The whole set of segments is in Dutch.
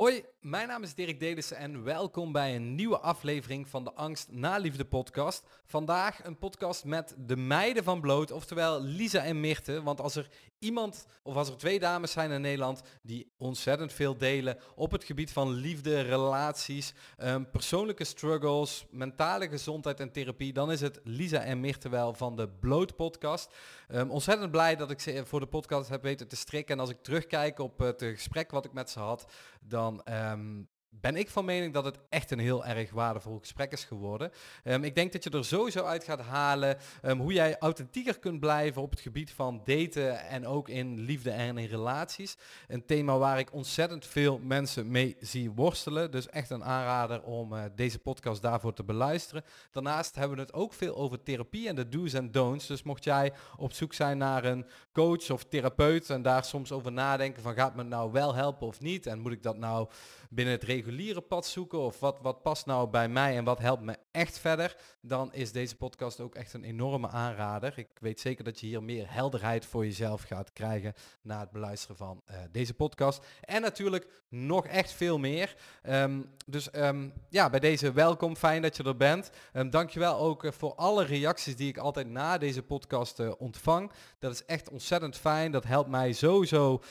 Hoi, mijn naam is Dirk Delissen en welkom bij een nieuwe aflevering van de Angst na Liefde podcast. Vandaag een podcast met de meiden van Bloot, oftewel Lisa en Mirte. Want als er iemand, of als er twee dames zijn in Nederland die ontzettend veel delen op het gebied van liefde, relaties, um, persoonlijke struggles, mentale gezondheid en therapie, dan is het Lisa en Mirte wel van de Bloot podcast. Um, ontzettend blij dat ik ze voor de podcast heb weten te strikken. En als ik terugkijk op het gesprek wat ik met ze had, dan um, ben ik van mening dat het echt een heel erg waardevol gesprek is geworden. Um, ik denk dat je er sowieso uit gaat halen um, hoe jij authentieker kunt blijven op het gebied van daten en ook in liefde en in relaties. Een thema waar ik ontzettend veel mensen mee zie worstelen. Dus echt een aanrader om uh, deze podcast daarvoor te beluisteren. Daarnaast hebben we het ook veel over therapie en de do's en don'ts. Dus mocht jij op zoek zijn naar een coach of therapeut en daar soms over nadenken van gaat me nou wel helpen of niet en moet ik dat nou binnen het reguliere pad zoeken of wat, wat past nou bij mij en wat helpt me echt verder, dan is deze podcast ook echt een enorme aanrader. Ik weet zeker dat je hier meer helderheid voor jezelf gaat krijgen na het beluisteren van uh, deze podcast. En natuurlijk nog echt veel meer. Um, dus um, ja, bij deze welkom, fijn dat je er bent. Um, dankjewel ook uh, voor alle reacties die ik altijd na deze podcast uh, ontvang. Dat is echt ontzettend fijn. Dat helpt mij sowieso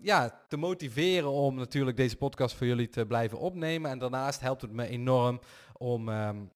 ja, te motiveren om natuurlijk deze podcast voor jullie te blijven opnemen. En daarnaast helpt het me enorm om, um,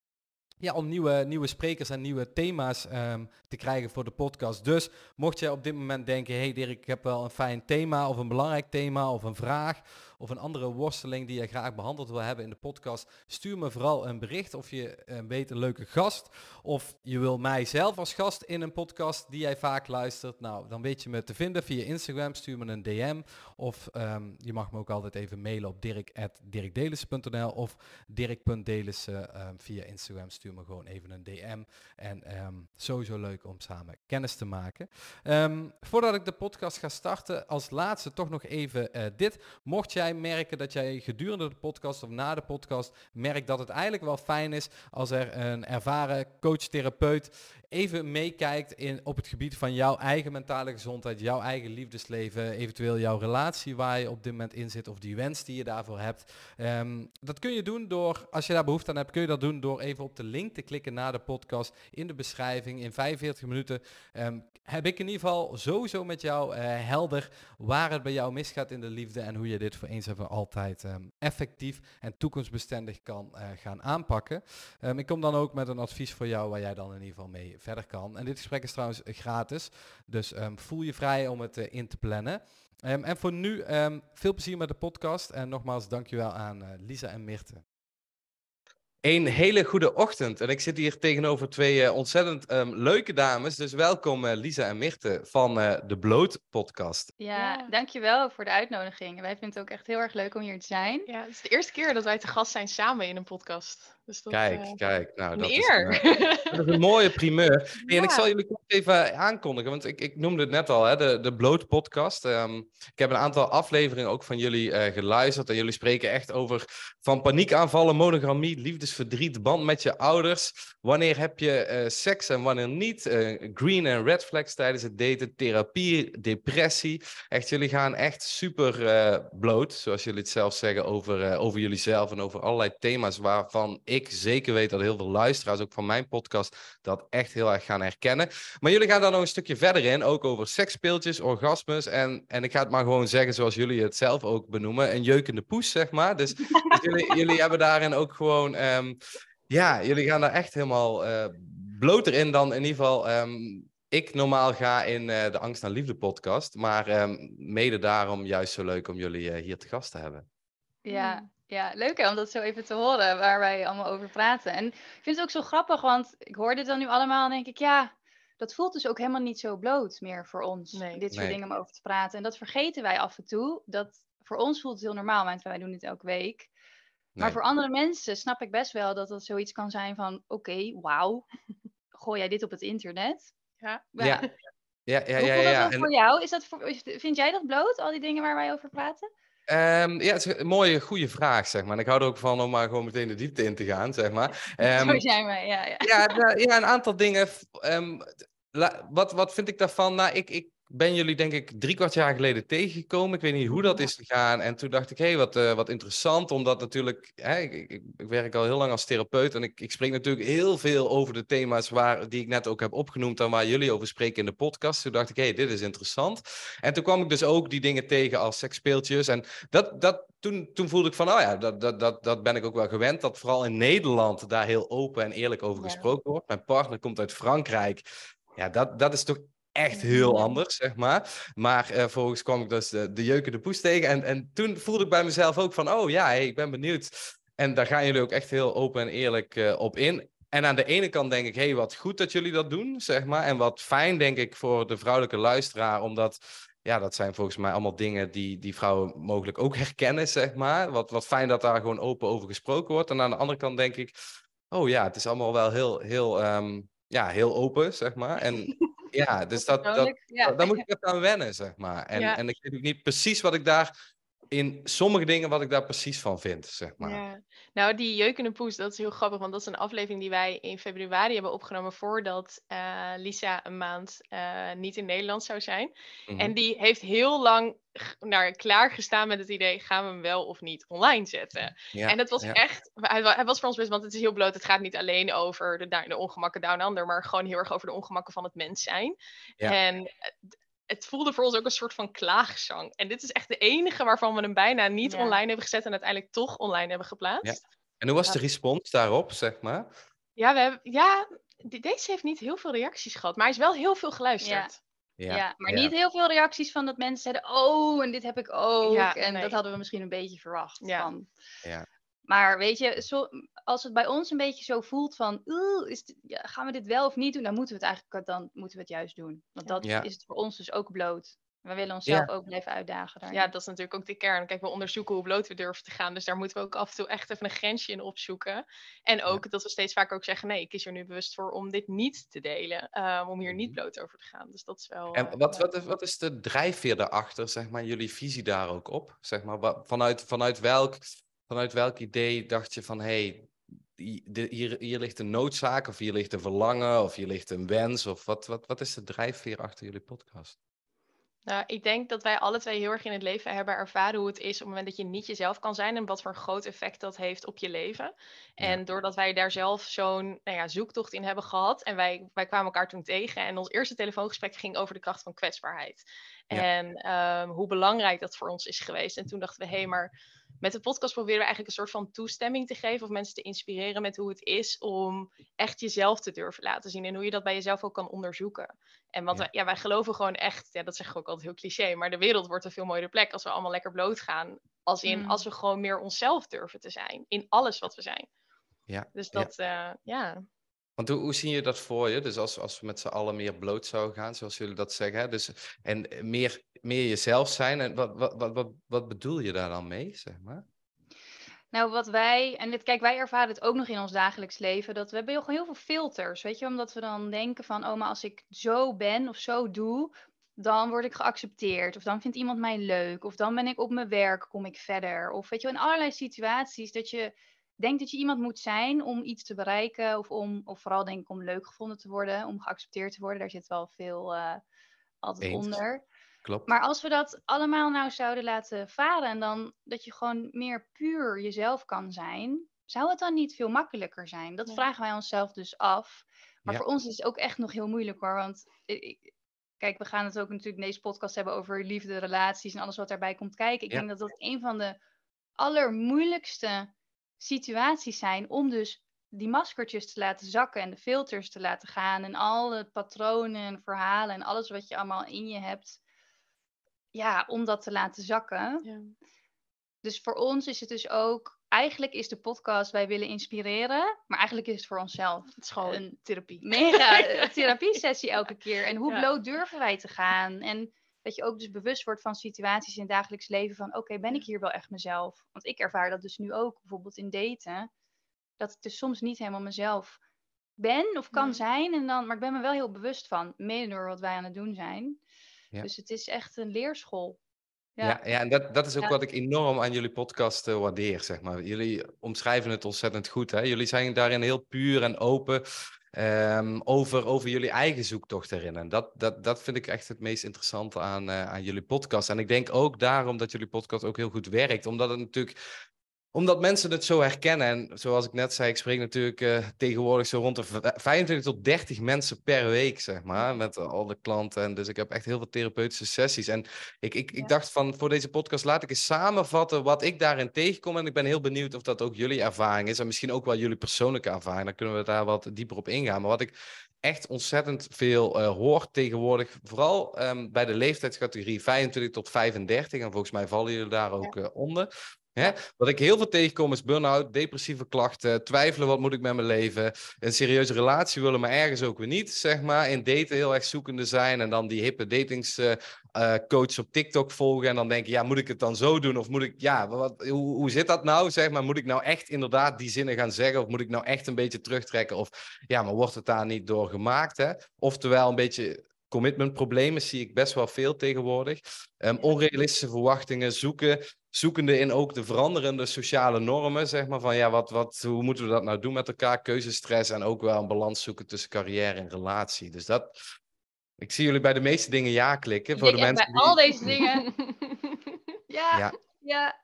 ja, om nieuwe, nieuwe sprekers en nieuwe thema's um, te krijgen voor de podcast. Dus mocht je op dit moment denken, hey Dirk, ik heb wel een fijn thema of een belangrijk thema of een vraag of een andere worsteling die je graag behandeld wil hebben in de podcast, stuur me vooral een bericht of je uh, weet een leuke gast of je wil mij zelf als gast in een podcast die jij vaak luistert. Nou, dan weet je me te vinden via Instagram, stuur me een DM of um, je mag me ook altijd even mailen op dirk.dirkdelissen.nl of dirk.delissen uh, via Instagram. Stuur me gewoon even een DM en um, sowieso leuk om samen kennis te maken. Voordat ik de podcast ga starten, als laatste toch nog even uh, dit. Mocht jij merken dat jij gedurende de podcast of na de podcast merkt dat het eigenlijk wel fijn is als er een ervaren coach-therapeut even meekijkt in, op het gebied van jouw eigen mentale gezondheid, jouw eigen liefdesleven, eventueel jouw relatie waar je op dit moment in zit of die wens die je daarvoor hebt. Um, dat kun je doen door, als je daar behoefte aan hebt, kun je dat doen door even op de link te klikken naar de podcast in de beschrijving. In 45 minuten um, heb ik in ieder geval sowieso met jou uh, helder waar het bij jou misgaat in de liefde en hoe je dit voor eens en voor altijd um, effectief en toekomstbestendig kan uh, gaan aanpakken. ik kom dan ook met een advies voor jou waar jij dan in ieder geval mee verder kan. En dit gesprek is trouwens gratis, dus um, voel je vrij om het uh, in te plannen. Um, en voor nu um, veel plezier met de podcast en nogmaals dankjewel aan uh, Lisa en Mirte. Een hele goede ochtend. En ik zit hier tegenover twee uh, ontzettend um, leuke dames. Dus welkom uh, Lisa en Mirte van uh, de Bloot podcast. Ja, ja, dankjewel voor de uitnodiging. Wij vinden het ook echt heel erg leuk om hier te zijn. Ja, het is de eerste keer dat wij te gast zijn samen in een podcast. Dus dat, kijk, kijk. Nou, dat eer. Is een, dat is een mooie primeur. Ja. En ik zal jullie even aankondigen, want ik, ik noemde het net al, hè, de, de Bloot podcast. Um, ik heb een aantal afleveringen ook van jullie geluisterd. En jullie spreken echt over van paniekaanvallen, monogamie, liefdesverdriet, band met je ouders. Wanneer heb je uh, seks en wanneer niet? Green en red flags tijdens het daten, therapie, depressie. Echt, jullie gaan echt super bloot, zoals jullie het zelf zeggen, over, over jullie zelf en over allerlei thema's waarvan ik zeker weet dat heel veel luisteraars, ook van mijn podcast, dat echt heel erg gaan herkennen. Maar jullie gaan daar nog een stukje verder in, ook over seksspeeltjes, orgasmes en, en ik ga het maar gewoon zeggen zoals jullie het zelf ook benoemen, een jeukende poes, zeg maar. Dus, dus jullie, jullie hebben daarin ook gewoon... Um, ja, jullie gaan daar echt helemaal uh, bloter in dan in ieder geval um, ik normaal ga in uh, de Angst naar Liefde podcast. Maar um, mede daarom juist zo leuk om jullie uh, hier te gast te hebben. Ja, ja, leuk hè, om dat zo even te horen waar wij allemaal over praten. En ik vind het ook zo grappig, want ik hoor dit dan nu allemaal en denk ik, ja, dat voelt dus ook helemaal niet zo bloot meer voor ons. Nee. Dit soort Nee. dingen om over te praten. En dat vergeten wij af en toe. Dat voor ons voelt het heel normaal, want wij doen dit elke week. Maar voor andere mensen snap ik best wel dat dat zoiets kan zijn van... Oké, wauw, gooi jij dit op het internet? Ja. Ja. Ja, ja, ja, Hoe ja. voelt dat ja. dan En- voor jou? Is dat voor, vind jij dat bloot, al die dingen waar wij over praten? Ehm, ja, het is een mooie, goede vraag, zeg maar. En ik hou er ook van om maar gewoon meteen de diepte in te gaan, zeg maar. Zo zijn wij, ja. ja. ja, ja, een aantal dingen. ehm, la- wat, wat vind ik daarvan? Nou, ik, ik ben jullie denk ik drie kwart jaar geleden tegengekomen. Ik weet niet hoe dat is gegaan. En toen dacht ik, hé, hey, wat, uh, wat interessant. Omdat natuurlijk, hè, ik, ik, ik, werk al heel lang als therapeut. En ik, ik spreek natuurlijk heel veel over de thema's waar, die ik net ook heb opgenoemd. En waar jullie over spreken in de podcast. Toen dacht ik, hé, hey, dit is interessant. En toen kwam ik dus ook die dingen tegen als seksspeeltjes. En dat, dat, toen, toen voelde ik van, oh ja, dat, dat, dat, dat ben ik ook wel gewend. Dat vooral in Nederland daar heel open en eerlijk over ja. gesproken wordt. Mijn partner komt uit Frankrijk. Ja, dat, dat is toch echt heel anders, zeg maar. Maar uh, vervolgens kwam ik dus de, de jeukende poes tegen. En, en toen voelde ik bij mezelf ook van, oh ja, hey, ik ben benieuwd. En daar gaan jullie ook echt heel open en eerlijk uh, op in. En aan de ene kant denk ik, hé, hey, wat goed dat jullie dat doen, zeg maar. En wat fijn, denk ik, voor de vrouwelijke luisteraar, omdat... Ja, dat zijn volgens mij allemaal dingen die, die vrouwen mogelijk ook herkennen, zeg maar. Wat, wat fijn dat daar gewoon open over gesproken wordt. En aan de andere kant denk ik, oh ja, het is allemaal wel heel, heel, um, ja, heel open, zeg maar. En ja, dus dat, dat, ja. daar moet ik even aan wennen, zeg maar. En, en ik weet ook niet precies wat ik daar in sommige dingen wat ik daar precies van vind, zeg maar. Ja. Nou, die jeukende poes, dat is heel grappig, want dat is een aflevering die wij in februari hebben opgenomen voordat uh, Lisa een maand uh, niet in Nederland zou zijn. Mm-hmm. En die heeft heel lang naar klaargestaan met het idee, gaan we hem wel of niet online zetten? Ja, en het was ja. echt, hij, hij, was voor ons best, want het is heel bloot, het gaat niet alleen over de, de ongemakken down under, maar gewoon heel erg over de ongemakken van het mens zijn. En het voelde voor ons ook een soort van klaagzang. En dit is echt de enige waarvan we hem bijna niet ja. online hebben gezet en uiteindelijk toch online hebben geplaatst. Ja. En hoe was de respons daarop, zeg maar? Ja, we hebben, ja, deze heeft niet heel veel reacties gehad, maar hij is wel heel veel geluisterd. Ja, ja maar niet heel veel reacties van dat mensen zeiden, oh, en dit heb ik ook. en nee. dat hadden we misschien een beetje verwacht. Van. Ja. Maar weet je, zo, als het bij ons een beetje zo voelt van, is dit, ja, gaan we dit wel of niet doen, dan moeten we het eigenlijk dan moeten we het juist doen. Want dat ja. is het voor ons dus ook bloot. We willen onszelf ja. ook blijven uitdagen. Daarin. Ja, dat is natuurlijk ook de kern. Kijk, we onderzoeken hoe bloot we durven te gaan. Dus daar moeten we ook af en toe echt even een grensje in opzoeken. En ook dat we steeds vaker ook zeggen: nee, ik kies er nu bewust voor om dit niet te delen. Um, om hier niet mhm. bloot over te gaan. Dus dat is wel. En wat, wat, is, wat is de drijfveer daarachter, zeg maar, jullie visie daar ook op? Zeg maar, vanuit, vanuit welk vanuit welk idee dacht je van, hé, hey, hier, hier ligt een noodzaak, of hier ligt een verlangen, of hier ligt een wens, of wat, wat, wat is de drijfveer achter jullie podcast? Nou, ik denk dat wij alle twee heel erg in het leven hebben ervaren hoe het is op het moment dat je niet jezelf kan zijn en wat voor een groot effect dat heeft op je leven. En doordat wij daar zelf zo'n nou ja, zoektocht in hebben gehad en wij, wij kwamen elkaar toen tegen en ons eerste telefoongesprek ging over de kracht van kwetsbaarheid. Ja. En um, hoe belangrijk dat voor ons is geweest. En toen dachten we, hé, hey, maar met de podcast proberen we eigenlijk een soort van toestemming te geven of mensen te inspireren met hoe het is om echt jezelf te durven laten zien en hoe je dat bij jezelf ook kan onderzoeken. En want ja. Wij, ja, wij geloven gewoon echt, ja, dat zeg ik ook altijd heel cliché, maar de wereld wordt een veel mooiere plek als we allemaal lekker bloot gaan. Als in, mm. als we gewoon meer onszelf durven te zijn in alles wat we zijn. Ja. Dus dat, ja. Uh, ja. Want hoe, hoe zie je dat voor je? Dus als, als we met z'n allen meer bloot zouden gaan, zoals jullie dat zeggen. Dus, en meer, meer jezelf zijn. En wat, wat, wat, wat, wat bedoel je daar dan mee, zeg maar? Nou, wat wij, en dit, kijk, wij ervaren het ook nog in ons dagelijks leven, dat we hebben heel, heel veel filters, weet je, omdat we dan denken van, oh, maar als ik zo ben of zo doe, dan word ik geaccepteerd, of dan vindt iemand mij leuk, of dan ben ik op mijn werk, kom ik verder, of weet je, in allerlei situaties dat je denk dat je iemand moet zijn om iets te bereiken. Of, om, of vooral denk ik om leuk gevonden te worden, om geaccepteerd te worden. Daar zit wel veel uh, altijd Eens. onder. Klopt. Maar als we dat allemaal nou zouden laten varen en dan dat je gewoon meer puur jezelf kan zijn, zou het dan niet veel makkelijker zijn? Dat ja. vragen wij onszelf dus af. Maar ja. voor ons is het ook echt nog heel moeilijk hoor. Want ik, kijk, we gaan het ook natuurlijk in deze podcast hebben over liefde, relaties en alles wat daarbij komt kijken. Ik ja. denk dat dat een van de allermoeilijkste situaties zijn om dus die maskertjes te laten zakken en de filters te laten gaan en alle patronen en verhalen en alles wat je allemaal in je hebt, ja, om dat te laten zakken. Ja. Dus voor ons is het dus ook, eigenlijk is de podcast, wij willen inspireren, maar eigenlijk is het voor onszelf. Het is gewoon een therapie. Mega therapie sessie elke keer. En hoe ja. bloot durven wij te gaan? En dat je ook dus bewust wordt van situaties in het dagelijks leven van oké, okay, ben ik hier wel echt mezelf? Want ik ervaar dat dus nu ook, bijvoorbeeld in daten, dat ik dus soms niet helemaal mezelf ben of kan zijn. En dan, maar ik ben me wel heel bewust van, mede door wat wij aan het doen zijn. Ja. Dus het is echt een leerschool. Ja, ja, en dat, dat is ook Ja. wat ik enorm aan jullie podcast eh, waardeer, zeg maar. Jullie omschrijven het ontzettend goed, hè. Jullie zijn daarin heel puur en open ehm, over, over jullie eigen zoektocht erin. En dat, dat, dat vind ik echt het meest interessante aan, eh, aan jullie podcast. En ik denk ook daarom dat jullie podcast ook heel goed werkt, omdat het natuurlijk omdat mensen het zo herkennen. En zoals ik net zei, ik spreek natuurlijk eh, tegenwoordig zo rond de v- 25 tot 30 mensen per week, zeg maar. Met al de klanten. En dus ik heb echt heel veel therapeutische sessies. En ik, ik, Ja. ik dacht van, voor deze podcast laat ik eens samenvatten wat ik daarin tegenkom. En ik ben heel benieuwd of dat ook jullie ervaring is. En misschien ook wel jullie persoonlijke ervaring. Dan kunnen we daar wat dieper op ingaan. Maar wat ik echt ontzettend veel eh, hoor tegenwoordig. Vooral ehm, bij de leeftijdscategorie 25 tot 35. En volgens mij vallen jullie daar ook eh, onder. Hè? Wat ik heel veel tegenkom is burn-out, depressieve klachten, twijfelen wat moet ik met mijn leven, een serieuze relatie willen, maar ergens ook weer niet, zeg maar. In daten heel erg zoekende zijn en dan die hippe datingscoach op TikTok volgen en dan denken, ja, moet ik het dan zo doen of moet ik, ja, wat, hoe, hoe zit dat nou, zeg maar? Moet ik nou echt inderdaad die zinnen gaan zeggen of moet ik nou echt een beetje terugtrekken of, ja, maar wordt het daar niet door gemaakt, hè? Oftewel een beetje commitmentproblemen zie ik best wel veel tegenwoordig. Ehm, onrealistische verwachtingen zoeken, zoekende in ook de veranderende sociale normen, zeg maar, van ja, wat, wat, hoe moeten we dat nou doen met elkaar? Keuzestress en ook wel een balans zoeken tussen carrière en relatie. Dus dat, ik zie jullie bij de meeste dingen ja klikken. Ik Voor de mensen bij die... al deze dingen. Ja, Ja. ja.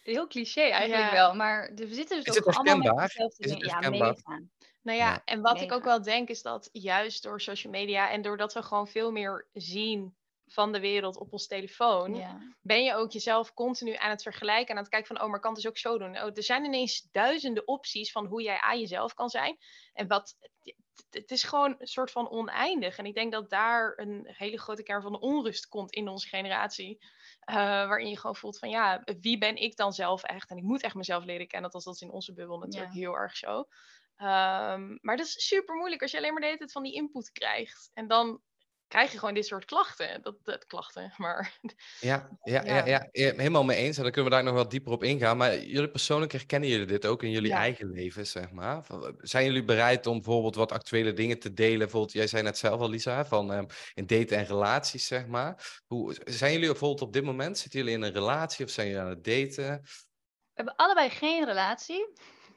Heel cliché eigenlijk Ja. wel, maar we zitten dus Is ook het allemaal met dezelfde Is het dingen. Ja, mega. Nou ja, Ja. en wat ik ook wel denk is dat juist door social media en doordat we gewoon veel meer zien van de wereld op ons telefoon, Ja. ben je ook jezelf continu aan het vergelijken en aan het kijken van, oh, maar kan het dus ook zo doen. Oh, er zijn ineens duizenden opties van hoe jij aan jezelf kan zijn. En wat, het- is gewoon een soort van oneindig. En ik denk dat daar een hele grote kern van de onrust komt in onze generatie. eh, waarin je gewoon voelt van, ja, wie ben ik dan zelf echt? En ik moet echt mezelf leren kennen. Dat is, dat is in onze bubbel natuurlijk heel erg zo. Ehm, maar dat is super moeilijk als je alleen maar de hele tijd van die input krijgt. En dan krijg je gewoon dit soort klachten. Dat, dat klachten, maar Ja, ja, ja. Ja. Helemaal mee eens. En dan kunnen we daar nog wel dieper op ingaan. Maar jullie persoonlijk herkennen jullie dit ook in jullie Ja. eigen leven, zeg maar? Van, Zijn jullie bereid om bijvoorbeeld wat actuele dingen te delen? Bijvoorbeeld, jij zei net zelf al, Lisa, van ehm, in daten en relaties, zeg maar. Hoe, zijn jullie bijvoorbeeld op dit moment, zitten jullie in een relatie of zijn jullie aan het daten? We hebben allebei geen relatie.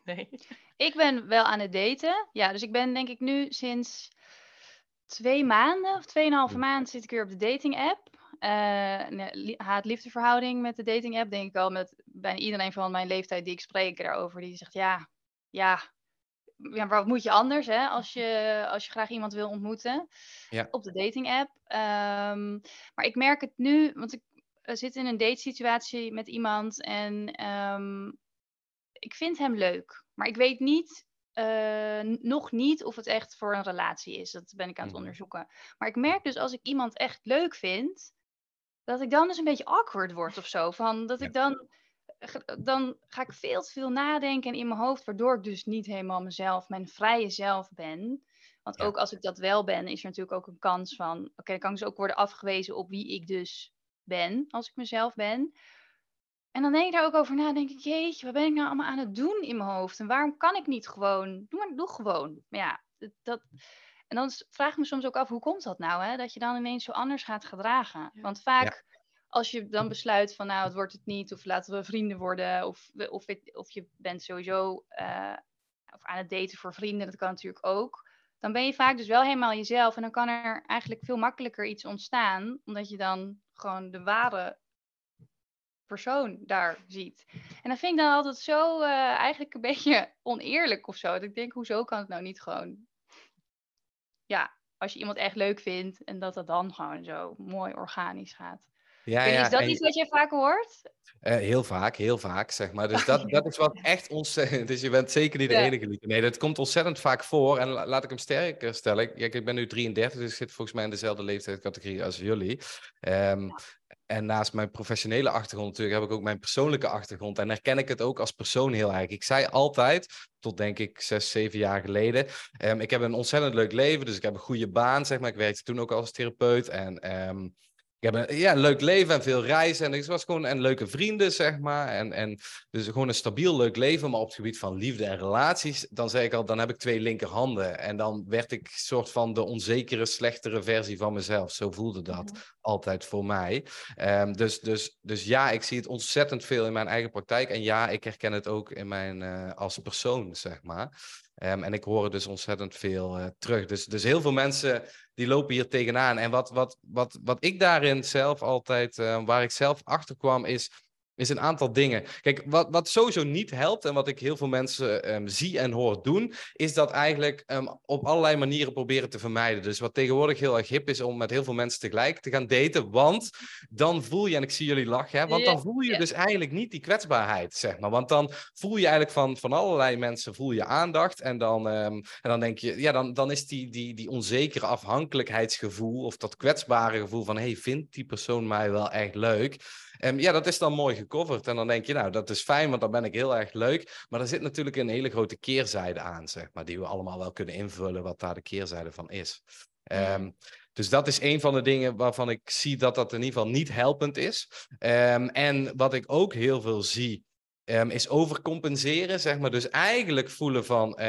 nee. Ik ben wel aan het daten. Ja, dus ik ben denk ik nu sinds twee maanden of tweeënhalve Ja. maand zit ik weer op de dating app. Li- haat-liefdeverhouding met de dating app. Denk ik al met bijna iedereen van mijn leeftijd die ik spreek daarover. Die zegt ja, ja, ja, maar wat moet je anders hè, als je, als je graag iemand wil ontmoeten Ja. op de dating app. Ehm, maar ik merk het nu, want ik zit in een datesituatie met iemand en ehm, ik vind hem leuk. Maar ik weet niet, eh, nog niet of het echt voor een relatie is. Dat ben ik aan het Mhm. onderzoeken. Maar ik merk dus als ik iemand echt leuk vind, dat ik dan dus een beetje awkward word of zo. Van dat ik dan, ge- dan ga ik veel te veel nadenken in mijn hoofd, waardoor ik dus niet helemaal mezelf, mijn vrije zelf ben. Want ook als ik dat wel ben, is er natuurlijk ook een kans van, oké, dan kan ik dus ook worden afgewezen op wie ik dus ben, als ik mezelf ben. En dan denk ik daar ook over na, denk ik, jeetje, wat ben ik nou allemaal aan het doen in mijn hoofd? En waarom kan ik niet gewoon, doe maar, doe gewoon. Maar ja, dat, en dan vraag ik me soms ook af, hoe komt dat nou, hè? Dat je dan ineens zo anders gaat gedragen. Want vaak, als je dan besluit van, nou, het wordt het niet, of laten we vrienden worden, of, of, het- of je bent sowieso eh, of aan het daten voor vrienden, dat kan natuurlijk ook. Dan ben je vaak dus wel helemaal jezelf en dan kan er eigenlijk veel makkelijker iets ontstaan, omdat je dan gewoon de ware persoon daar ziet. En dat vind ik dan altijd zo eh, eigenlijk een beetje oneerlijk of zo. Dat ik denk, hoezo kan het nou niet gewoon... Ja, als je iemand echt leuk vindt en dat dat dan gewoon zo mooi organisch gaat. Ja, ja, is dat en- iets wat je vaak hoort? Eh, heel vaak, heel vaak, zeg maar. Dus dat, dat is wat echt ontzettend... Dus je bent zeker niet de Ja. enige, Lieke. Nee, dat komt ontzettend vaak voor. En la- laat ik hem sterker stellen. Ik, ik ben nu 33, dus ik zit volgens mij in dezelfde leeftijdscategorie als jullie. Ehm, En naast mijn professionele achtergrond natuurlijk heb ik ook mijn persoonlijke achtergrond. En herken ik het ook als persoon heel erg. Ik zei altijd, tot denk ik zes, zeven jaar geleden... ehm, ik heb een ontzettend leuk leven, dus ik heb een goede baan, zeg maar. Ik werkte toen ook als therapeut en... ehm, ik heb een, ja, leuk leven en veel reizen. En ik was gewoon en leuke vrienden, zeg maar. En, en dus gewoon een stabiel, leuk leven. Maar op het gebied van liefde en relaties, dan zei ik al, dan heb ik twee linkerhanden. En dan werd ik soort van de onzekere, slechtere versie van mezelf. Zo voelde dat altijd voor mij. Ehm, dus, dus, dus ja, ik zie het ontzettend veel in mijn eigen praktijk. En ja, ik herken het ook in mijn, eh, als persoon, zeg maar. Ehm, en ik hoor het dus ontzettend veel eh, terug. Dus, dus heel veel mensen die lopen hier tegenaan. En wat, wat, wat, wat ik daarin zelf altijd, eh, waar ik zelf achter kwam, is, is een aantal dingen. Kijk, wat, wat sowieso niet helpt en wat ik heel veel mensen ehm, zie en hoor doen, is dat eigenlijk ehm, op allerlei manieren proberen te vermijden. Dus wat tegenwoordig heel erg hip is om met heel veel mensen tegelijk te gaan daten, want dan voel je, en ik zie jullie lachen, hè, want dan voel je dus eigenlijk niet die kwetsbaarheid, zeg maar. Want dan voel je eigenlijk van, van allerlei mensen voel je aandacht en dan, ehm, en dan denk je, ja, dan, dan is die, die, die onzekere afhankelijkheidsgevoel of dat kwetsbare gevoel van, hey, vindt die persoon mij wel echt leuk? Ehm, ja, dat is dan mooi gecoverd. En dan denk je, nou, dat is fijn, want dan ben ik heel erg leuk. Maar er zit natuurlijk een hele grote keerzijde aan, zeg maar, die we allemaal wel kunnen invullen, wat daar de keerzijde van is. Ehm, dus dat is een van de dingen waarvan ik zie dat dat in ieder geval niet helpend is. Ehm, en wat ik ook heel veel zie, is overcompenseren, zeg maar. Dus eigenlijk voelen van,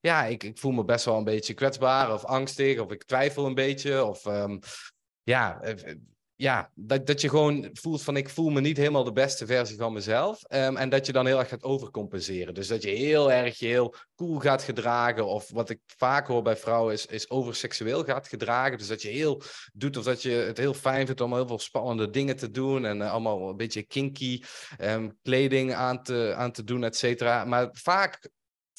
ja, ik, ik voel me best wel een beetje kwetsbaar of angstig, of ik twijfel een beetje, of ja, eh, ja dat, dat je gewoon voelt van, ik voel me niet helemaal de beste versie van mezelf. Ehm, en dat je dan heel erg gaat overcompenseren. Dus dat je heel erg je heel cool gaat gedragen, of wat ik vaak hoor bij vrouwen is, is overseksueel gaat gedragen. Dus dat je heel doet of dat je het heel fijn vindt om heel veel spannende dingen te doen en eh, allemaal een beetje kinky ehm, kleding aan te, aan te doen, et cetera. Maar vaak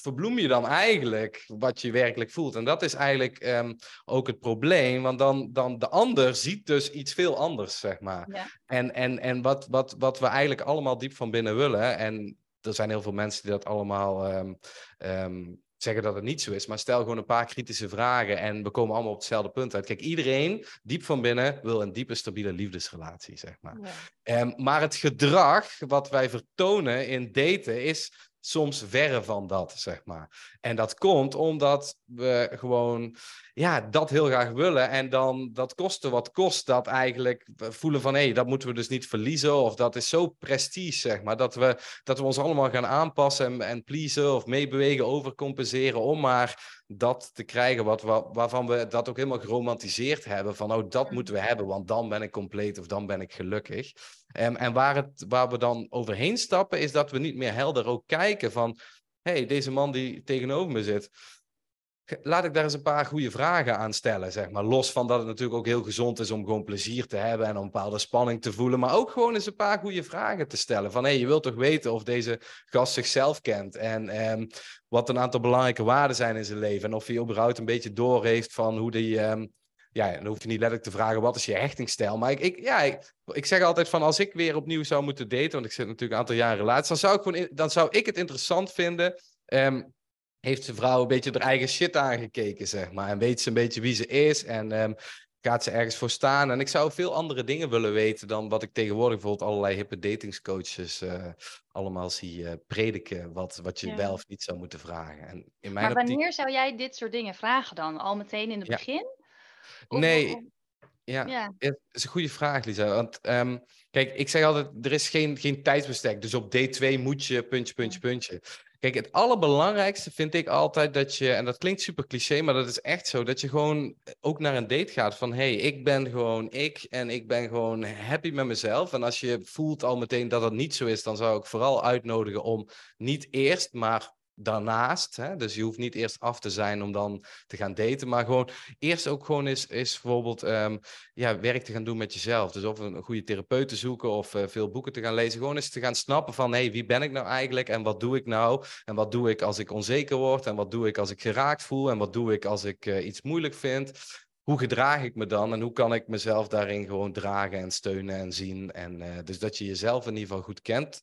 verbloem je dan eigenlijk wat je werkelijk voelt. En dat is eigenlijk ehm, ook het probleem, want dan, dan de ander ziet dus iets veel anders, zeg maar. Ja. En, en, en wat, wat, wat we eigenlijk allemaal diep van binnen willen, en er zijn heel veel mensen die dat allemaal ehm, ehm, zeggen dat het niet zo is, maar stel gewoon een paar kritische vragen en we komen allemaal op hetzelfde punt uit. Kijk, iedereen diep van binnen wil een diepe, stabiele liefdesrelatie, zeg maar. Ja. Maar het gedrag wat wij vertonen in daten is soms verre van dat, zeg maar. En dat komt omdat we gewoon ja, dat heel graag willen. En dan dat kosten wat kost, dat eigenlijk voelen van hé, hey, dat moeten we dus niet verliezen. Of dat is zo prestige, zeg maar. Dat we, dat we ons allemaal gaan aanpassen en, en pleasen of meebewegen, overcompenseren. Om maar dat te krijgen wat, wa- waarvan we dat ook helemaal geromantiseerd hebben. Van oh, dat moeten we hebben, want dan ben ik compleet of dan ben ik gelukkig. Ehm, en waar, het, waar we dan overheen stappen, is dat we niet meer helder ook kijken van... hé, hey, deze man die tegenover me zit, laat ik daar eens een paar goede vragen aan stellen, zeg maar. Los van dat het natuurlijk ook heel gezond is om gewoon plezier te hebben en een bepaalde spanning te voelen. Maar ook gewoon eens een paar goede vragen te stellen. Van, hé, hey, je wilt toch weten of deze gast zichzelf kent en ehm, wat een aantal belangrijke waarden zijn in zijn leven. En of hij überhaupt een beetje door heeft van hoe die... ehm, ja, dan hoef je niet letterlijk te vragen wat is je hechtingsstijl. Maar ik, ik, ja, ik, zeg altijd van als ik weer opnieuw zou moeten daten, want ik zit natuurlijk een aantal jaren relatie, dan zou ik, gewoon dan zou ik het interessant vinden. ehm, heeft de vrouw een beetje haar eigen shit aangekeken, zeg maar. En weet ze een beetje wie ze is en ehm, gaat ze ergens voor staan. En ik zou veel andere dingen willen weten dan wat ik tegenwoordig bijvoorbeeld allerlei hippe datingscoaches eh, allemaal zie eh, prediken. Wat, wat je Ja. wel of niet zou moeten vragen. En in mijn Maar optiek... wanneer zou jij dit soort dingen vragen dan? Al meteen in het Ja. begin? Of- Nee, of- Ja, ja. Ja, dat is een goede vraag, Lisa. Want ehm, kijk, ik zeg altijd, er is geen, geen tijdsbestek. Dus op D2 moet je puntje, puntje, puntje. Kijk, het allerbelangrijkste vind ik altijd dat je, en dat klinkt super cliché, maar dat is echt zo, dat je gewoon ook naar een date gaat van, hey, ik ben gewoon ik en ik ben gewoon happy met mezelf. En als je voelt al meteen dat dat niet zo is, dan zou ik vooral uitnodigen om niet eerst, maar daarnaast, hè, dus je hoeft niet eerst af te zijn om dan te gaan daten, maar gewoon eerst ook gewoon is, is bijvoorbeeld ehm, ja, werk te gaan doen met jezelf. Dus of een goede therapeut te zoeken of eh, veel boeken te gaan lezen. Gewoon eens te gaan snappen van, hey, wie ben ik nou eigenlijk en wat doe ik nou? En wat doe ik als ik onzeker word? En wat doe ik als ik geraakt voel? En wat doe ik als ik eh, iets moeilijk vind? Hoe gedraag ik me dan en hoe kan ik mezelf daarin gewoon dragen en steunen en zien? En eh, dus dat je jezelf in ieder geval goed kent.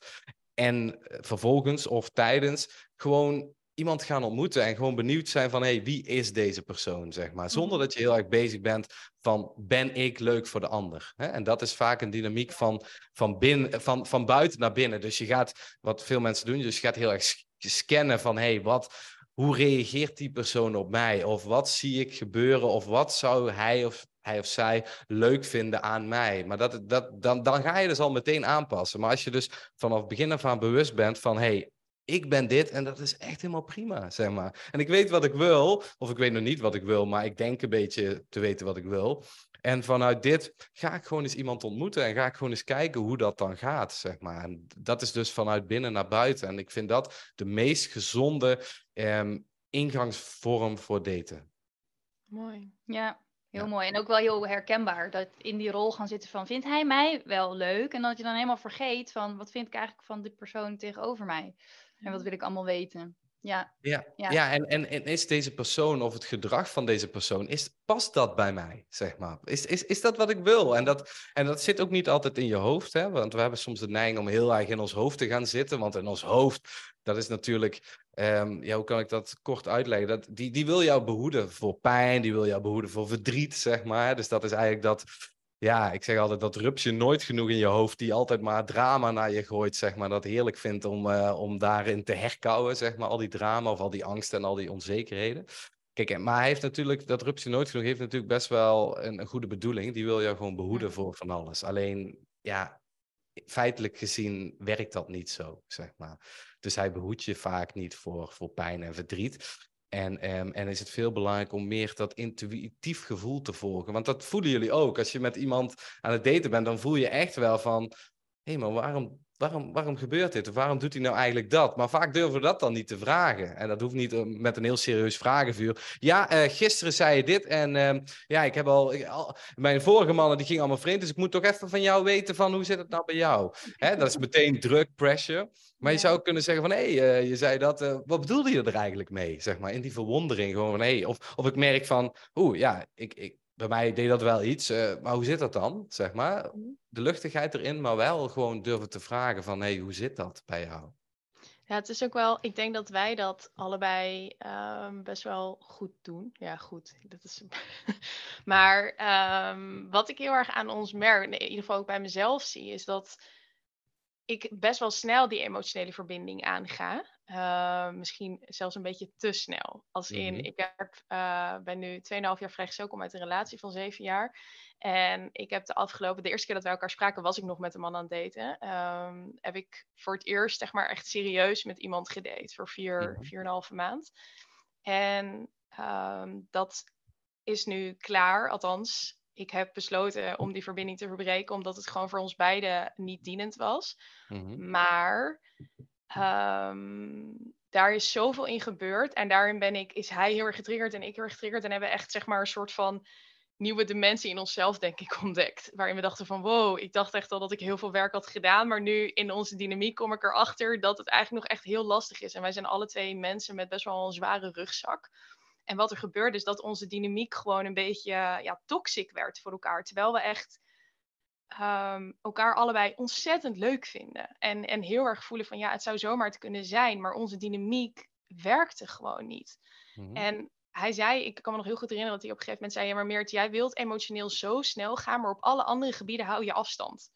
En vervolgens of tijdens gewoon iemand gaan ontmoeten en gewoon benieuwd zijn van, hé, hey, wie is deze persoon, zeg maar. Zonder dat je heel erg bezig bent van, ben ik leuk voor de ander? Hè? En dat is vaak een dynamiek van, van, binnen, van, van buiten naar binnen. Dus je gaat, wat veel mensen doen, dus je gaat heel erg scannen van, hé, hey, wat, hoe reageert die persoon op mij? Of wat zie ik gebeuren? Of wat zou hij of, hij of zij leuk vinden aan mij? Maar dat, dat, dan, dan ga je dus al meteen aanpassen. Maar als je dus vanaf begin af aan bewust bent van... hey, ik ben dit en dat is echt helemaal prima, zeg maar. En ik weet wat ik wil, of ik weet nog niet wat ik wil, maar ik denk een beetje te weten wat ik wil. En vanuit dit ga ik gewoon eens iemand ontmoeten en ga ik gewoon eens kijken hoe dat dan gaat, zeg maar. En dat is dus vanuit binnen naar buiten. En ik vind dat de meest gezonde ehm, ingangsvorm voor daten. Mooi. Ja, heel Ja. mooi. En ook wel heel herkenbaar. Dat in die rol gaan zitten van, vindt hij mij wel leuk? En dat je dan helemaal vergeet van, wat vind ik eigenlijk van die persoon tegenover mij? En wat wil ik allemaal weten? Ja, Ja, Ja. ja. en, en, en is deze persoon of het gedrag van deze persoon, is, past dat bij mij, zeg maar? Is, is, is dat wat ik wil? En dat, en dat zit ook niet altijd in je hoofd, hè? want we hebben soms de neiging om heel erg in ons hoofd te gaan zitten, want in ons hoofd, dat is natuurlijk, ehm, ja, hoe kan ik dat kort uitleggen? Dat, die, die wil jou behoeden voor pijn, die wil jou behoeden voor verdriet, zeg maar. Dus dat is eigenlijk dat, ja, ik zeg altijd dat rupsje nooit genoeg in je hoofd, die altijd maar drama naar je gooit, zeg maar. Dat heerlijk vindt om, eh, om daarin te herkauwen, zeg maar. Al die drama of al die angst en al die onzekerheden. Kijk, maar hij heeft natuurlijk, dat rupsje nooit genoeg heeft natuurlijk best wel een, een goede bedoeling. Die wil jou gewoon behoeden voor van alles. Alleen, ja, feitelijk gezien werkt dat niet zo, zeg maar. Dus hij behoedt je vaak niet voor, voor pijn en verdriet. En, ehm, en is het veel belangrijk om meer dat intuïtief gevoel te volgen. Want dat voelen jullie ook. Als je met iemand aan het daten bent, dan voel je echt wel van... Hé, maar waarom, waarom, waarom gebeurt dit? Of waarom doet hij nou eigenlijk dat? Maar vaak durven we dat dan niet te vragen. En dat hoeft niet eh, met een heel serieus vragenvuur. Ja, eh, gisteren zei je dit en ehm, ja, ik heb al, ik- al... Mijn vorige mannen, die gingen allemaal vreemd. Dus ik moet toch even van jou weten van hoe zit het nou bij jou? Hè, dat is meteen druk, pressure. Maar je zou ook kunnen zeggen van, hé, hey, eh, je zei dat, wat bedoelde je er eigenlijk mee? Zeg maar, in die verwondering gewoon van, hé, hey, of, of ik merk van, oeh, ja, ik, ik, bij mij deed dat wel iets, eh, maar hoe zit dat dan, zeg maar? Mhm. De luchtigheid erin, maar wel gewoon durven te vragen van, hé, hey, hoe zit dat bij jou? Ja, het is ook wel, ik denk dat wij dat allebei ehm, best wel goed doen. Ja, goed. Dat is... maar ehm, wat ik heel erg aan ons merk, in ieder geval ook bij mezelf zie, is dat ik best wel snel die emotionele verbinding aanga. Eh, misschien zelfs een beetje te snel. Als in, Mhm. ik heb, eh, ben nu 2,5 jaar vrijgezel, kom uit een relatie van 7 jaar. En ik heb de afgelopen, de eerste keer dat wij elkaar spraken, was ik nog met een man aan het daten. Ehm, heb ik voor het eerst, zeg maar, echt serieus met iemand gedate voor vier, Mhm. vier en een halve maand. En ehm, dat is nu klaar, althans. Ik heb besloten om die verbinding te verbreken, omdat het gewoon voor ons beiden niet dienend was. Mhm. Maar ehm, daar is zoveel in gebeurd. En daarin ben ik, is hij heel erg getriggerd en ik heel erg getriggerd. En hebben echt zeg maar een soort van nieuwe dimensie in onszelf, denk ik, ontdekt. Waarin we dachten van wow, ik dacht echt al dat ik heel veel werk had gedaan. Maar nu in onze dynamiek kom ik erachter dat het eigenlijk nog echt heel lastig is. En wij zijn alle twee mensen met best wel een zware rugzak. En wat er gebeurde is dat onze dynamiek gewoon een beetje ja, toxic werd voor elkaar. Terwijl we echt ehm, elkaar allebei ontzettend leuk vinden. En, en heel erg voelen van ja, het zou zomaar te kunnen zijn. Maar onze dynamiek werkte gewoon niet. Mhm. En hij zei, ik kan me nog heel goed herinneren dat hij op een gegeven moment zei: Ja, maar Meert, jij wilt emotioneel zo snel gaan, maar op alle andere gebieden hou je afstand.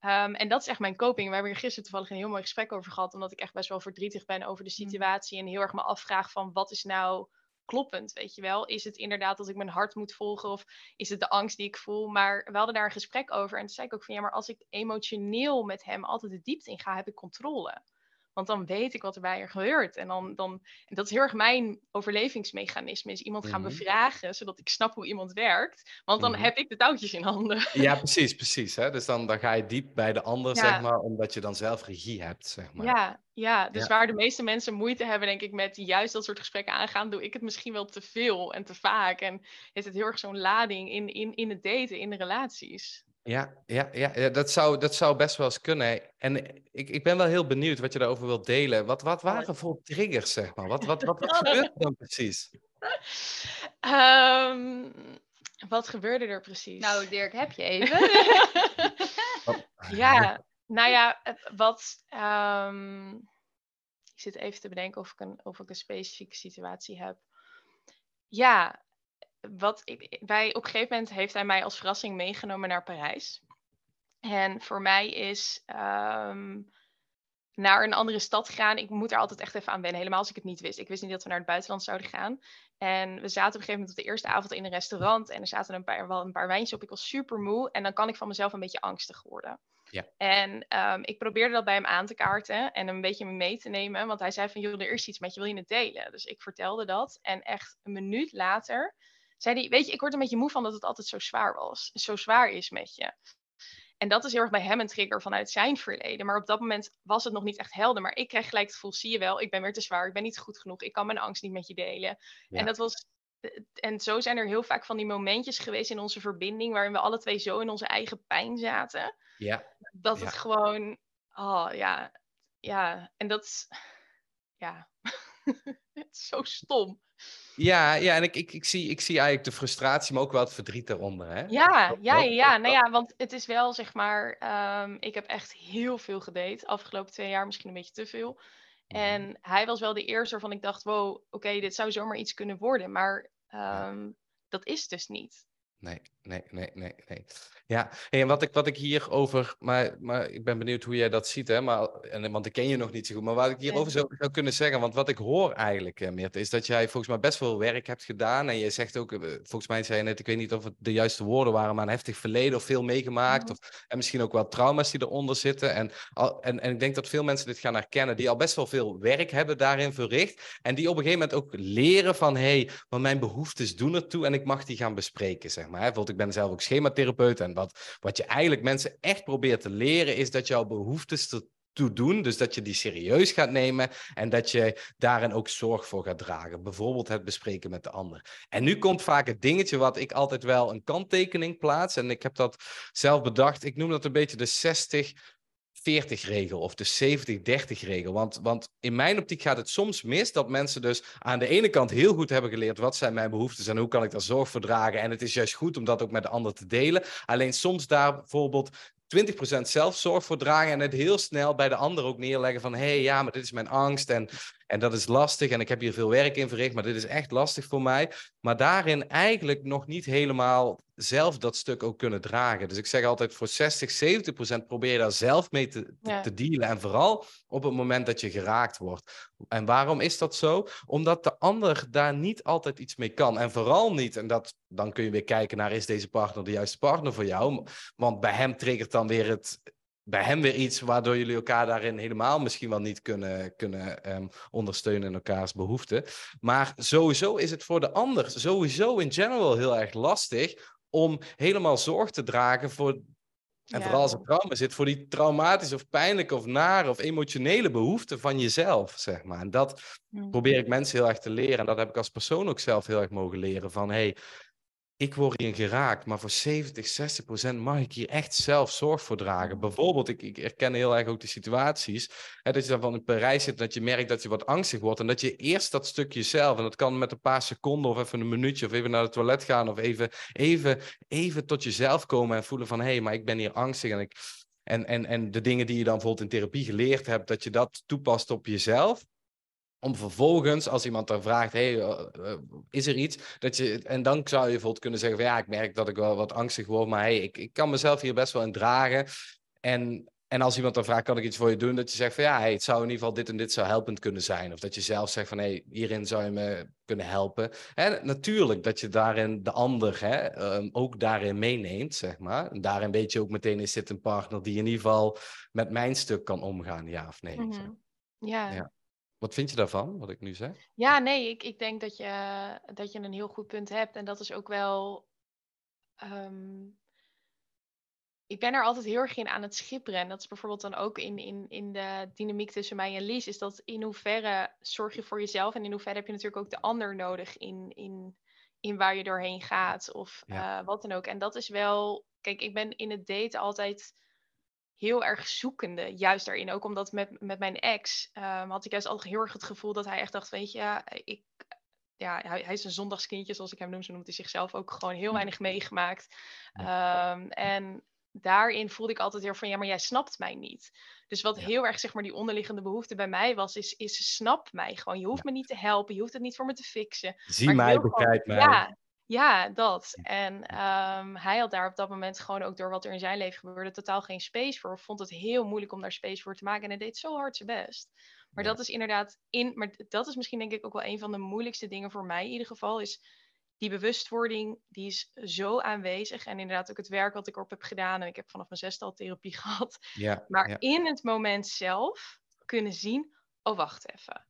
Ehm, en dat is echt mijn coping. We hebben hier gisteren toevallig een heel mooi gesprek over gehad, omdat ik echt best wel verdrietig ben over de situatie en heel erg me afvraag van wat is nou kloppend, weet je wel? Is het inderdaad dat ik mijn hart moet volgen of is het de angst die ik voel? Maar we hadden daar een gesprek over en toen zei ik ook van ja, maar als ik emotioneel met hem altijd de diepte in ga, heb ik controle. Want dan weet ik wat er bij er gebeurt. En, dan, dan, en dat is heel erg mijn overlevingsmechanisme. Is iemand gaan Mhm. bevragen, zodat ik snap hoe iemand werkt. Want dan Mhm. heb ik de touwtjes in handen. Ja, precies, precies. Hè? Dus dan, dan ga je diep bij de ander, Ja. zeg maar, omdat je dan zelf regie hebt, zeg maar. Ja, ja, dus Ja. waar de meeste mensen moeite hebben, denk ik, met juist dat soort gesprekken aangaan, doe ik het misschien wel te veel en te vaak. En heeft het heel erg zo'n lading in, in, in het daten, in de relaties. Ja, ja, ja, ja dat, zou, dat zou best wel eens kunnen. En ik, ik ben wel heel benieuwd wat je daarover wilt delen. Wat, wat waren voor triggers, zeg maar? Wat, wat, wat, wat gebeurt er dan precies? Ehm, wat gebeurde er precies? Nou, Dirk, heb je even? ja, nou ja, wat. ehm, ik zit even te bedenken of ik een, of ik een specifieke situatie heb. Ja, wat ik, wij, op een gegeven moment heeft hij mij als verrassing meegenomen naar Parijs. En voor mij is ehm, naar een andere stad gaan. Ik moet er altijd echt even aan wennen. Helemaal als ik het niet wist. Ik wist niet dat we naar het buitenland zouden gaan. En we zaten op een gegeven moment op de eerste avond in een restaurant. En er zaten een paar, wel een paar wijntjes op. Ik was super moe. En dan kan ik van mezelf een beetje angstig worden. Ja. En um, ik probeerde dat bij hem aan te kaarten. En een beetje mee te nemen. Want hij zei van, joh, er is iets met je. Wil je het delen? Dus ik vertelde dat. En echt een minuut later zei hij, weet je, ik word een beetje moe van dat het altijd zo zwaar was. Zo zwaar is met je. En dat is heel erg bij hem een trigger vanuit zijn verleden. Maar op dat moment was het nog niet echt helder. Maar ik kreeg gelijk het gevoel, zie je wel, ik ben weer te zwaar. Ik ben niet goed genoeg. Ik kan mijn angst niet met je delen. En dat was... En zo zijn er heel vaak van die momentjes geweest in onze verbinding... waarin we alle twee zo in onze eigen pijn zaten. Ja. Dat het gewoon... Oh, ja. Ja. En dat is... Ja. het is zo stom. Ja, ja en ik, ik, ik, zie, ik zie eigenlijk de frustratie, maar ook wel het verdriet eronder. Hè? Ja, ja, ja, nou ja, want het is wel zeg maar, um, ik heb echt heel veel gedate, afgelopen twee jaar misschien een beetje te veel. Mhm. En hij was wel de eerste waarvan ik dacht, wow, oké, dit zou zomaar iets kunnen worden, maar um, dat is dus niet. Nee, nee, nee, nee, nee. Ja, en wat ik, wat ik hierover, maar, maar ik ben benieuwd hoe jij dat ziet, hè, maar, en, want ik ken je nog niet zo goed, maar wat ik hierover zou, zou kunnen zeggen, want wat ik hoor eigenlijk, eh, Meert, is dat jij volgens mij best veel werk hebt gedaan en je zegt ook, eh, volgens mij zei je net, ik weet niet of het de juiste woorden waren, maar een heftig verleden of veel meegemaakt, Mhm. of, en misschien ook wel trauma's die eronder zitten. En, al, en, en ik denk dat veel mensen dit gaan herkennen, die al best wel veel werk hebben daarin verricht, en die op een gegeven moment ook leren van, hé, hey, maar mijn behoeftes doen ertoe en ik mag die gaan bespreken, zeg maar. Hè. Bijvoorbeeld, ik ben zelf ook schematherapeut en wat, wat je eigenlijk mensen echt probeert te leren, is dat jouw behoeftes ertoe doen. Dus dat je die serieus gaat nemen en dat je daarin ook zorg voor gaat dragen. Bijvoorbeeld het bespreken met de ander. En nu komt vaak het dingetje wat ik altijd wel een kanttekening plaats. En ik heb dat zelf bedacht. Ik noem dat een beetje de 60. 40-regel of de 70-30-regel. Want, want in mijn optiek gaat het soms mis dat mensen dus aan de ene kant heel goed hebben geleerd wat zijn mijn behoeftes en hoe kan ik daar zorg voor dragen. En het is juist goed om dat ook met de ander te delen. Alleen soms daar bijvoorbeeld 20% zelfzorg voor dragen en het heel snel bij de ander ook neerleggen van hé hey, ja, maar dit is mijn angst en, en dat is lastig en ik heb hier veel werk in verricht, maar dit is echt lastig voor mij. Maar daarin eigenlijk nog niet helemaal zelf dat stuk ook kunnen dragen. Dus ik zeg altijd voor 60, 70% probeer je daar zelf mee te, te, Ja. te dealen en vooral op het moment dat je geraakt wordt. En waarom is dat zo? Omdat de ander daar niet altijd iets mee kan. En vooral niet, en dat, dan kun je weer kijken naar is deze partner de juiste partner voor jou? Want bij hem triggert dan weer het, bij hem weer iets waardoor jullie elkaar daarin helemaal misschien wel niet kunnen, kunnen ehm, ondersteunen in elkaars behoeften. Maar sowieso is het voor de ander sowieso in general heel erg lastig om helemaal zorg te dragen voor. En Ja. vooral als er trauma zit, voor die traumatische of pijnlijke of nare of emotionele behoeften van jezelf, zeg maar. En dat Mhm. probeer ik mensen heel erg te leren. En dat heb ik als persoon ook zelf heel erg mogen leren. Van hey, ik word hierin geraakt, maar voor 70, 60 procent mag ik hier echt zelf zorg voor dragen. Bijvoorbeeld, ik, ik herken heel erg ook de situaties. Hè, dat je dan van in Parijs zit, dat je merkt dat je wat angstig wordt. En dat je eerst dat stukje zelf, en dat kan met een paar seconden of even een minuutje of even naar het toilet gaan of even, even, even tot jezelf komen en voelen van hé, hey, maar ik ben hier angstig en ik. En, en, en de dingen die je dan bijvoorbeeld in therapie geleerd hebt, dat je dat toepast op jezelf. Om vervolgens, als iemand dan vraagt, hey, uh, uh, is er iets? Dat je, en dan zou je bijvoorbeeld kunnen zeggen van ja, ik merk dat ik wel wat angstig word, maar hey, ik, ik kan mezelf hier best wel in dragen. En, en als iemand dan vraagt, kan ik iets voor je doen? Dat je zegt van ja, hey, het zou in ieder geval dit en dit zou helpend kunnen zijn. Of dat je zelf zegt van hey, hierin zou je me kunnen helpen. En natuurlijk dat je daarin de ander hè, um, ook daarin meeneemt, zeg maar. En daarin weet je ook meteen, is dit een partner die in ieder geval met mijn stuk kan omgaan, ja of nee? Mm -hmm. ja. ja. Wat vind je daarvan, wat ik nu zeg? Ja, nee, ik, ik denk dat je, dat je een heel goed punt hebt. En dat is ook wel. Um, ik ben er altijd heel erg in aan het schipperen. En dat is bijvoorbeeld dan ook in, in, in de dynamiek tussen mij en Lies. Is dat in hoeverre zorg je voor jezelf en in hoeverre heb je natuurlijk ook de ander nodig in, in, in waar je doorheen gaat of ja. uh, wat dan ook. En dat is wel. Kijk, ik ben in het daten altijd heel erg zoekende, juist daarin. Ook omdat met, met mijn ex um, had ik juist altijd heel erg het gevoel dat hij echt dacht, weet je, ja, ik, ja, hij, hij is een zondagskindje, zoals ik hem noem, zo noemt hij zichzelf ook gewoon heel weinig meegemaakt. Um, en daarin voelde ik altijd heel van, ja, maar jij snapt mij niet. Dus wat ja. heel erg, zeg maar, die onderliggende behoefte bij mij was, is, is snap mij gewoon. Je hoeft ja. me niet te helpen, je hoeft het niet voor me te fixen. Zie mij, begrijp mij. Ja, Ja, dat. En ehm, hij had daar op dat moment gewoon ook door wat er in zijn leven gebeurde, totaal geen space voor. Vond het heel moeilijk om daar space voor te maken. En hij deed zo hard zijn best. Maar Ja. dat is inderdaad in. Maar dat is misschien denk ik ook wel een van de moeilijkste dingen voor mij in ieder geval. Is die bewustwording, die is zo aanwezig. En inderdaad ook het werk wat ik erop heb gedaan. En ik heb vanaf mijn zesde al therapie gehad. Ja, Maar ja. in het moment zelf kunnen zien, oh wacht even.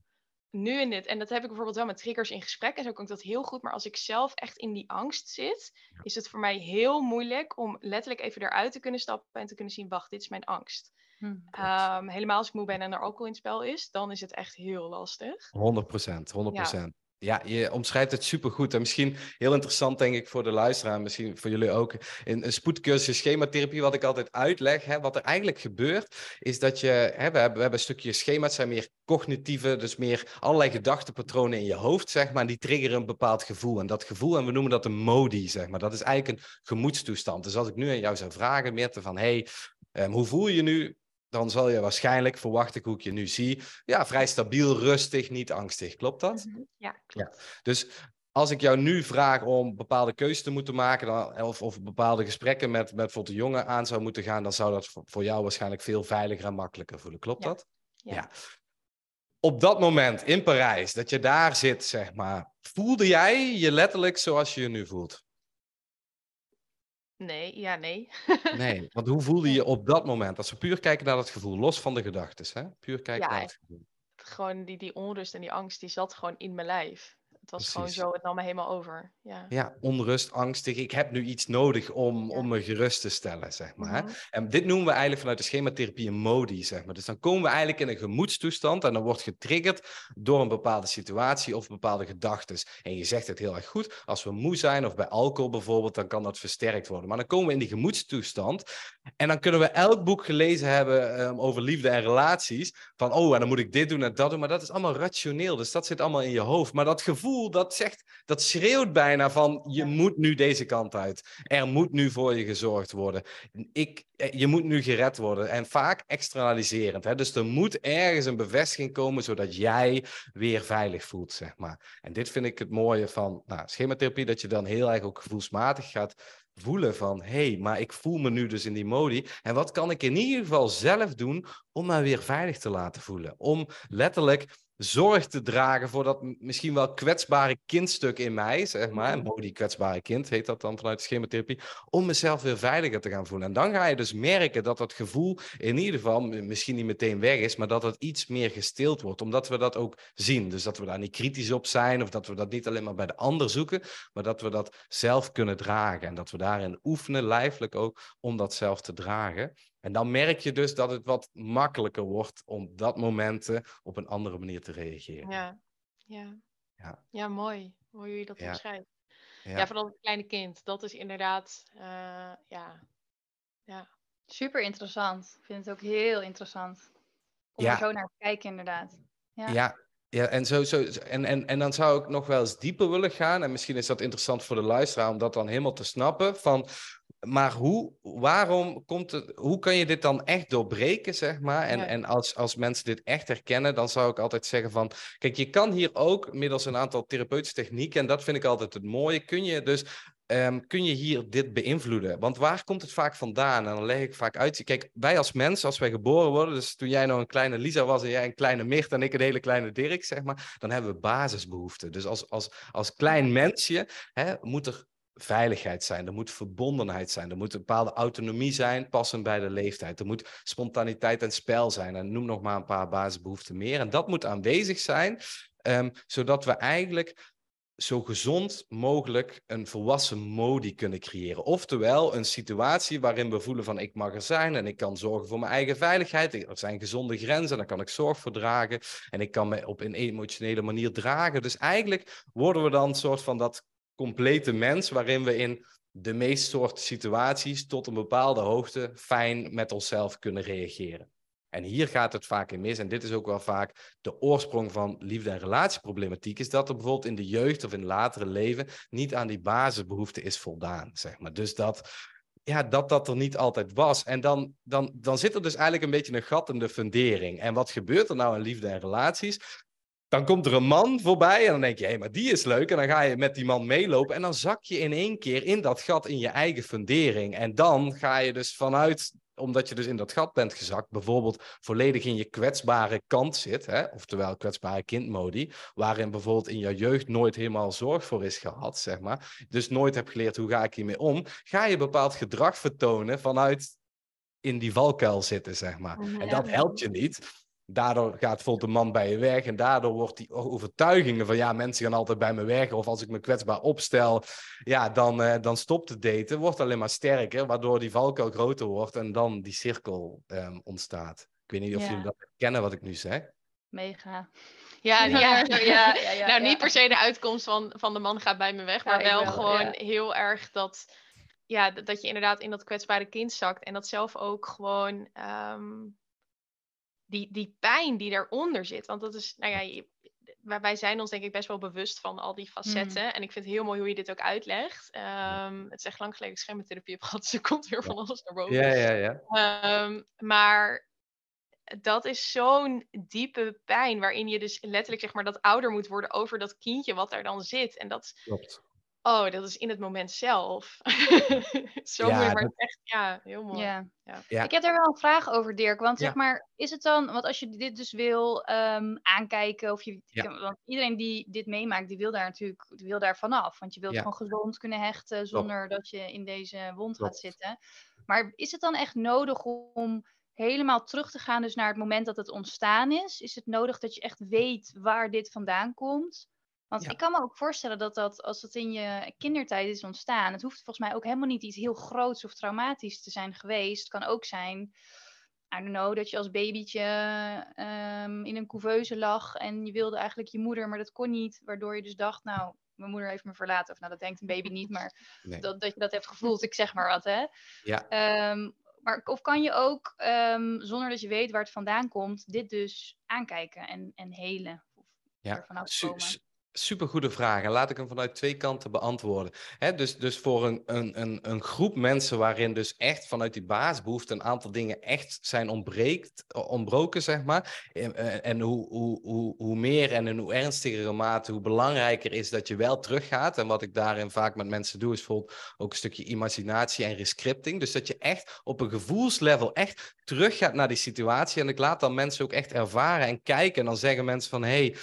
Nu in dit, en dat heb ik bijvoorbeeld wel met triggers in gesprek en zo kan ik dat heel goed. Maar als ik zelf echt in die angst zit, is het voor mij heel moeilijk om letterlijk even eruit te kunnen stappen en te kunnen zien, wacht, dit is mijn angst. Hm. Ehm, helemaal als ik moe ben en er alcohol in het spel is, dan is het echt heel lastig. 100 procent, 100 Ja, je omschrijft het supergoed. En misschien heel interessant, denk ik, voor de luisteraar, misschien voor jullie ook. In een spoedcursus schematherapie, wat ik altijd uitleg, hè, wat er eigenlijk gebeurt, is dat je, hè, we, hebben, we hebben een stukje schema's, zijn meer cognitieve, dus meer allerlei gedachtepatronen in je hoofd, zeg maar, die triggeren een bepaald gevoel. En dat gevoel, en we noemen dat een modi, zeg maar, dat is eigenlijk een gemoedstoestand. Dus als ik nu aan jou zou vragen, Meerte, van, hey, ehm, hoe voel je nu? Dan zal je waarschijnlijk, verwacht ik hoe ik je nu zie, ja, vrij stabiel, rustig, niet angstig. Klopt dat? Mhm. Ja, klopt. Dus als ik jou nu vraag om bepaalde keuzes te moeten maken, dan, of, of bepaalde gesprekken met, met bijvoorbeeld de jongen aan zou moeten gaan, dan zou dat voor, voor jou waarschijnlijk veel veiliger en makkelijker voelen. Klopt Ja. dat? Ja. Op dat moment in Parijs, dat je daar zit, zeg maar, voelde jij je letterlijk zoals je je nu voelt? Nee, ja, nee. Nee, want hoe voelde je op dat moment? Als we puur kijken naar dat gevoel, los van de gedachten, hè? Puur kijken Ja, naar het gevoel. gewoon die, die onrust en die angst, die zat gewoon in mijn lijf. Het was gewoon zo, het nam me helemaal over. Ja. Ja, onrust, angstig. Ik heb nu iets nodig om, Ja. om me gerust te stellen, zeg maar. Mhm. En dit noemen we eigenlijk vanuit de schematherapie een modi, zeg maar. Dus dan komen we eigenlijk in een gemoedstoestand en dan wordt getriggerd door een bepaalde situatie of bepaalde gedachten. En je zegt het heel erg goed, als we moe zijn of bij alcohol bijvoorbeeld, dan kan dat versterkt worden. Maar dan komen we in die gemoedstoestand en dan kunnen we elk boek gelezen hebben ehm, over liefde en relaties. Van, oh, en dan moet ik dit doen en dat doen. Maar dat is allemaal rationeel, dus dat zit allemaal in je hoofd. Maar dat gevoel, dat zegt, dat schreeuwt bijna van, je moet nu deze kant uit. Er moet nu voor je gezorgd worden. Ik, eh, je moet nu gered worden. En vaak externaliserend. Hè? Dus er moet ergens een bevestiging komen, zodat jij weer veilig voelt, zeg maar. En dit vind ik het mooie van nou, schematherapie, dat je dan heel erg ook gevoelsmatig gaat voelen van, hé, hey, maar ik voel me nu dus in die modi. En wat kan ik in ieder geval zelf doen om me weer veilig te laten voelen? Om letterlijk zorg te dragen voor dat misschien wel kwetsbare kindstuk in mij, zeg maar. Mhm. Modi kwetsbare kind heet dat dan vanuit de schematherapie. Om mezelf weer veiliger te gaan voelen. En dan ga je dus merken dat dat gevoel in ieder geval misschien niet meteen weg is, maar dat het iets meer gestild wordt. Omdat we dat ook zien. Dus dat we daar niet kritisch op zijn of dat we dat niet alleen maar bij de ander zoeken, maar dat we dat zelf kunnen dragen. En dat we daarin oefenen, lijfelijk ook, om dat zelf te dragen. En dan merk je dus dat het wat makkelijker wordt om dat momenten op een andere manier te reageren. Ja. Ja. Ja. ja, mooi. Hoe je dat Ja. Ja. Ja. vooral het kleine kind. Dat is inderdaad, eh, ja. Ja. Super interessant. Ik vind het ook heel interessant. Om Ja. er zo naar te kijken, inderdaad. Ja. Ja, ja en, zo, zo, en, en, en dan zou ik nog wel eens dieper willen gaan. En misschien is dat interessant voor de luisteraar om dat dan helemaal te snappen. Van, maar hoe, waarom komt het, hoe kan je dit dan echt doorbreken, zeg maar? En, Ja. en als, als mensen dit echt herkennen, dan zou ik altijd zeggen van... Kijk, je kan hier ook middels een aantal therapeutische technieken, en dat vind ik altijd het mooie, kun je dus ehm, kun je hier dit beïnvloeden? Want waar komt het vaak vandaan? En dan leg ik vaak uit. Kijk, wij als mens, als wij geboren worden, dus toen jij nog een kleine Lisa was en jij een kleine Mirt en ik een hele kleine Dirk, zeg maar, dan hebben we basisbehoeften. Dus als, als, als klein mensje hè, moet er veiligheid zijn, er moet verbondenheid zijn, er moet een bepaalde autonomie zijn, passend bij de leeftijd. Er moet spontaniteit en spel zijn. En noem nog maar een paar basisbehoeften meer. En dat moet aanwezig zijn, ehm, zodat we eigenlijk zo gezond mogelijk een volwassen modi kunnen creëren. Oftewel een situatie waarin we voelen van ik mag er zijn en ik kan zorgen voor mijn eigen veiligheid. Er zijn gezonde grenzen, daar kan ik zorg voor dragen en ik kan me op een emotionele manier dragen. Dus eigenlijk worden we dan een soort van dat complete mens waarin we in de meest soort situaties tot een bepaalde hoogte fijn met onszelf kunnen reageren. En hier gaat het vaak in mis. En dit is ook wel vaak de oorsprong van liefde- en relatieproblematiek. Is dat er bijvoorbeeld in de jeugd of in latere leven niet aan die basisbehoeften is voldaan. Zeg maar. Dus dat, ja, dat dat er niet altijd was. En dan, dan, dan zit er dus eigenlijk een beetje een gat in de fundering. En wat gebeurt er nou in liefde en relaties? Dan komt er een man voorbij en dan denk je, hé, maar die is leuk. En dan ga je met die man meelopen en dan zak je in één keer in dat gat in je eigen fundering. En dan ga je dus vanuit, omdat je dus in dat gat bent gezakt, bijvoorbeeld volledig in je kwetsbare kant zit, hè? oftewel kwetsbare kindmodi, waarin bijvoorbeeld in je jeugd nooit helemaal zorg voor is gehad, zeg maar. Dus nooit hebt geleerd hoe ga ik hiermee om, ga je bepaald gedrag vertonen vanuit in die valkuil zitten, zeg maar. En dat helpt je niet. Daardoor gaat vol de man bij je weg. En daardoor wordt die overtuigingen van ja, mensen gaan altijd bij me weg. Of als ik me kwetsbaar opstel, ja, dan, uh, dan stopt het daten. Wordt alleen maar sterker, waardoor die valkuil groter wordt en dan die cirkel um, ontstaat. Ik weet niet of ja. jullie dat kennen wat ik nu zeg. Mega. Ja, ja, ja, ja, nou niet per se de uitkomst van, van de man gaat bij me weg, maar wel, wel, gewoon heel erg dat, ja, dat je inderdaad in dat kwetsbare kind zakt en dat zelf ook gewoon um, die, die pijn die daaronder zit. Want dat is, nou ja, wij zijn ons denk ik best wel bewust van al die facetten. Mm. En ik vind het heel mooi hoe je dit ook uitlegt. Um, het is echt lang geleden schermtherapie heb gehad, dus er komt weer van alles naar boven. Ja, ja, ja. Um, maar dat is zo'n diepe pijn waarin je dus letterlijk zeg maar dat ouder moet worden over dat kindje wat daar dan zit. En dat, Klopt. Oh, dat is in het moment zelf. Zo ja, maar dat... echt, ja, heel mooi. Ja. Ja. Ik heb er wel een vraag over, Dirk. Want zeg maar, is het dan, want als je dit dus wil um, aankijken, of je, want iedereen die dit meemaakt, die wil daar natuurlijk, die wil daar vanaf. Want je wilt gewoon gezond kunnen hechten zonder dat je in deze wond gaat zitten. Maar is het dan echt nodig om helemaal terug te gaan, dus naar het moment dat het ontstaan is? Is het nodig dat je echt weet waar dit vandaan komt? Want ik kan me ook voorstellen dat dat, als het in je kindertijd is ontstaan, het hoeft volgens mij ook helemaal niet iets heel groots of traumatisch te zijn geweest. Het kan ook zijn, I don't know, dat je als babytje um, in een couveuse lag en je wilde eigenlijk je moeder, maar dat kon niet. Waardoor je dus dacht, nou, mijn moeder heeft me verlaten. Of nou, dat denkt een baby niet, maar dat, dat je dat hebt gevoeld. Ik zeg maar wat, hè. Ja. Um, maar of kan je ook, um, zonder dat je weet waar het vandaan komt, dit dus aankijken en, en helen? Of ja, Super goede vraag. En laat ik hem vanuit twee kanten beantwoorden. dus, dus voor een, een, een, groep mensen waarin dus echt vanuit die basisbehoefte een aantal dingen echt zijn ontbreekt, ontbroken, zeg maar. En, eh, en hoe, hoe, hoe, hoe meer en in hoe ernstigere mate, hoe belangrijker is dat je wel teruggaat. En wat ik daarin vaak met mensen doe, is bijvoorbeeld ook een stukje imaginatie en rescripting. Dus dat je echt op een gevoelslevel echt teruggaat naar die situatie. En ik laat dan mensen ook echt ervaren en kijken. En dan zeggen mensen van, hey,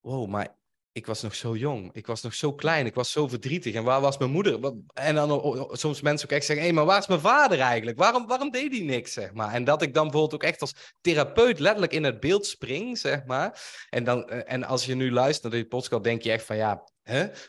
wow, maar ik was nog zo jong. Ik was nog zo klein. Ik was zo verdrietig. En waar was mijn moeder? En dan soms mensen ook echt zeggen: hé, hey, maar waar is mijn vader eigenlijk? Waarom, waarom deed hij niks? Zeg maar. En dat ik dan bijvoorbeeld ook echt als therapeut letterlijk in het beeld spring, zeg maar. En, dan, eh, en als je nu luistert naar dit podcast, denk je echt van ja,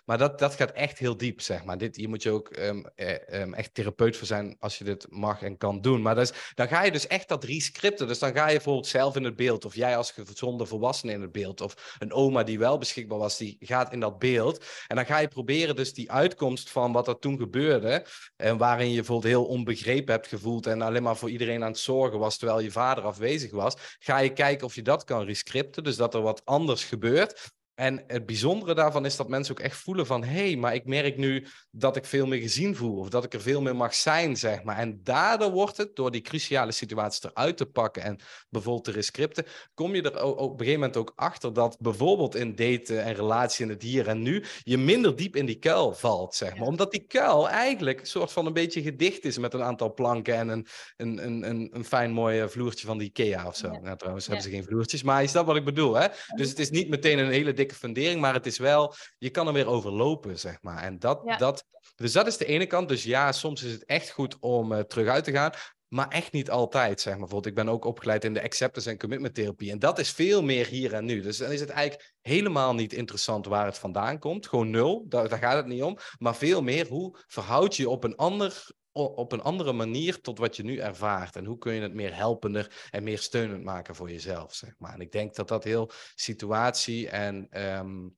maar dat, dat gaat echt heel diep, zeg maar. Dit, hier moet je ook um, um, echt therapeut voor zijn als je dit mag en kan doen. Maar is, dan ga je dus echt dat rescripten. Dus dan ga je bijvoorbeeld zelf in het beeld. Of jij als gezonde volwassene in het beeld. Of een oma die wel beschikbaar was, die gaat in dat beeld. En dan ga je proberen dus die uitkomst van wat er toen gebeurde. En waarin je bijvoorbeeld heel onbegrepen hebt gevoeld. En alleen maar voor iedereen aan het zorgen was terwijl je vader afwezig was. Ga je kijken of je dat kan rescripten. Dus dat er wat anders gebeurt. En het bijzondere daarvan is dat mensen ook echt voelen van... hé, hey, maar ik merk nu dat ik veel meer gezien voel... of dat ik er veel meer mag zijn, zeg maar. En daardoor wordt het, door die cruciale situaties eruit te pakken... en bijvoorbeeld de rescripten... kom je er op een gegeven moment ook achter... dat bijvoorbeeld in daten en relatie in het hier en nu... je minder diep in die kuil valt, zeg maar. Omdat die kuil eigenlijk een soort van een beetje gedicht is... met een aantal planken en een, een, een, een, een fijn mooi vloertje van de Ikea of zo. Ja. Nou, trouwens hebben ze geen vloertjes, maar is dat wat ik bedoel, hè? Dus het is niet meteen een hele dikke fundering, maar het is wel, je kan er weer overlopen, zeg maar. En dat, dat, dus dat is de ene kant. Dus ja, soms is het echt goed om uh, terug uit te gaan. Maar echt niet altijd, zeg maar. Bijvoorbeeld, ik ben ook opgeleid in de acceptance en commitment therapie. En dat is veel meer hier en nu. Dus dan is het eigenlijk helemaal niet interessant waar het vandaan komt. Gewoon nul, daar, daar gaat het niet om. Maar veel meer, hoe verhoud je op een ander op een andere manier tot wat je nu ervaart. En hoe kun je het meer helpender en meer steunend maken voor jezelf, zeg maar. En ik denk dat dat heel situatie en um,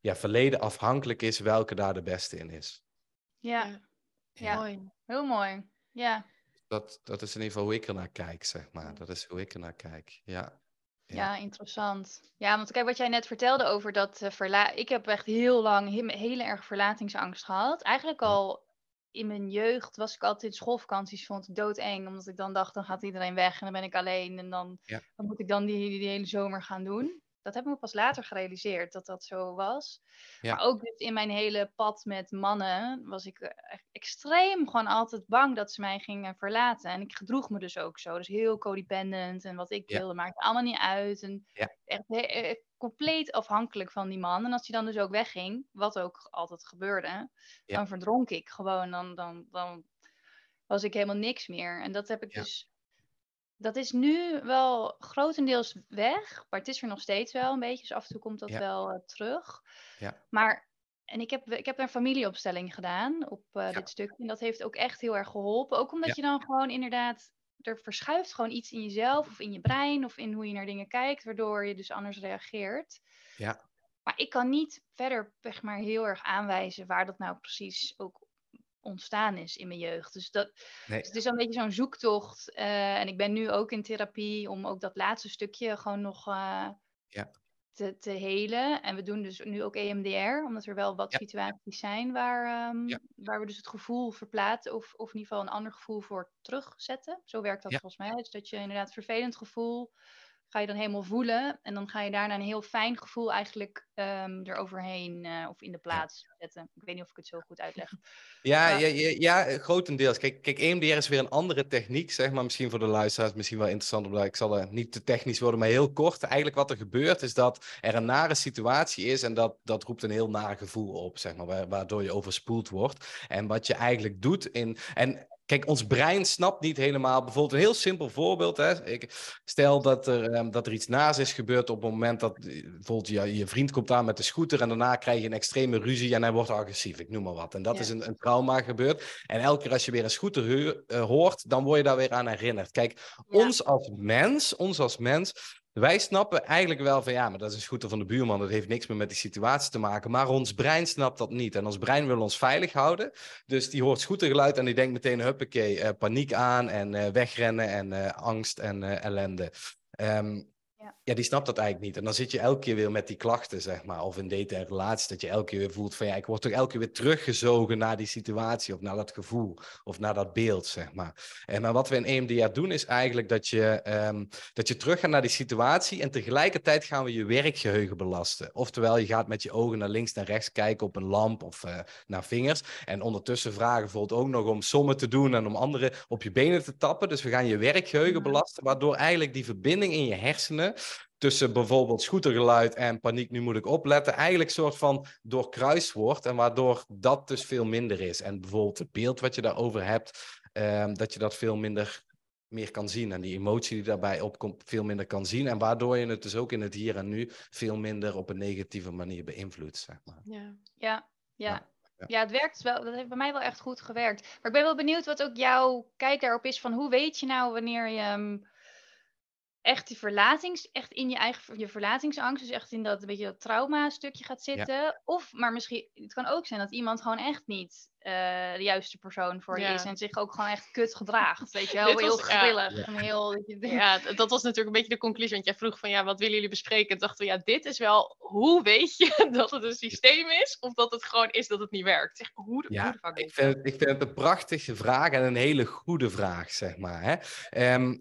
ja, verleden afhankelijk is welke daar de beste in is. Ja, ja. mooi. Heel mooi. Ja. Dat, dat is in ieder geval hoe ik er naar kijk, zeg maar. Dat is hoe ik er naar kijk, ja. Ja. ja, interessant. Ja, want kijk wat jij net vertelde over dat uh, verla... Ik heb echt heel lang he hele erg verlatingsangst gehad. Eigenlijk al in mijn jeugd was ik altijd schoolvakanties, vond ik doodeng. Omdat ik dan dacht, dan gaat iedereen weg en dan ben ik alleen. En dan, dan moet ik dan die, die, hele zomer gaan doen. dat heb ik me pas later gerealiseerd dat dat zo was. Ja. Maar ook dus in mijn hele pad met mannen was ik eh, echt extreem gewoon altijd bang dat ze mij gingen verlaten. En ik gedroeg me dus ook zo. Dus heel codependent en wat ik Ja. wilde maakte allemaal niet uit. En Ja. echt eh, compleet afhankelijk van die man. En als hij dan dus ook wegging, wat ook altijd gebeurde, Ja. dan verdronk ik gewoon. Dan, dan, dan was ik helemaal niks meer. En dat heb ik Ja. dus. Dat is nu wel grotendeels weg, maar het is er nog steeds wel een beetje. Dus af en toe komt dat Ja. wel eh, terug. Ja. Maar, en ik heb, ik heb een familieopstelling gedaan op eh, dit stuk. En dat heeft ook echt heel erg geholpen. Ook omdat je dan gewoon inderdaad, er verschuift gewoon iets in jezelf of in je brein of in hoe je naar dingen kijkt, waardoor je dus anders reageert. Ja. Maar ik kan niet verder zeg maar, heel erg aanwijzen waar dat nou precies ook ontstaan is in mijn jeugd. Dus, dat, Nee. dus het is een beetje zo'n zoektocht. eh, en ik ben nu ook in therapie om ook dat laatste stukje gewoon nog eh, Ja. Te, te helen. En we doen dus nu ook EMDR, omdat er wel wat Ja. situaties zijn waar, ehm, Ja. waar we dus het gevoel verplaatsen of, of in ieder geval een ander gevoel voor terugzetten. Zo werkt dat Ja. volgens mij. Dus dat je inderdaad vervelend gevoel ga je dan helemaal voelen. En dan ga je daarna een heel fijn gevoel eigenlijk ehm eroverheen eh, of in de plaats zetten. Ik weet niet of ik het zo goed uitleg. Ja, Ja. ja, ja, grotendeels. Kijk, kijk, EMDR is weer een andere techniek, zeg maar. Misschien voor de luisteraars, misschien wel interessant, omdat ik zal er niet te technisch worden, maar heel kort. Eigenlijk wat er gebeurt is dat er een nare situatie is en dat, dat roept een heel naar gevoel op, zeg maar, wa- waardoor je overspoeld wordt. En wat je eigenlijk doet in... En Kijk, ons brein snapt niet helemaal. Bijvoorbeeld een heel simpel voorbeeld. Hè. Ik, stel dat er, ehm, dat er iets naast is gebeurd op het moment dat eh, bijvoorbeeld je, je vriend komt aan met de scooter en daarna krijg je een extreme ruzie en hij wordt agressief. Ik noem maar wat. En dat Ja. is een, een trauma gebeurd. En elke keer als je weer een scooter eh, hoort, dan word je daar weer aan herinnerd. Kijk, Ja. ons als mens, ons als mens, wij snappen eigenlijk wel van ja, maar dat is een scooter van de buurman, dat heeft niks meer met die situatie te maken. Maar ons brein snapt dat niet. En ons brein wil ons veilig houden. Dus die hoort scootergeluid en die denkt meteen, huppakee, eh, paniek aan en eh, wegrennen en eh, angst en ellende. Ehm, Ja. ja, die snapt dat eigenlijk niet. En dan zit je elke keer weer met die klachten, zeg maar. Of in daten en relaties, dat je elke keer weer voelt van ja, ik word toch elke keer weer teruggezogen naar die situatie of naar dat gevoel of naar dat beeld, zeg maar. En maar wat we in EMDR doen is eigenlijk dat je, ehm, dat je terug gaat naar die situatie en tegelijkertijd gaan we je werkgeheugen belasten. Oftewel, je gaat met je ogen naar links en rechts kijken op een lamp of eh, naar vingers. En ondertussen vragen bijvoorbeeld ook nog om sommen te doen en om anderen op je benen te tappen. Dus we gaan je werkgeheugen Mhm. belasten, waardoor eigenlijk die verbinding in je hersenen tussen bijvoorbeeld scootergeluid en paniek, nu moet ik opletten, eigenlijk soort van doorkruist wordt en waardoor dat dus veel minder is. En bijvoorbeeld het beeld wat je daarover hebt, ehm, dat je dat veel minder meer kan zien en die emotie die daarbij opkomt veel minder kan zien en waardoor je het dus ook in het hier en nu veel minder op een negatieve manier beïnvloedt, zeg maar. Ja. Ja, ja. Ja, Ja, ja. het werkt wel. Dat heeft bij mij wel echt goed gewerkt. Maar ik ben wel benieuwd wat ook jouw kijk daarop is van hoe weet je nou wanneer je ehm, echt die verlatings, echt in je eigen je verlatingsangst, dus echt in dat een beetje dat trauma stukje gaat zitten. Of, maar misschien, het kan ook zijn dat iemand gewoon echt niet eh, de juiste persoon voor je is en zich ook gewoon echt kut gedraagt. Weet je wel, Dit heel was- ja. en heel... Ja, dat was natuurlijk een beetje de conclusie. Want jij vroeg van ja, wat willen jullie bespreken? En dachten we, ja, dit is wel, hoe weet je dat het een systeem is? Of dat het gewoon is dat het niet werkt? Zeg, hoe, de- Ja, hoe de Ik vind, het, ik vind het een prachtige vraag en een hele goede vraag, zeg maar. Hè? Ehm,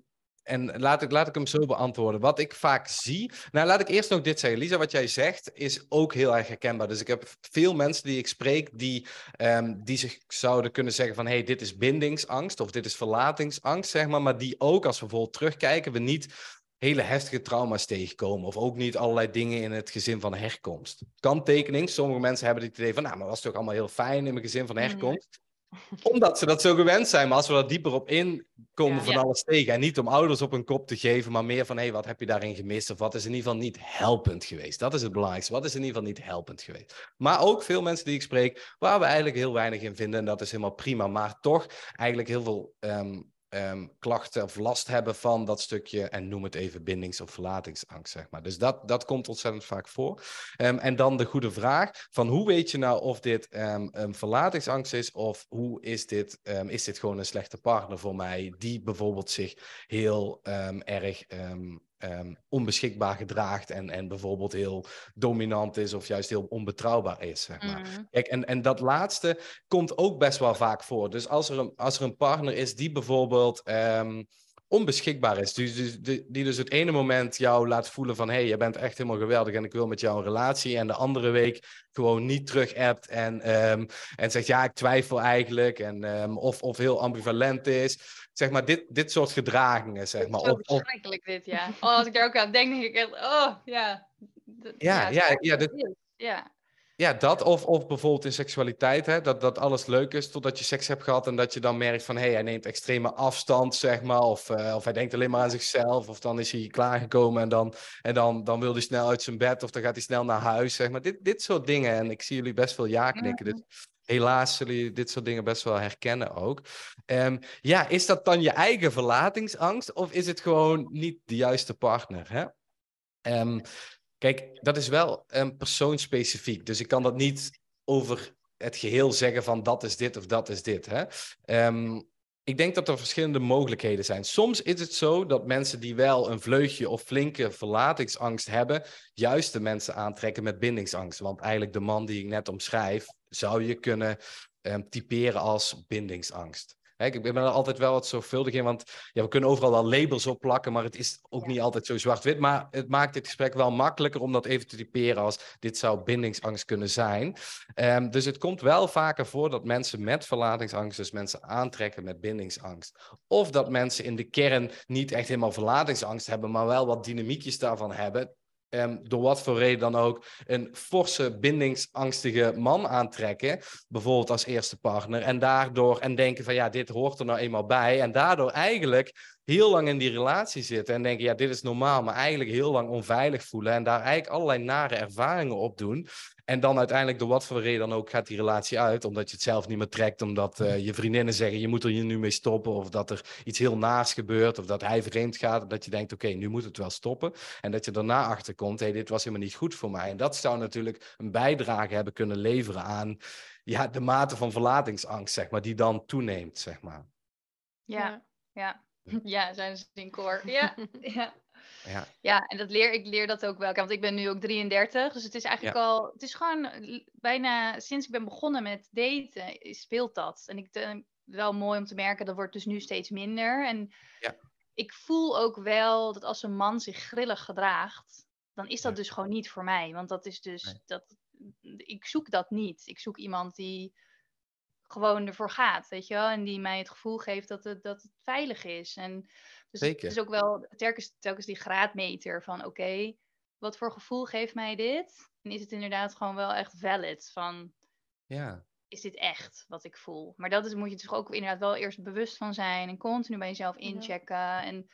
en laat ik, laat ik hem zo beantwoorden. Wat ik vaak zie. Nou, laat ik eerst nog dit zeggen. Lisa, wat jij zegt is ook heel erg herkenbaar. Dus ik heb veel mensen die ik spreek die, ehm, die zich zouden kunnen zeggen: van hé, hey, dit is bindingsangst of dit is verlatingsangst, zeg maar. Maar die ook, als we bijvoorbeeld terugkijken, we niet hele heftige trauma's tegenkomen. Of ook niet allerlei dingen in het gezin van herkomst. Kanttekening, sommige mensen hebben het idee van, nou, maar was toch allemaal heel fijn in mijn gezin van Mhm. herkomst. Omdat ze dat zo gewend zijn. Maar als we daar dieper op in komen Ja. van Ja. alles tegen. En niet om ouders op hun kop te geven, maar meer van, hé, hey, wat heb je daarin gemist? Of wat is in ieder geval niet helpend geweest? Dat is het belangrijkste. Wat is in ieder geval niet helpend geweest? Maar ook veel mensen die ik spreek, waar we eigenlijk heel weinig in vinden. En dat is helemaal prima. Maar toch eigenlijk heel veel ehm, ehm, klachten of last hebben van dat stukje, en noem het even bindings- of verlatingsangst, zeg maar. Dus dat, dat komt ontzettend vaak voor. Ehm, en dan de goede vraag van hoe weet je nou of dit ehm, een verlatingsangst is of hoe is dit, is dit gewoon een slechte partner voor mij die bijvoorbeeld zich heel erg ehm, onbeschikbaar gedraagt en, en bijvoorbeeld heel dominant is of juist heel onbetrouwbaar is, zeg maar. Mhm. Kijk, en, en dat laatste komt ook best wel vaak voor. Dus als er een, als er een partner is die bijvoorbeeld ehm, onbeschikbaar is. Dus, dus, die, die dus het ene moment jou laat voelen van... hé, hey, je bent echt helemaal geweldig en ik wil met jou een relatie. En de andere week gewoon niet terug appt en, ehm, en zegt... ja, ik twijfel eigenlijk. En, ehm, of, of heel ambivalent is. Zeg maar, dit, dit soort gedragingen, zeg maar. Zo Of, of, verschrikkelijk dit, ja. Oh, als ik daar ook aan denk, denk ik echt, oh, ja. Ja, ja, ja, dit- het. Ja, Ja, dat of, of bijvoorbeeld in seksualiteit, hè, dat, dat alles leuk is totdat je seks hebt gehad en dat je dan merkt van hé, hey, hij neemt extreme afstand, zeg maar, of, eh, of hij denkt alleen maar aan zichzelf, of dan is hij klaargekomen en dan, en dan, dan wil hij snel uit zijn bed of dan gaat hij snel naar huis, zeg maar. Dit, dit soort dingen en ik zie jullie best veel ja knikken, dus helaas zullen jullie dit soort dingen best wel herkennen ook. Ehm, ja, is dat dan je eigen verlatingsangst of is het gewoon niet de juiste partner, hè? Ehm, Kijk, dat is wel um, persoonsspecifiek. Dus ik kan dat niet over het geheel zeggen van dat is dit of dat is dit. Hè? Ehm, ik denk dat er verschillende mogelijkheden zijn. Soms is het zo dat mensen die wel een vleugje of flinke verlatingsangst hebben, juist de mensen aantrekken met bindingsangst. Want eigenlijk de man die ik net omschrijf, zou je kunnen um, typeren als bindingsangst. Ik ben er altijd wel wat zorgvuldig in, want ja, we kunnen overal wel labels op plakken, maar het is ook niet altijd zo zwart-wit. Maar het maakt dit gesprek wel makkelijker om dat even te typeren als dit zou bindingsangst kunnen zijn. Um, dus het komt wel vaker voor dat mensen met verlatingsangst, dus mensen aantrekken met bindingsangst. Of dat mensen in de kern niet echt helemaal verlatingsangst hebben, maar wel wat dynamiekjes daarvan hebben. Um, door wat voor reden dan ook, een forse bindingsangstige man aantrekken, bijvoorbeeld als eerste partner, en daardoor en denken van ja, dit hoort er nou eenmaal bij, en daardoor eigenlijk heel lang in die relatie zitten en denken ja, dit is normaal, maar eigenlijk heel lang onveilig voelen en daar eigenlijk allerlei nare ervaringen op doen. En dan uiteindelijk door wat voor reden dan ook gaat die relatie uit, omdat je het zelf niet meer trekt, omdat uh, je vriendinnen zeggen je moet er hier nu mee stoppen, of dat er iets heel naars gebeurt, of dat hij vreemd gaat, dat je denkt oké, okay, nu moet het wel stoppen. En dat je daarna achterkomt, hé, hey, dit was helemaal niet goed voor mij. En dat zou natuurlijk een bijdrage hebben kunnen leveren aan ja, de mate van verlatingsangst, zeg maar, die dan toeneemt, zeg maar. Ja, ja. Ja, zijn ze in koor. Ja, ja. Ja. ja, en dat leer, ik leer dat ook wel. Want ik ben nu ook 33, dus het is eigenlijk ja. al, het is gewoon bijna sinds ik ben begonnen met daten, speelt dat. En ik uh, wel mooi om te merken, dat wordt dus nu steeds minder. En ja. ik voel ook wel dat als een man zich grillig gedraagt, dan is dat ja. dus gewoon niet voor mij. Want dat is dus, nee. dat, ik zoek dat niet. Ik zoek iemand die gewoon ervoor gaat, weet je wel. En die mij het gevoel geeft dat het, dat het veilig is. En dus Zeker. het is ook wel telkens, telkens die graadmeter van oké, okay, wat voor gevoel geeft mij dit? En is het inderdaad gewoon wel echt valid van... Ja. Is dit echt wat ik voel? Maar dat is, moet je toch ook inderdaad wel eerst bewust van zijn. En continu bij jezelf inchecken. Ja. En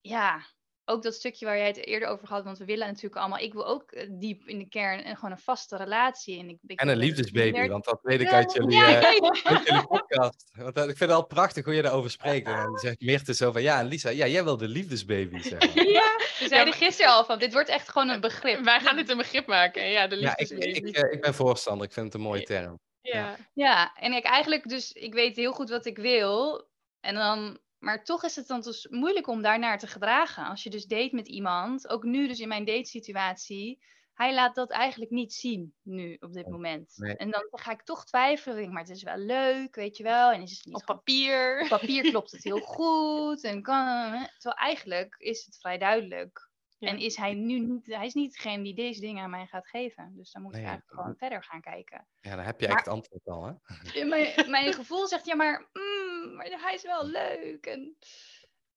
ja, ook dat stukje waar jij het eerder over had, want we willen natuurlijk allemaal, ik wil ook diep in de kern en gewoon een vaste relatie. En, ik, ik en een liefdesbaby, want dat weet ik uit jullie, ja, ja, ja. Uit jullie podcast. Want ik vind het al prachtig hoe je daarover spreekt. En dan zegt Meerte zo van, ja Lisa, ja, jij wil de liefdesbaby zeg maar. Ja, we zeiden gisteren al van, dit wordt echt gewoon een begrip. Wij gaan dit een begrip maken, ja, de liefdesbaby. Ja, ik, ik, ik, ben voorstander, ik vind het een mooie term. Ja. ja, en ik eigenlijk dus, ik weet heel goed wat ik wil. En dan maar toch is het dan dus moeilijk om daarnaar te gedragen. Als je dus date met iemand, ook nu dus in mijn datesituatie, hij laat dat eigenlijk niet zien nu op dit moment. Nee. En dan ga ik toch twijfelen, denk, maar het is wel leuk, weet je wel. En is het niet op papier. Op papier klopt het heel goed. En kan, terwijl eigenlijk is het vrij duidelijk. Ja. En is hij nu niet, hij is niet degene die deze dingen aan mij gaat geven. Dus dan moet nee, ik eigenlijk gewoon verder gaan kijken. Ja, dan heb je maar, echt het antwoord al, hè? Mijn, mijn gevoel zegt, ja, maar, mm, maar hij is wel leuk. En...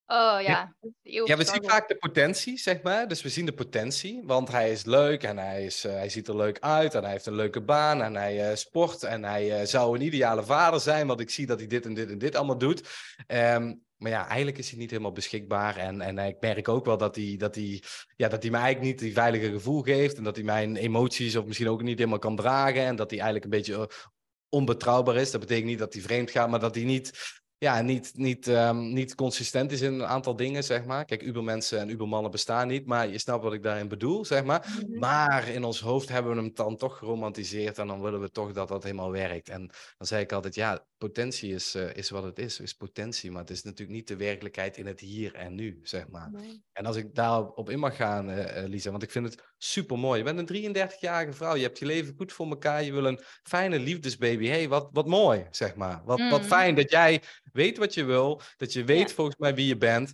Oh ja. Ja, ja we zien vaak de potentie, zeg maar. Dus we zien de potentie, want hij is leuk en hij, is, uh, hij ziet er leuk uit en hij heeft een leuke baan en hij uh, sport en hij uh, zou een ideale vader zijn, want ik zie dat hij dit en dit en dit allemaal doet. Um, maar ja, eigenlijk is hij niet helemaal beschikbaar. En, en ik merk ook wel dat hij, dat, hij, ja, dat hij mij eigenlijk niet die veilige gevoel geeft. En dat hij mijn emoties of misschien ook niet helemaal kan dragen. En dat hij eigenlijk een beetje onbetrouwbaar is. Dat betekent niet dat hij vreemd gaat, maar dat hij niet, ja, niet, niet, um, niet consistent is in een aantal dingen, zeg maar. Kijk, ubermensen en ubermannen bestaan niet, maar je snapt wat ik daarin bedoel, zeg maar. Mm -hmm. Maar in ons hoofd hebben we hem dan toch geromantiseerd en dan willen we toch dat dat helemaal werkt. En dan zei ik altijd, ja, potentie is, eh, is wat het is, is potentie. Maar het is natuurlijk niet de werkelijkheid in het hier en nu, zeg maar. En als ik daarop op in mag gaan, uh, Lisa, want ik vind het super mooi. Je bent een 33-jarige vrouw, je hebt je leven goed voor elkaar, je wil een fijne liefdesbaby. hey, wat, wat mooi, zeg maar. Wat, wat mm. fijn dat jij weet wat je wil, dat je weet volgens mij wie je bent.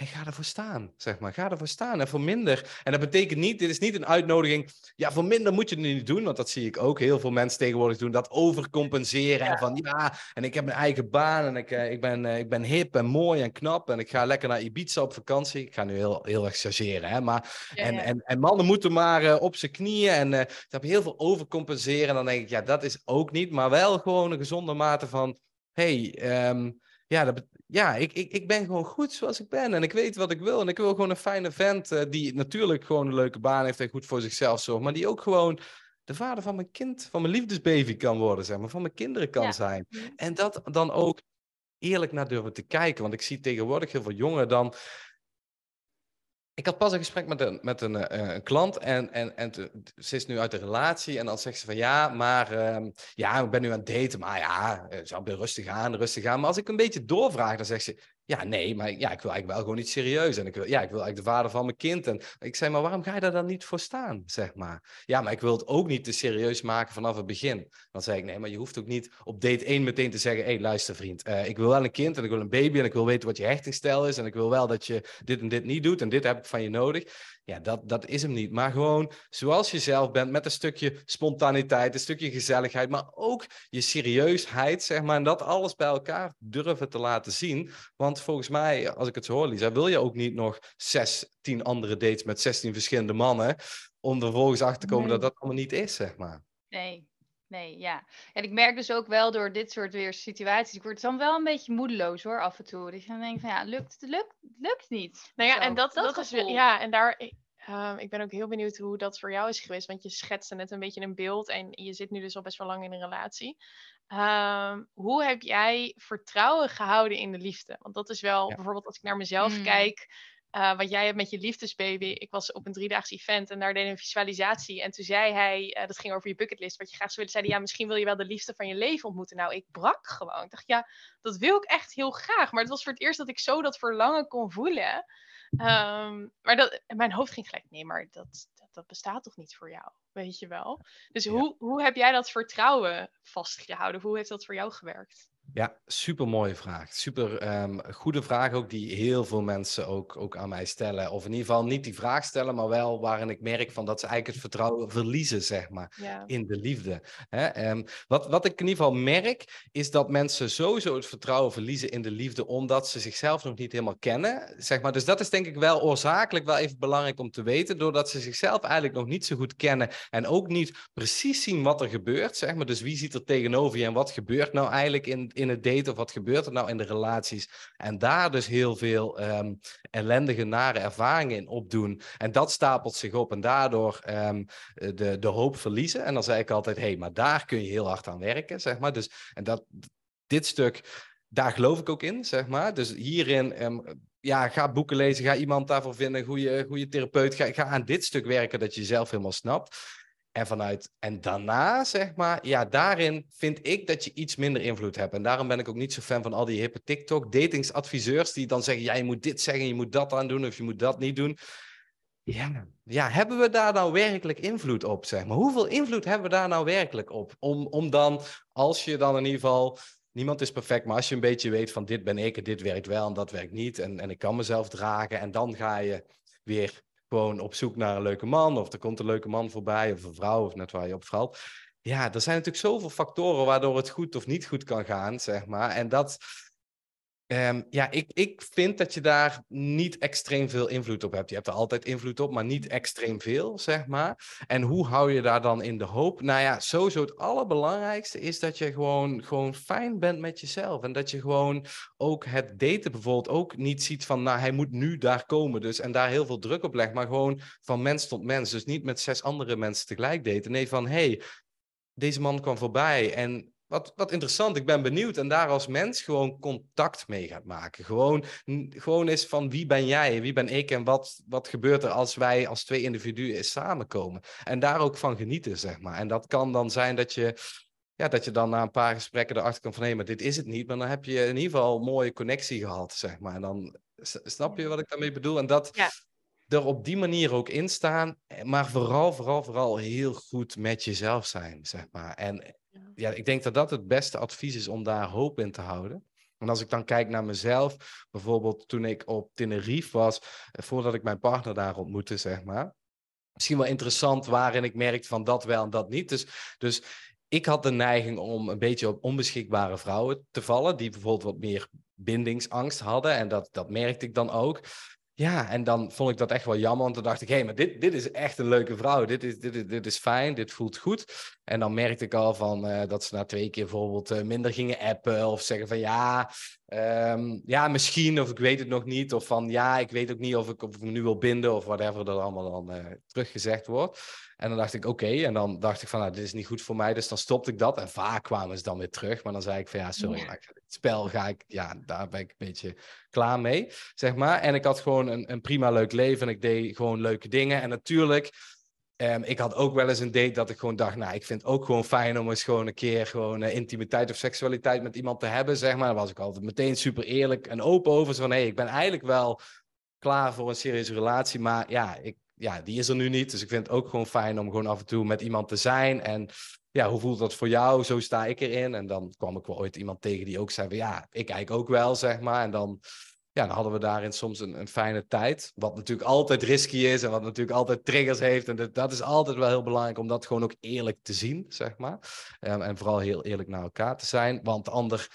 En ga ervoor staan, zeg maar. Ga ervoor staan. En voor minder. En dat betekent niet, dit is niet een uitnodiging. Ja, voor minder moet je het niet doen. Want dat zie ik ook. Heel veel mensen tegenwoordig doen. Dat overcompenseren. En van ja, en ik heb mijn eigen baan. En ik, eh, ik, ben, eh, ik ben hip en mooi en knap. En ik ga lekker naar Ibiza op vakantie. Ik ga nu heel, heel erg chargeren. Hè? Maar, en, En, en mannen moeten maar uh, op zijn knieën. En uh, heb heel veel overcompenseren. En dan denk ik, ja, dat is ook niet. Maar wel gewoon een gezonde mate van. hey, um, ja, dat, ja ik, ik, ik ben gewoon goed zoals ik ben. En ik weet wat ik wil. En ik wil gewoon een fijne vent uh, die natuurlijk gewoon een leuke baan heeft en goed voor zichzelf zorgt. Maar die ook gewoon de vader van mijn kind, van mijn liefdesbaby kan worden, zeg maar. Van mijn kinderen kan zijn. En dat dan ook eerlijk naar durven te kijken. Want ik zie tegenwoordig heel veel jongeren dan ik had pas een gesprek met een, met een, uh, een klant en, en, en ze is nu uit de relatie en dan zegt ze van ja, maar uh, ja, ik ben nu aan het daten, maar ja, uh, zou rustig aan, rustig aan. Maar als ik een beetje doorvraag, dan zegt ze ja, nee, maar ja, ik wil eigenlijk wel gewoon iets serieus. En ik wil, ja, ik wil eigenlijk de vader van mijn kind. En ik zei, maar waarom ga je daar dan niet voor staan, zeg maar? Ja, maar ik wil het ook niet te serieus maken vanaf het begin. Dan zei ik, nee, maar je hoeft ook niet op date 1 meteen te zeggen, hé, hey, luister vriend, uh, ik wil wel een kind en ik wil een baby en ik wil weten wat je hechtingsstijl is en ik wil wel dat je dit en dit niet doet en dit heb ik van je nodig. Ja, dat, dat is hem niet. Maar gewoon zoals je zelf bent, met een stukje spontaniteit, een stukje gezelligheid, maar ook je serieusheid, zeg maar. En dat alles bij elkaar durven te laten zien. Want volgens mij, als ik het zo hoor, Lisa, wil je ook niet nog zes, tien andere dates met 16 verschillende mannen, om er vervolgens achter te komen dat dat allemaal niet is, zeg maar. Nee, Nee, ja. En ik merk dus ook wel door dit soort weer situaties, ik word dan wel een beetje moedeloos hoor, af en toe. Dus dan denk ik van ja, lukt het lukt, lukt niet. Nou ja, en dat, dat, is is ja, en daar, ik, ehm, ik ben ook heel benieuwd hoe dat voor jou is geweest, want je schetste net een beetje een beeld en je zit nu dus al best wel lang in een relatie. Um, hoe heb jij vertrouwen gehouden in de liefde? Want dat is wel, bijvoorbeeld als ik naar mezelf mm. kijk, uh, wat jij hebt met je liefdesbaby. Ik was op een driedaags event en daar deed een visualisatie. En toen zei hij, uh, dat ging over je bucketlist, wat je graag zou willen. Zei hij, ja, misschien wil je wel de liefde van je leven ontmoeten. Nou, ik brak gewoon. Ik dacht, ja, dat wil ik echt heel graag. Maar het was voor het eerst dat ik zo dat verlangen kon voelen. Um, maar dat, mijn hoofd ging gelijk, nee, maar dat, dat, dat, bestaat toch niet voor jou, weet je wel. Dus hoe, hoe heb jij dat vertrouwen vastgehouden? Hoe heeft dat voor jou gewerkt? Ja, super mooie vraag. Super um, goede vraag ook die heel veel mensen ook, ook aan mij stellen. Of in ieder geval niet die vraag stellen, maar wel waarin ik merk van dat ze eigenlijk het vertrouwen verliezen, zeg maar, in de liefde. Hè? Um, wat, wat ik in ieder geval merk, is dat mensen sowieso het vertrouwen verliezen in de liefde, omdat ze zichzelf nog niet helemaal kennen, zeg maar. Dus dat is denk ik wel oorzakelijk wel even belangrijk om te weten, doordat ze zichzelf eigenlijk nog niet zo goed kennen en ook niet precies zien wat er gebeurt, zeg maar. Dus wie zit er tegenover je en wat gebeurt nou eigenlijk in in het daten of wat gebeurt er nou in de relaties. En daar dus heel veel um, ellendige, nare ervaringen in opdoen. En dat stapelt zich op en daardoor um, de, de hoop verliezen. En dan zei ik altijd, hé, hey, maar daar kun je heel hard aan werken, zeg maar. Dus, en dat, dit stuk, daar geloof ik ook in, zeg maar. Dus hierin... Um, ja, ga boeken lezen, ga iemand daarvoor vinden, een goede, goede therapeut. Ga, ga aan dit stuk werken dat je jezelf helemaal snapt. En vanuit, en daarna zeg maar, ja, daarin vind ik dat je iets minder invloed hebt. En daarom ben ik ook niet zo fan van al die hippe TikTok datingsadviseurs die dan zeggen, ja, je moet dit zeggen, je moet dat aan doen of je moet dat niet doen. Ja, ja, hebben we daar nou werkelijk invloed op, zeg maar? Hoeveel invloed hebben we daar nou werkelijk op? Om, om dan, als je dan in ieder geval, niemand is perfect, maar als je een beetje weet van dit ben ik en dit werkt wel en dat werkt niet en, en ik kan mezelf dragen en dan ga je weer gewoon op zoek naar een leuke man, of er komt een leuke man voorbij, of een vrouw, of net waar je op valt. Ja, er zijn natuurlijk zoveel factoren waardoor het goed of niet goed kan gaan, zeg maar. En dat, Um, ja, ik, ik vind dat je daar niet extreem veel invloed op hebt. Je hebt er altijd invloed op, maar niet extreem veel, zeg maar. En hoe hou je daar dan in de hoop? Nou ja, sowieso het allerbelangrijkste is dat je gewoon, gewoon fijn bent met jezelf. En dat je gewoon ook het daten bijvoorbeeld ook niet ziet van, nou, hij moet nu daar komen. Dus en daar heel veel druk op legt, maar gewoon van mens tot mens. Dus niet met zes andere mensen tegelijk daten. Nee, van, hey, deze man kwam voorbij en wat, wat interessant, ik ben benieuwd. En daar als mens gewoon contact mee gaat maken. Gewoon, gewoon is van wie ben jij, wie ben ik en wat, wat gebeurt er als wij als twee individuen samenkomen. En daar ook van genieten, zeg maar. En dat kan dan zijn dat je ja, dat je dan na een paar gesprekken erachter komt van, hé, maar dit is het niet. Maar dan heb je in ieder geval een mooie connectie gehad, zeg maar. En dan, snap je wat ik daarmee bedoel? En dat Ja. er op die manier ook in staan, eh, maar vooral, vooral, vooral heel goed met jezelf zijn, zeg maar. En ja, ik denk dat dat het beste advies is om daar hoop in te houden. En als ik dan kijk naar mezelf, bijvoorbeeld toen ik op Tenerife was, eh, voordat ik mijn partner daar ontmoette, zeg maar. Misschien wel interessant waarin ik merkte van dat wel en dat niet. Dus, dus ik had de neiging om een beetje op onbeschikbare vrouwen te vallen, die bijvoorbeeld wat meer bindingsangst hadden. En dat, dat merkte ik dan ook. Ja, en dan vond ik dat echt wel jammer, want toen dacht ik, hé, hey, maar dit, dit is echt een leuke vrouw. Dit is, dit, is, dit is fijn, dit voelt goed. En dan merkte ik al van eh, dat ze na twee keer bijvoorbeeld eh, minder gingen appen of zeggen van ja, ehm, ja, misschien of ik weet het nog niet. Of van ja, ik weet ook niet of ik, of ik me nu wil binden of whatever er allemaal dan uh, teruggezegd wordt. En dan dacht ik, oké, okay. en dan dacht ik van, nou, dit is niet goed voor mij, dus dan stopte ik dat. En vaak kwamen ze dan weer terug, maar dan zei ik van, ja, sorry, ja. het spel ga ik, ja, daar ben ik een beetje klaar mee, zeg maar. En ik had gewoon een, een prima leuk leven en ik deed gewoon leuke dingen. En natuurlijk, um, ik had ook wel eens een date dat ik gewoon dacht, nou, ik vind het ook gewoon fijn om eens gewoon een keer gewoon uh, intimiteit of seksualiteit met iemand te hebben, zeg maar. Was ik altijd meteen super eerlijk en open over, zo van, hey, ik ben eigenlijk wel klaar voor een serieuze relatie, maar ja, ik, ja, die is er nu niet. Dus ik vind het ook gewoon fijn om gewoon af en toe met iemand te zijn. En ja, hoe voelt dat voor jou? Zo sta ik erin. En dan kwam ik wel ooit iemand tegen die ook zei van ja, ik kijk ook wel, zeg maar. En dan, dan hadden we daarin soms een, een fijne tijd. Wat natuurlijk altijd risky is en wat natuurlijk altijd triggers heeft. En dat, is altijd wel heel belangrijk om dat gewoon ook eerlijk te zien, zeg maar. Um, en vooral heel eerlijk naar elkaar te zijn. Want ander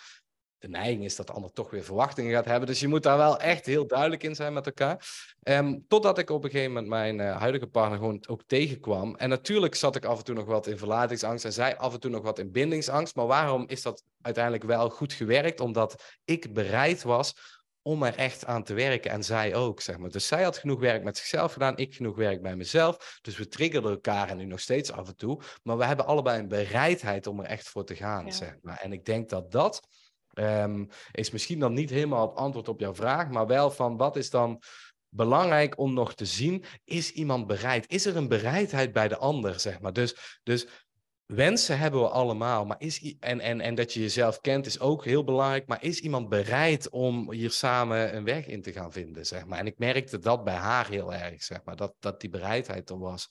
de neiging is dat de ander toch weer verwachtingen gaat hebben. Dus je moet daar wel echt heel duidelijk in zijn met elkaar. Um, totdat ik op een gegeven moment mijn uh, huidige partner gewoon ook tegenkwam. En natuurlijk zat ik af en toe nog wat in verlatingsangst en zij af en toe nog wat in bindingsangst. Maar waarom is dat uiteindelijk wel goed gewerkt? Omdat ik bereid was om er echt aan te werken. En zij ook, zeg maar. Dus zij had genoeg werk met zichzelf gedaan, ik genoeg werk bij mezelf. Dus we triggerden elkaar en nu nog steeds af en toe. Maar we hebben allebei een bereidheid om er echt voor te gaan, ja. zeg maar. En ik denk dat dat Um, is misschien dan niet helemaal het antwoord op jouw vraag, maar wel van wat is dan belangrijk om nog te zien? Is iemand bereid? Is er een bereidheid bij de ander, zeg maar? Dus, dus wensen hebben we allemaal, maar is, en, en, en dat je jezelf kent is ook heel belangrijk, maar is iemand bereid om hier samen een weg in te gaan vinden, zeg maar? En ik merkte dat bij haar heel erg, zeg maar, dat, dat die bereidheid er was.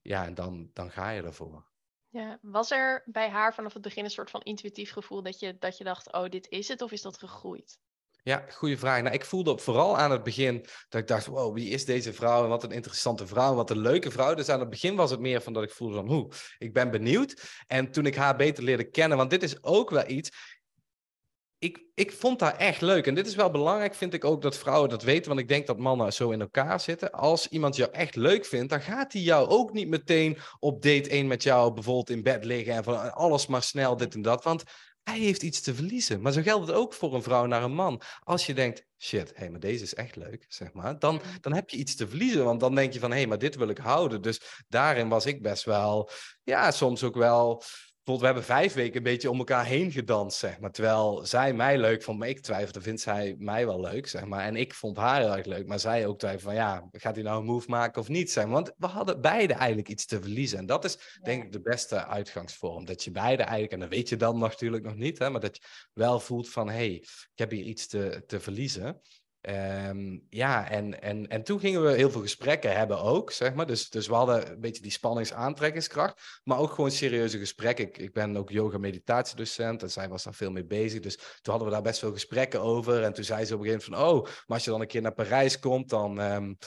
Ja, en dan, dan ga je ervoor. Ja, was er bij haar vanaf het begin een soort van intuïtief gevoel dat je, dat je dacht, oh, dit is het, of is dat gegroeid? Ja, goede vraag. Nou, ik voelde vooral aan het begin dat ik dacht, wow, wie is deze vrouw? En wat een interessante vrouw, en wat een leuke vrouw. Dus aan het begin was het meer van dat ik voelde van, hoe, ik ben benieuwd. En toen ik haar beter leerde kennen, want dit is ook wel iets, ik, ik vond haar echt leuk. En dit is wel belangrijk, vind ik ook, dat vrouwen dat weten. Want ik denk dat mannen zo in elkaar zitten. Als iemand jou echt leuk vindt, dan gaat hij jou ook niet meteen op date 1 met jou bijvoorbeeld in bed liggen. En van alles maar snel dit en dat. Want hij heeft iets te verliezen. Maar zo geldt het ook voor een vrouw naar een man. Als je denkt, shit, hé, hey, maar deze is echt leuk, zeg maar. Dan, dan heb je iets te verliezen. Want dan denk je van, hé, hey, maar dit wil ik houden. Dus daarin was ik best wel, ja, soms ook wel we hebben vijf weken een beetje om elkaar heen gedanst, zeg maar. Terwijl zij mij leuk vond, maar ik twijfelde, vindt zij mij wel leuk, zeg maar. En ik vond haar heel erg leuk, maar zij ook twijfelde van, ja, gaat hij nou een move maken of niet, zeg maar. Want we hadden beide eigenlijk iets te verliezen. En dat is, denk ik, de beste uitgangsvorm. Dat je beide eigenlijk, en dat weet je dan natuurlijk nog niet, hè, maar dat je wel voelt van, hé, hey, ik heb hier iets te, te verliezen. Um, ja, en, en, en toen gingen we heel veel gesprekken hebben ook, zeg maar. Dus, dus we hadden een beetje die spanningsaantrekkingskracht, maar ook gewoon serieuze gesprekken. Ik, ik ben ook yoga-meditatiedocent en zij was daar veel mee bezig. Dus toen hadden we daar best veel gesprekken over. En toen zei ze op een gegeven moment van, oh, maar als je dan een keer naar Parijs komt, dan... Um,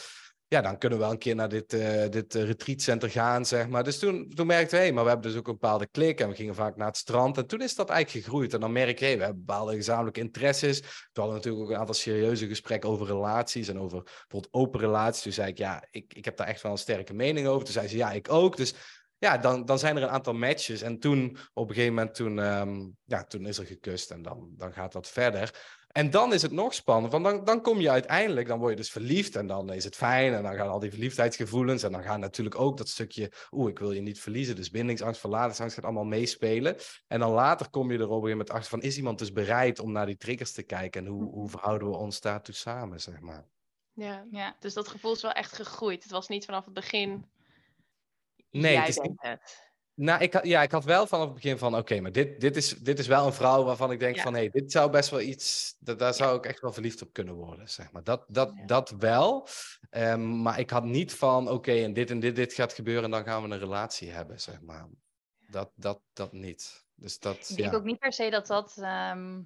ja, dan kunnen we wel een keer naar dit, uh, dit uh, retreatcenter gaan, zeg maar. Dus toen, toen merkte we, hey, maar we hebben dus ook een bepaalde klik en we gingen vaak naar het strand. En toen is dat eigenlijk gegroeid. En dan merk je, we hebben bepaalde gezamenlijke interesses. We hadden natuurlijk ook een aantal serieuze gesprekken over relaties en over bijvoorbeeld open relaties. Toen zei ik, ja, ik, ik heb daar echt wel een sterke mening over. Toen zei ze, ja, ik ook. Dus ja, dan, dan zijn er een aantal matches. En toen, op een gegeven moment, toen, um, ja, toen is er gekust en dan, dan gaat dat verder. En dan is het nog spannend, want dan, dan kom je uiteindelijk, dan word je dus verliefd en dan is het fijn en dan gaan al die verliefdheidsgevoelens en dan gaan natuurlijk ook dat stukje, oeh, ik wil je niet verliezen, dus bindingsangst, verlatingsangst gaat allemaal meespelen. En dan later kom je er op een gegeven moment achter van, is iemand dus bereid om naar die triggers te kijken en hoe, hoe verhouden we ons daartoe samen, zeg maar. Ja, ja, dus dat gevoel is wel echt gegroeid. Het was niet vanaf het begin, nee, jij het is bent niet... het. Nou, ik, had- ja, ik had wel vanaf het begin van, oké, maar dit, dit, is, dit is wel een vrouw waarvan ik denk Ja. van, hé, dit zou best wel iets, dat, daar zou ik echt wel verliefd op kunnen worden, zeg maar. Dat, dat, Ja. dat wel, Ehm, maar ik had niet van, oké, en dit en dit, dit gaat gebeuren en dan gaan we een relatie hebben, zeg maar. Dat, dat, dat niet. Dus dat, Ik denk ja. ook niet per se dat dat ehm,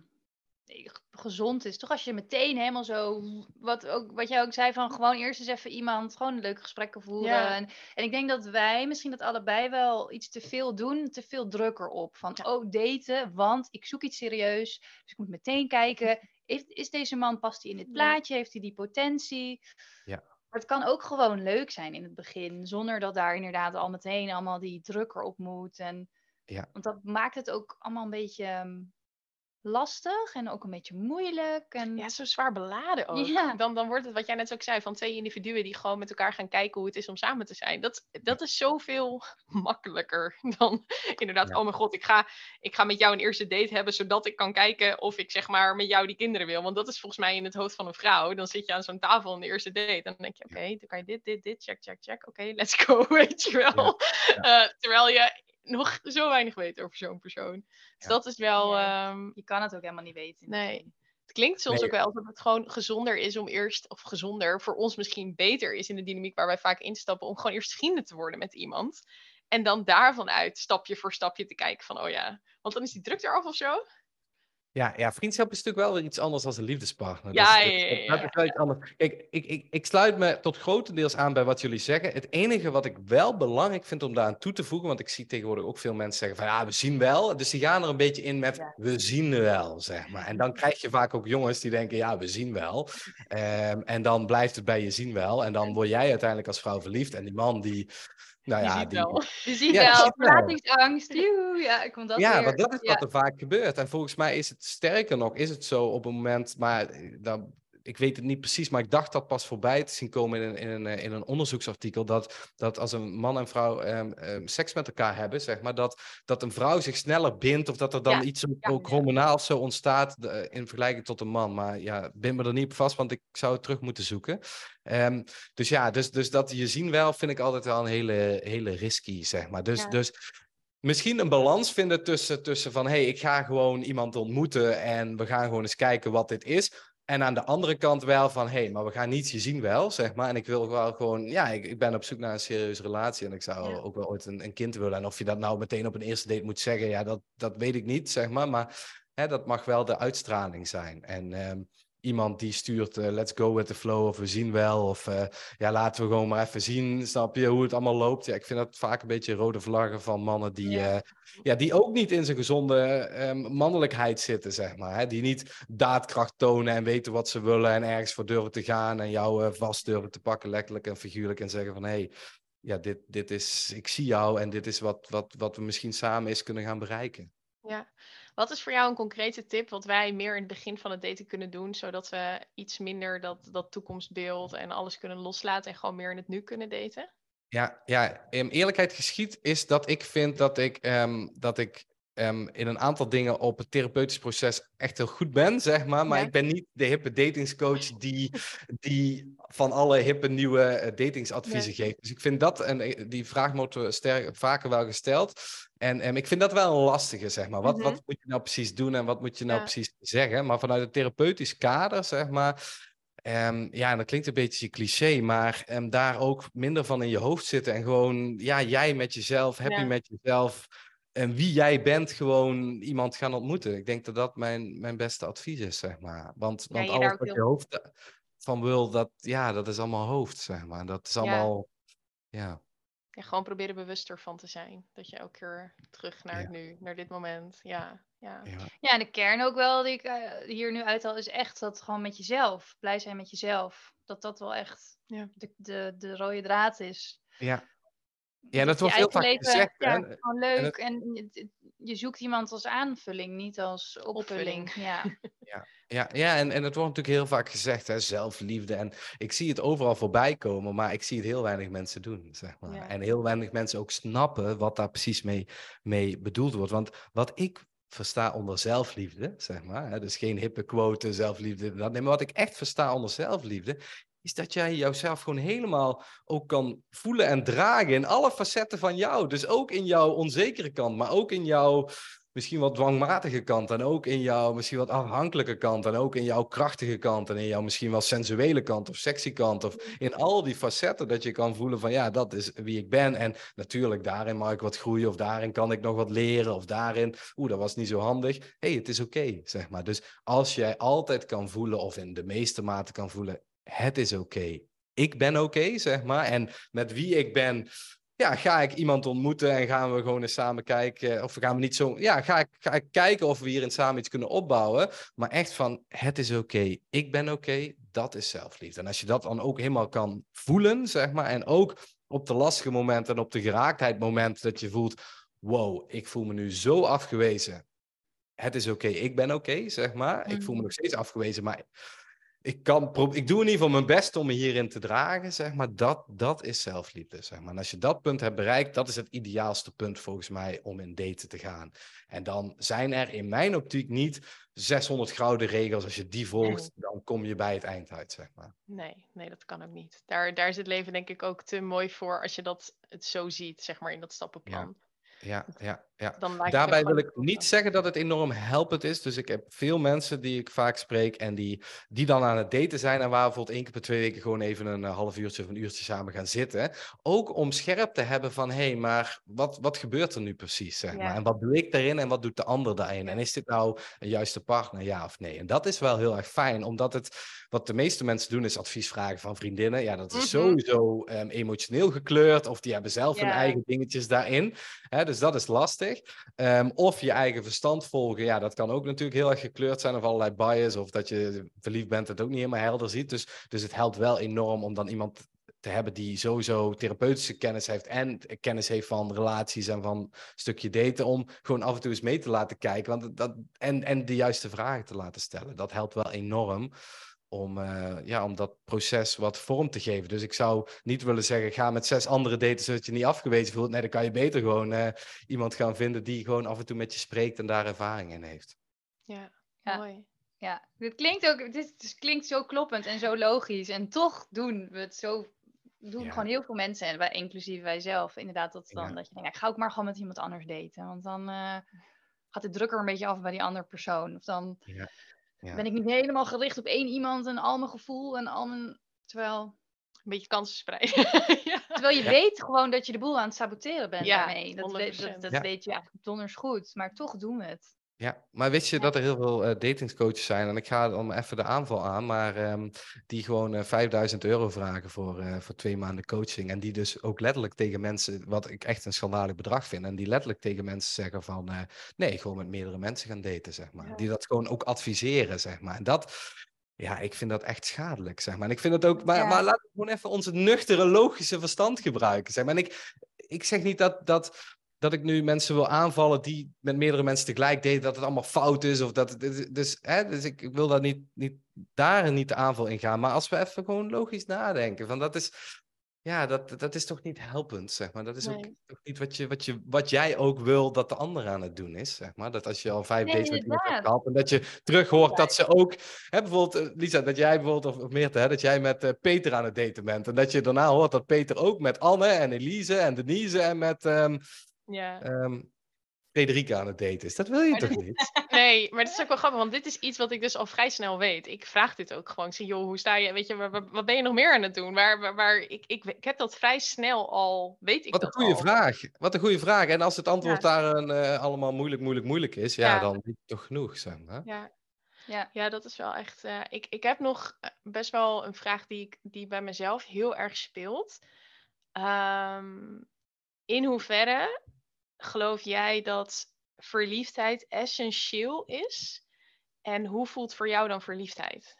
gezond is. Toch als je meteen helemaal zo, wat, ook, wat jij ook zei, van gewoon eerst eens even iemand, gewoon leuke gesprekken voeren. Ja. En, en ik denk dat wij misschien dat allebei wel iets te veel doen, te veel druk erop. Van, Ja. oh, daten, want ik zoek iets serieus. Dus ik moet meteen kijken, heeft, is deze man, past hij in dit plaatje? Heeft hij die potentie? Ja. Maar het kan ook gewoon leuk zijn in het begin, zonder dat daar inderdaad al meteen allemaal die druk erop moet. En, Ja. Want dat maakt het ook allemaal een beetje ehm, lastig en ook een beetje moeilijk. En... Ja, zo zwaar beladen ook. Ja. Dan, dan wordt het, wat jij net ook zei, van twee individuen die gewoon met elkaar gaan kijken hoe het is om samen te zijn. Dat, dat is zoveel makkelijker dan inderdaad, Ja. oh mijn god, ik ga, ik ga met jou een eerste date hebben, zodat ik kan kijken of ik zeg maar met jou die kinderen wil. Want dat is volgens mij in het hoofd van een vrouw. Dan zit je aan zo'n tafel in de eerste date en dan denk je, oké, dan kan je dit, dit, dit, check, check, check. Oké, let's go, weet je wel. Eh, terwijl je nog zo weinig weet over zo'n persoon. Dus Ja. dat is wel... Ehm, Je kan het ook helemaal niet weten. Nee. het klinkt soms Nee. ook wel alsof het gewoon gezonder is om eerst, of gezonder, voor ons misschien beter is in de dynamiek waar wij vaak instappen, om gewoon eerst vrienden te worden met iemand. En dan daarvan uit stapje voor stapje te kijken van, oh ja, want dan is die druk eraf of zo. Ja, ja, vriendschap is natuurlijk wel weer iets anders dan een liefdespartner. Ja, Dus ja, dat anders. Kijk, ik, ik, ik sluit me tot grotendeels aan bij wat jullie zeggen. Het enige wat ik wel belangrijk vind om daaraan toe te voegen, want ik zie tegenwoordig ook veel mensen zeggen van ja, we zien wel. Dus die gaan er een beetje in met we zien wel, zeg maar. En dan krijg je vaak ook jongens die denken ja, we zien wel. Ehm, en dan blijft het bij je zien wel. En dan word jij uiteindelijk als vrouw verliefd. En die man die, nou Die ja, ziet die, wel. Je ziet Ja, je wel, ziet wel. verlatingsangst. Ja, ik vond dat ja, weer. want dat is ja. wat er vaak gebeurt. En volgens mij is het sterker nog, is het zo op een moment, maar dan, ik weet het niet precies, maar ik dacht dat pas voorbij te zien komen in een, in een, eh, in een onderzoeksartikel, dat, dat als een man en vrouw ehm, ehm, seks met elkaar hebben, zeg maar, dat, dat een vrouw zich sneller bindt of dat er dan Ja, iets ja, ook ja. hormonaal zo ontstaat de- in vergelijking tot een man. Maar ja, bind me er niet op vast, want ik zou het terug moeten zoeken. Ehm, dus ja, dus, dus dat je zien wel vind ik altijd wel een hele, hele risky, zeg maar. Dus, Ja. dus misschien een balans vinden tussen, tussen van... hé, hey, ik ga gewoon iemand ontmoeten en we gaan gewoon eens kijken wat dit is. En aan de andere kant wel van... hé, hey, maar we gaan niet je zien wel, zeg maar. En ik wil wel gewoon... Ja, ik, ik ben op zoek naar een serieuze relatie... en ik zou Ja. ook wel ooit een, een kind willen. En of je dat nou meteen op een eerste date moet zeggen... ja, dat, dat weet ik niet, zeg maar. Maar hè, dat mag wel de uitstraling zijn. En... ehm, Iemand die stuurt, eh, let's go with the flow, of we zien wel, of eh, ja, laten we gewoon maar even zien, snap je, hoe het allemaal loopt. Ja, ik vind dat vaak een beetje rode vlaggen van mannen die, Ja. ja. ja, die ook niet in zijn gezonde ehm, mannelijkheid zitten, zeg maar. Hè? Die niet daadkracht tonen en weten wat ze willen en ergens voor durven te gaan en jou eh, vast durven te pakken, letterlijk en figuurlijk, en zeggen van, hé, hey, ja, dit, dit is, ik zie jou en dit is wat, wat, wat we misschien samen eens kunnen gaan bereiken. Ja. Wat is voor jou een concrete tip wat wij meer in het begin van het daten kunnen doen, zodat we iets minder dat, dat toekomstbeeld en alles kunnen loslaten en gewoon meer in het nu kunnen daten? Ja, ja, em, eerlijkheid geschied is dat ik vind dat ik, ehm, dat ik ehm, in een aantal dingen op het therapeutisch proces echt heel goed ben, zeg maar. Maar Ja. ik ben niet de hippe datingscoach die, die van alle hippe nieuwe eh, datingsadviezen geeft. Dus ik vind dat, en eh, die vraag wordt we sterk, vaker wel gesteld. En em, ik vind dat wel een lastige, zeg maar. Wat, Mhm. wat moet je nou precies doen en wat moet je nou Ja. precies zeggen? Maar vanuit het therapeutisch kader, zeg maar, Ehm, ja, en dat klinkt een beetje cliché, maar ehm, daar ook minder van in je hoofd zitten. En gewoon, ja, jij met jezelf, happy Ja. met jezelf. En wie jij bent, gewoon iemand gaan ontmoeten. Ik denk dat dat mijn, mijn beste advies is, zeg maar. Want, Ja, want alles wat je hoofd van wil, dat, ja, dat is allemaal hoofd, zeg maar. Dat is allemaal, ja. Ja, gewoon proberen bewuster van te zijn. Dat je elke keer terug naar Ja. het nu, naar dit moment. Ja, ja. ja. En de kern ook wel die ik eh, hier nu uithaal, is echt dat gewoon met jezelf. Blij zijn met jezelf. Dat dat wel echt Ja. de, de, de rode draad is. Ja. Ja, en dat je wordt heel vaak gezegd, Ja, hè. gewoon En leuk. En, je, je zoekt iemand als aanvulling, niet als opvulling. Opvulling. Ja. Ja, ja en, en het wordt natuurlijk heel vaak gezegd, hè, zelfliefde. En ik zie het overal voorbij komen, maar ik zie het heel weinig mensen doen, zeg maar. Ja. En heel weinig mensen ook snappen wat daar precies mee, mee bedoeld wordt. Want wat ik versta onder zelfliefde, zeg maar, hè, dus geen hippe quote, zelfliefde, dat, nee, maar wat ik echt versta onder zelfliefde, is dat jij jouzelf gewoon helemaal ook kan voelen en dragen in alle facetten van jou. Dus ook in jouw onzekere kant, maar ook in jouw misschien wat dwangmatige kant en ook in jouw misschien wat afhankelijke kant en ook in jouw krachtige kant en in jouw misschien wel sensuele kant of sexy kant of in al die facetten dat je kan voelen van ja, dat is wie ik ben en natuurlijk daarin mag ik wat groeien of daarin kan ik nog wat leren of daarin, oeh, dat was niet zo handig. hey, het is oké, zeg maar. Dus als jij altijd kan voelen of in de meeste mate kan voelen, het is oké. Ik ben oké, zeg maar. En met wie ik ben, ja, ga ik iemand ontmoeten en gaan we gewoon eens samen kijken. Of gaan we niet zo. Ja, ga ik, ga ik kijken of we hierin samen iets kunnen opbouwen. Maar echt van: het is oké, ik ben oké, dat is zelfliefde. En als je dat dan ook helemaal kan voelen, zeg maar. En ook op de lastige momenten en op de geraaktheid moment dat je voelt: wow, ik voel me nu zo afgewezen. Het is oké, ik ben oké, zeg maar. Ik voel me mm. nog steeds afgewezen, maar ik, kan ik doe in ieder geval mijn best om me hierin te dragen, zeg maar. Dat, dat is zelfliefde, zeg maar. En als je dat punt hebt bereikt, dat is het ideaalste punt volgens mij om in daten te gaan. En dan zijn er in mijn optiek niet 600 gouden regels. Als je die volgt, dan kom je bij het eind uit, zeg maar. Nee, nee, dat kan ook niet. Daar, daar is het leven denk ik ook te mooi voor als je dat het zo ziet, zeg maar, in dat stappenplan. Ja, ja, ja. Daarbij wil ik niet zeggen dat het enorm helpend is. Dus ik heb veel mensen die ik vaak spreek en die, die dan aan het daten zijn en waar we bijvoorbeeld één keer per twee weken gewoon even een eh, half uurtje of een uurtje samen gaan zitten. Ook om scherp te hebben van, hé, hey, maar wat, wat gebeurt er nu precies, zeg maar? En wat doe ik daarin en wat doet de ander daarin? En is dit nou een juiste partner, ja of nee? En dat is wel heel erg fijn, omdat het, wat de meeste mensen doen is advies vragen van vriendinnen. Ja, dat is mhm. sowieso um, emotioneel gekleurd of die hebben zelf hun eigen dingetjes daarin. Hè, dus dat is lastig. Ehm, of je eigen verstand volgen, ja, dat kan ook natuurlijk heel erg gekleurd zijn of allerlei bias. Of dat je verliefd bent, het ook niet helemaal helder ziet. Dus, dus het helpt wel enorm om dan iemand te hebben die sowieso therapeutische kennis heeft en kennis heeft van relaties en van stukje daten, om gewoon af en toe eens mee te laten kijken want dat, en, en de juiste vragen te laten stellen. Dat helpt wel enorm om, uh, ja, om dat proces wat vorm te geven. Dus ik zou niet willen zeggen, ga met zes andere daten zodat je niet afgewezen voelt. Nee, dan kan je beter gewoon uh, iemand gaan vinden die gewoon af en toe met je spreekt en daar ervaring in heeft. Ja, ja. mooi. Ja, dit klinkt ook, dit klinkt zo kloppend en zo logisch. En toch doen we het zo, doen gewoon heel veel mensen, en wij, inclusief wij zelf, inderdaad, dat, dan, dat je denkt, ik ga ook maar gewoon met iemand anders daten. Want dan uh, gaat de druk er een beetje af bij die andere persoon. Of dan... Ja ben ik niet helemaal gericht op één iemand en al mijn gevoel en al mijn... Terwijl... Een beetje kansen spreiden. ja. Terwijl je weet gewoon dat je de boel aan het saboteren bent daarmee. Dat, weet, dat, dat weet je eigenlijk donders goed. Maar toch doen we het. Ja, maar wist je dat er heel veel uh, datingscoaches zijn? En ik ga dan even de aanval aan, maar um, die gewoon uh, eh, 5000 euro vragen voor, uh, voor twee maanden coaching. En die dus ook letterlijk tegen mensen, wat ik echt een schandalig bedrag vind, en die letterlijk tegen mensen zeggen van nee, gewoon met meerdere mensen gaan daten, zeg maar. Die dat gewoon ook adviseren, zeg maar. En dat, ja, ik vind dat echt schadelijk, zeg maar. En ik vind het ook, maar, ja. maar laten we gewoon even onze nuchtere, logische verstand gebruiken, zeg maar. En ik, ik zeg niet dat, dat dat ik nu mensen wil aanvallen die met meerdere mensen tegelijk deden, dat het allemaal fout is. Of dat, dus hè, dus ik, ik wil daar niet, niet, daar niet de aanval in gaan. Maar als we even gewoon logisch nadenken, van dat is, ja, dat, dat is toch niet helpend, zeg maar. Dat is ook niet wat, je, wat, je, wat jij ook wil dat de ander aan het doen is, zeg maar. Dat als je al vijf dates met iemand hebt gehad en dat je terug hoort dat ze ook... Hè, bijvoorbeeld, eh, Lisa, dat jij bijvoorbeeld, of, of Meerte, hè, dat jij met uh, Peter aan het daten bent. En dat je daarna hoort dat Peter ook met Anne en Elise en Denise en met... Um, ja. Um, Frederica aan het daten is. Dat wil je toch niet? Nee, maar het is ook wel grappig, want dit is iets wat ik dus al vrij snel weet. Ik vraag dit ook gewoon. Ik zeg, joh, hoe sta je? Weet je, wat ben je nog meer aan het doen? Waar, waar, ik, ik, ik, heb dat vrij snel al, weet ik Wat een goede vraag. Wat een goede vraag. En als het antwoord daar een, uh, allemaal moeilijk, moeilijk, moeilijk is, ja, ja. dan is het toch genoeg, zeg maar. Ja. Ja. ja, dat is wel echt. Uh, ik, ik heb nog eh, best wel een vraag die, ik, die bij mezelf heel erg speelt. Um, in hoeverre geloof jij dat verliefdheid essentieel is? En hoe voelt voor jou dan verliefdheid?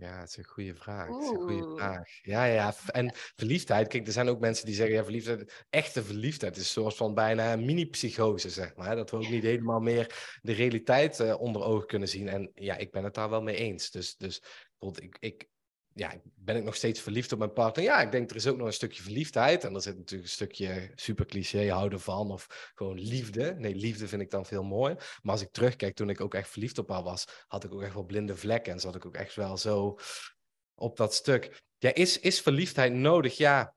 Ja, het is een goede vraag. Het is een goede vraag. Ja, ja. En verliefdheid, kijk, er zijn ook mensen die zeggen, ja, verliefdheid, echte verliefdheid is soort van bijna een mini-psychose, zeg maar. Dat we ook niet helemaal meer de realiteit uh, onder ogen kunnen zien. En ja, ik ben het daar wel mee eens. Dus, dus ik, ik, ja, ben ik nog steeds verliefd op mijn partner? Ja, ik denk er is ook nog een stukje verliefdheid. En er zit natuurlijk een stukje super cliché houden van. Of gewoon liefde. Nee, liefde vind ik dan veel mooier. Maar als ik terugkijk, toen ik ook echt verliefd op haar was, had ik ook echt wel blinde vlekken. En zat ik ook echt wel zo op dat stuk. ja, is, is verliefdheid nodig? Ja,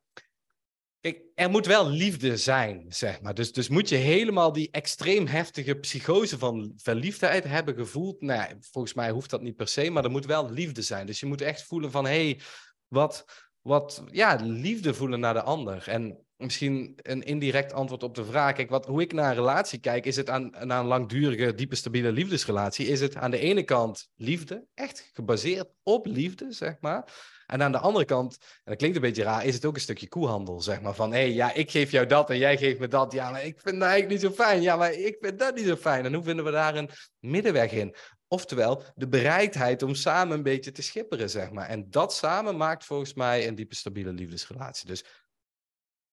Er moet wel liefde zijn, zeg maar. Dus, dus moet je helemaal die extreem heftige psychose van verliefdheid hebben gevoeld? Nou, volgens mij hoeft dat niet per se, maar er moet wel liefde zijn. Dus je moet echt voelen van, hé, hey, wat, wat, ja, liefde voelen naar de ander. En misschien een indirect antwoord op de vraag. Kijk, wat, hoe ik naar een relatie kijk, is het aan, naar een langdurige, diepe, stabiele liefdesrelatie, is het aan de ene kant liefde, echt gebaseerd op liefde, zeg maar. En aan de andere kant, en dat klinkt een beetje raar, is het ook een stukje koehandel, zeg maar. Van, hé, hey, ja, ik geef jou dat en jij geeft me dat. Ja, maar ik vind dat eigenlijk niet zo fijn. Ja, maar ik vind dat niet zo fijn. En hoe vinden we daar een middenweg in? Oftewel, de bereidheid om samen een beetje te schipperen, zeg maar. En dat samen maakt volgens mij een diepe, stabiele liefdesrelatie. Dus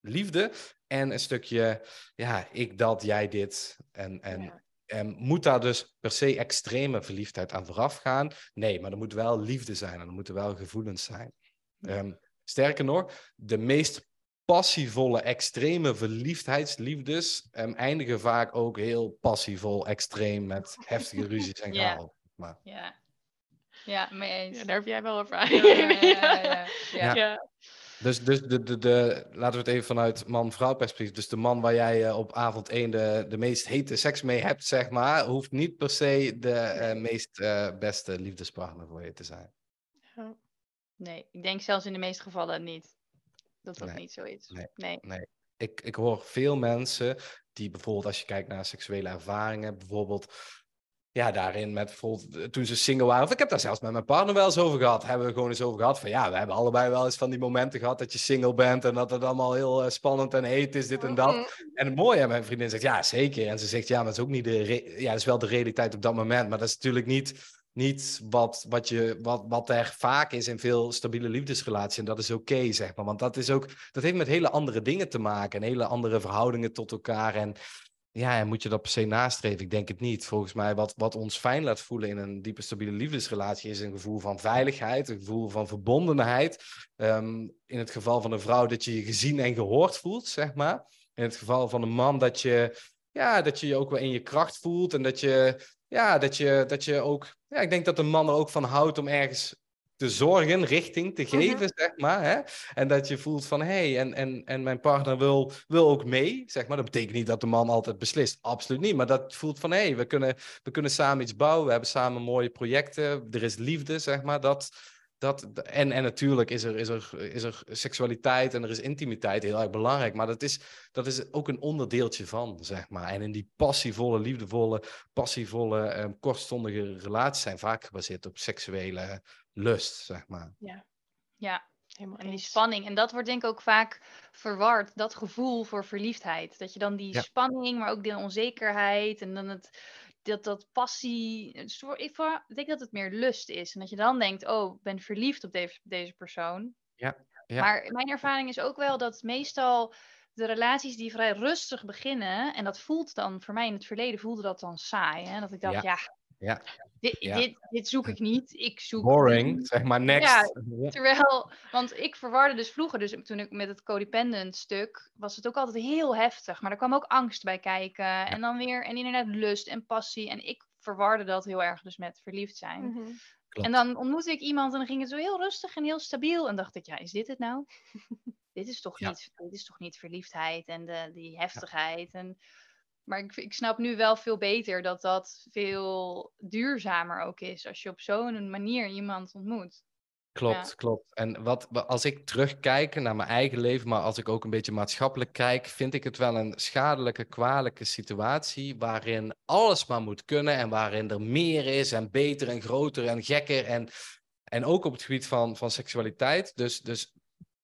liefde en een stukje, ja, ik dat, jij dit. En, en, en moet daar dus per se extreme verliefdheid aan vooraf gaan? Nee, maar er moet wel liefde zijn en er moeten wel gevoelens zijn. Um, sterker nog, de meest passievolle, extreme verliefdheidsliefdes um, eindigen vaak ook heel passievol, extreem, met heftige ruzies en chaos. Ja. ja. Ja, mee eens. Ja, daar heb jij wel over Ja, ja, ja, Dus, dus de, de, de, laten we het even vanuit man-vrouw perspectief. Dus de man waar jij uh, op avond 1 de, de meest hete seks mee hebt, zeg maar, hoeft niet per se de uh, meest uh, beste liefdespartner voor je te zijn. Nee, ik denk zelfs in de meeste gevallen niet. Dat dat niet zo is. Nee. nee. nee. Ik, ik hoor veel mensen die bijvoorbeeld, als je kijkt naar seksuele ervaringen, bijvoorbeeld ja, daarin met bijvoorbeeld eh, toen ze single waren. Of ik heb daar zelfs met mijn partner wel eens over gehad. Hebben we gewoon eens over gehad. Van ja, we hebben allebei wel eens van die momenten gehad dat je single bent. En dat het allemaal heel uh, spannend en heet is, dit en dat. Mhm. En het mooie, mijn vriendin zegt ja, zeker. En ze zegt ja, maar dat is ook niet de. Ja, dat is wel de realiteit op dat moment. Maar dat is natuurlijk niet. Niet wat, wat, je, wat, wat er vaak is in veel stabiele liefdesrelaties. En dat is oké, zeg maar. Want dat, is ook, dat heeft met hele andere dingen te maken. En hele andere verhoudingen tot elkaar. En ja, en moet je dat per se nastreven? Ik denk het niet. Volgens mij, wat, wat ons fijn laat voelen in een diepe, stabiele liefdesrelatie, is een gevoel van veiligheid, een gevoel van verbondenheid. Ehm, in het geval van een vrouw dat je je gezien en gehoord voelt, zeg maar. In het geval van een man dat je, ja, dat je je ook wel in je kracht voelt en dat je, ja, dat je, dat je ook, ja, ik denk dat een man er ook van houdt om ergens te zorgen, richting te mhm. geven, zeg maar. Hè? En dat je voelt van, hé, hey, en, en, en mijn partner wil, wil ook mee, zeg maar. Dat betekent niet dat de man altijd beslist, absoluut niet. Maar dat voelt van, hé, hey, we, kunnen, we kunnen samen iets bouwen, we hebben samen mooie projecten, er is liefde, zeg maar. Dat, dat, en, en natuurlijk is er, is, er, is er seksualiteit en er is intimiteit heel erg belangrijk. Maar dat is, dat is ook een onderdeeltje van, zeg maar. En in die passievolle, liefdevolle, passievolle, um, kortstondige relaties zijn vaak gebaseerd op seksuele lust, zeg maar. Ja, ja. Helemaal en die spanning. En dat wordt denk ik ook vaak verward, dat gevoel voor verliefdheid. Dat je dan die spanning, maar ook die onzekerheid en dan het, dat, dat passie. Ik denk dat het meer lust is. En dat je dan denkt, oh, ik ben verliefd op deze, deze persoon. Ja, ja. Maar mijn ervaring is ook wel dat meestal de relaties die vrij rustig beginnen, en dat voelt dan, voor mij in het verleden voelde dat dan saai. Hè? Dat ik dacht, ja, ja. Dit, dit, dit, zoek ik niet. Ik zoek. Boring, zeg maar, next. Ja, terwijl, want ik verwarde dus vroeger, dus toen ik met het codependent stuk, was het ook altijd heel heftig. Maar er kwam ook angst bij kijken. En dan weer, en inderdaad lust en passie. En ik verwarde dat heel erg dus met verliefd zijn. Mhm. En dan ontmoette ik iemand en dan ging het zo heel rustig en heel stabiel. En dacht ik, ja, is dit het nou? dit, is toch niet, dit is toch niet verliefdheid en de, die heftigheid. En maar ik, ik snap nu wel veel beter dat dat veel duurzamer ook is als je op zo'n manier iemand ontmoet. Klopt, klopt. En wat, als ik terugkijk naar mijn eigen leven, maar als ik ook een beetje maatschappelijk kijk, vind ik het wel een schadelijke, kwalijke situatie waarin alles maar moet kunnen en waarin er meer is en beter en groter en gekker en, en ook op het gebied van, van seksualiteit. Dus, dus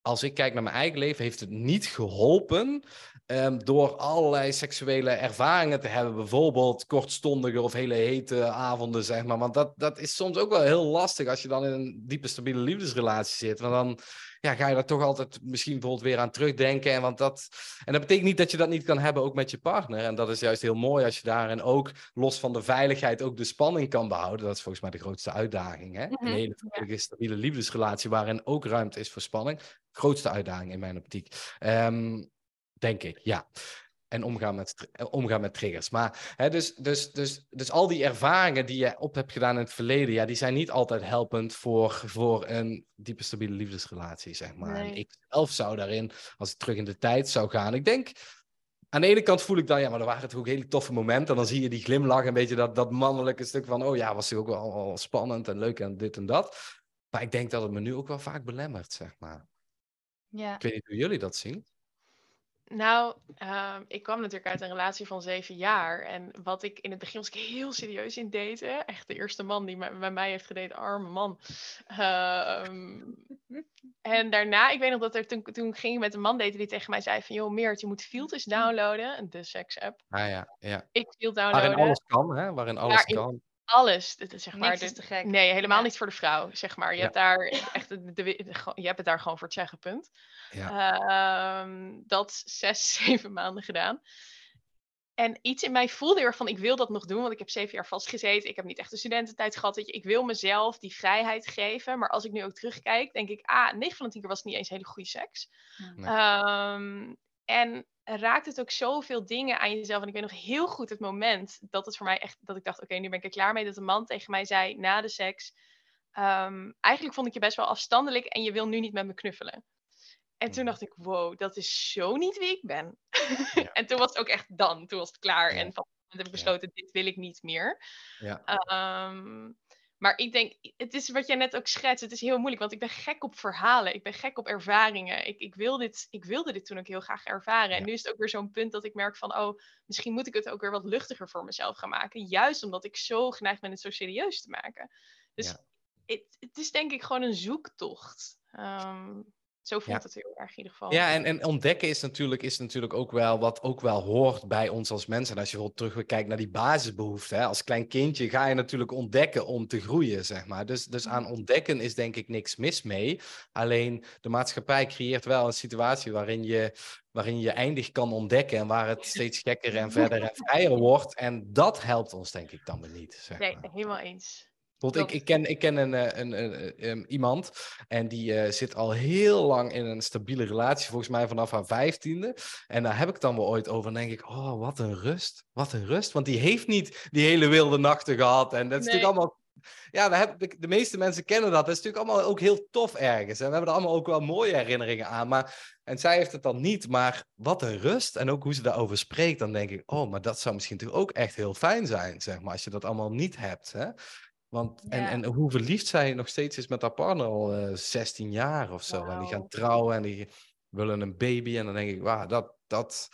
als ik kijk naar mijn eigen leven, heeft het niet geholpen Um, door allerlei seksuele ervaringen te hebben, bijvoorbeeld kortstondige of hele hete avonden, zeg maar. Want dat, dat is soms ook wel heel lastig als je dan in een diepe, stabiele liefdesrelatie zit. Want dan ja, ga je daar toch altijd misschien bijvoorbeeld weer aan terugdenken. En, want dat, en dat betekent niet dat je dat niet kan hebben ook met je partner. En dat is juist heel mooi als je daarin ook, los van de veiligheid, ook de spanning kan behouden. Dat is volgens mij de grootste uitdaging. Hè? Een mhm, hele veilige, stabiele liefdesrelatie waarin ook ruimte is voor spanning. Grootste uitdaging in mijn optiek. Um, Denk ik, ja. En omgaan met, eh, omgaan met triggers. Maar hè, dus, dus, dus, dus al die ervaringen die je op hebt gedaan in het verleden, ja, die zijn niet altijd helpend voor, voor een diepe stabiele liefdesrelatie, zeg maar. En ik zelf zou daarin, als ik terug in de tijd zou gaan, ik denk, aan de ene kant voel ik dan, ja, maar er waren toch ook hele toffe momenten. En dan zie je die glimlach, een beetje dat, dat mannelijke stuk van, oh ja, was het ook wel, wel spannend en leuk en dit en dat. Maar ik denk dat het me nu ook wel vaak belemmert, zeg maar. Ja. Ik weet niet hoe jullie dat zien. Nou, ehm, ik kwam natuurlijk uit een relatie van zeven jaar. En wat ik in het begin was ik heel serieus in daten. Echt de eerste man die bij mij heeft gedate, arme man. Ehm, en daarna, ik weet nog dat er toen, toen ging ik met een man daten die tegen mij zei van... joh Meert, je moet Fields downloaden, de seks app. Ah ja, ja. Ik Field Waarin downloaden, alles kan, hè? Waarin alles Waarin- kan. Alles. Dit is zeg maar Niks de- is te gek. Nee, helemaal Ja. niet voor de vrouw, zeg maar. Je Ja. hebt daar echt de, de- de- de- je hebt het daar gewoon voor het zeggen, punt. Ehm, dat zes, zeven maanden gedaan. En iets in mij voelde heel erg van, ik wil dat nog doen, want ik heb zeven jaar vastgezeten. Ik heb niet echt een studententijd gehad. Weet je. Ik wil mezelf die vrijheid geven. Maar als ik nu ook terugkijk, denk ik, ah, 9 van de 10 keer was het niet eens hele goede seks. Nee. Ehm, en raakt het ook zoveel dingen aan jezelf. En ik weet nog heel goed het moment dat het voor mij echt, dat ik dacht, oké, nu ben ik er klaar mee. Dat een man tegen mij zei, na de seks, ehm, eigenlijk vond ik je best wel afstandelijk en je wil nu niet met me knuffelen. En toen Mhm. dacht ik, wow, dat is zo niet wie ik ben. Ja. en toen was het ook echt dan, toen was het klaar. Ja. En van dat moment heb ik besloten, dit wil ik niet meer. Ja. Ehm, maar ik denk, het is wat jij net ook schetst, het is heel moeilijk, want ik ben gek op verhalen, ik ben gek op ervaringen. Ik, ik, wil dit, ik wilde dit toen ook heel graag ervaren. En nu is het ook weer zo'n punt dat ik merk van, oh, misschien moet ik het ook weer wat luchtiger voor mezelf gaan maken. Juist omdat ik zo geneigd ben het zo serieus te maken. Dus Ja. het, het is denk ik gewoon een zoektocht. Ehm, zo voelt Ja. het heel erg in ieder geval. Ja, en, en ontdekken is natuurlijk, is natuurlijk ook wel wat ook wel hoort bij ons als mensen. En als je bijvoorbeeld terugkijkt naar die basisbehoeften, hè, als klein kindje ga je natuurlijk ontdekken om te groeien, zeg maar. Dus, dus aan ontdekken is denk ik niks mis mee. Alleen de maatschappij creëert wel een situatie waarin je, waarin je eindig kan ontdekken en waar het steeds gekker en verder en vrijer wordt. En dat helpt ons denk ik dan weer niet. Zeg Nee, maar. helemaal eens. Bijvoorbeeld, ik, ik ken, ik ken een, eh, een, een, een- iemand en die eh, zit al heel lang in een stabiele relatie, volgens mij vanaf haar vijftiende. En daar heb ik het dan wel ooit over. En denk ik, oh, wat een rust. Wat een rust. Want die heeft niet die hele wilde nachten gehad. En dat is Nee. natuurlijk allemaal. Ja, daar heb ik, de meeste mensen kennen dat. Dat is natuurlijk allemaal ook heel tof ergens. En we hebben er allemaal ook wel mooie herinneringen aan. Maar, en zij heeft het dan niet. Maar wat een rust. En ook hoe ze daarover spreekt. Dan denk ik, oh, maar dat zou misschien natuurlijk ook echt heel fijn zijn. Zeg maar, als je dat allemaal niet hebt. Hè? Want, en, Ja. en hoe verliefd zij nog steeds is met haar partner al eh 16 jaar of zo. En die gaan trouwen en die willen een baby. En dan denk ik, wauw, dat, dat,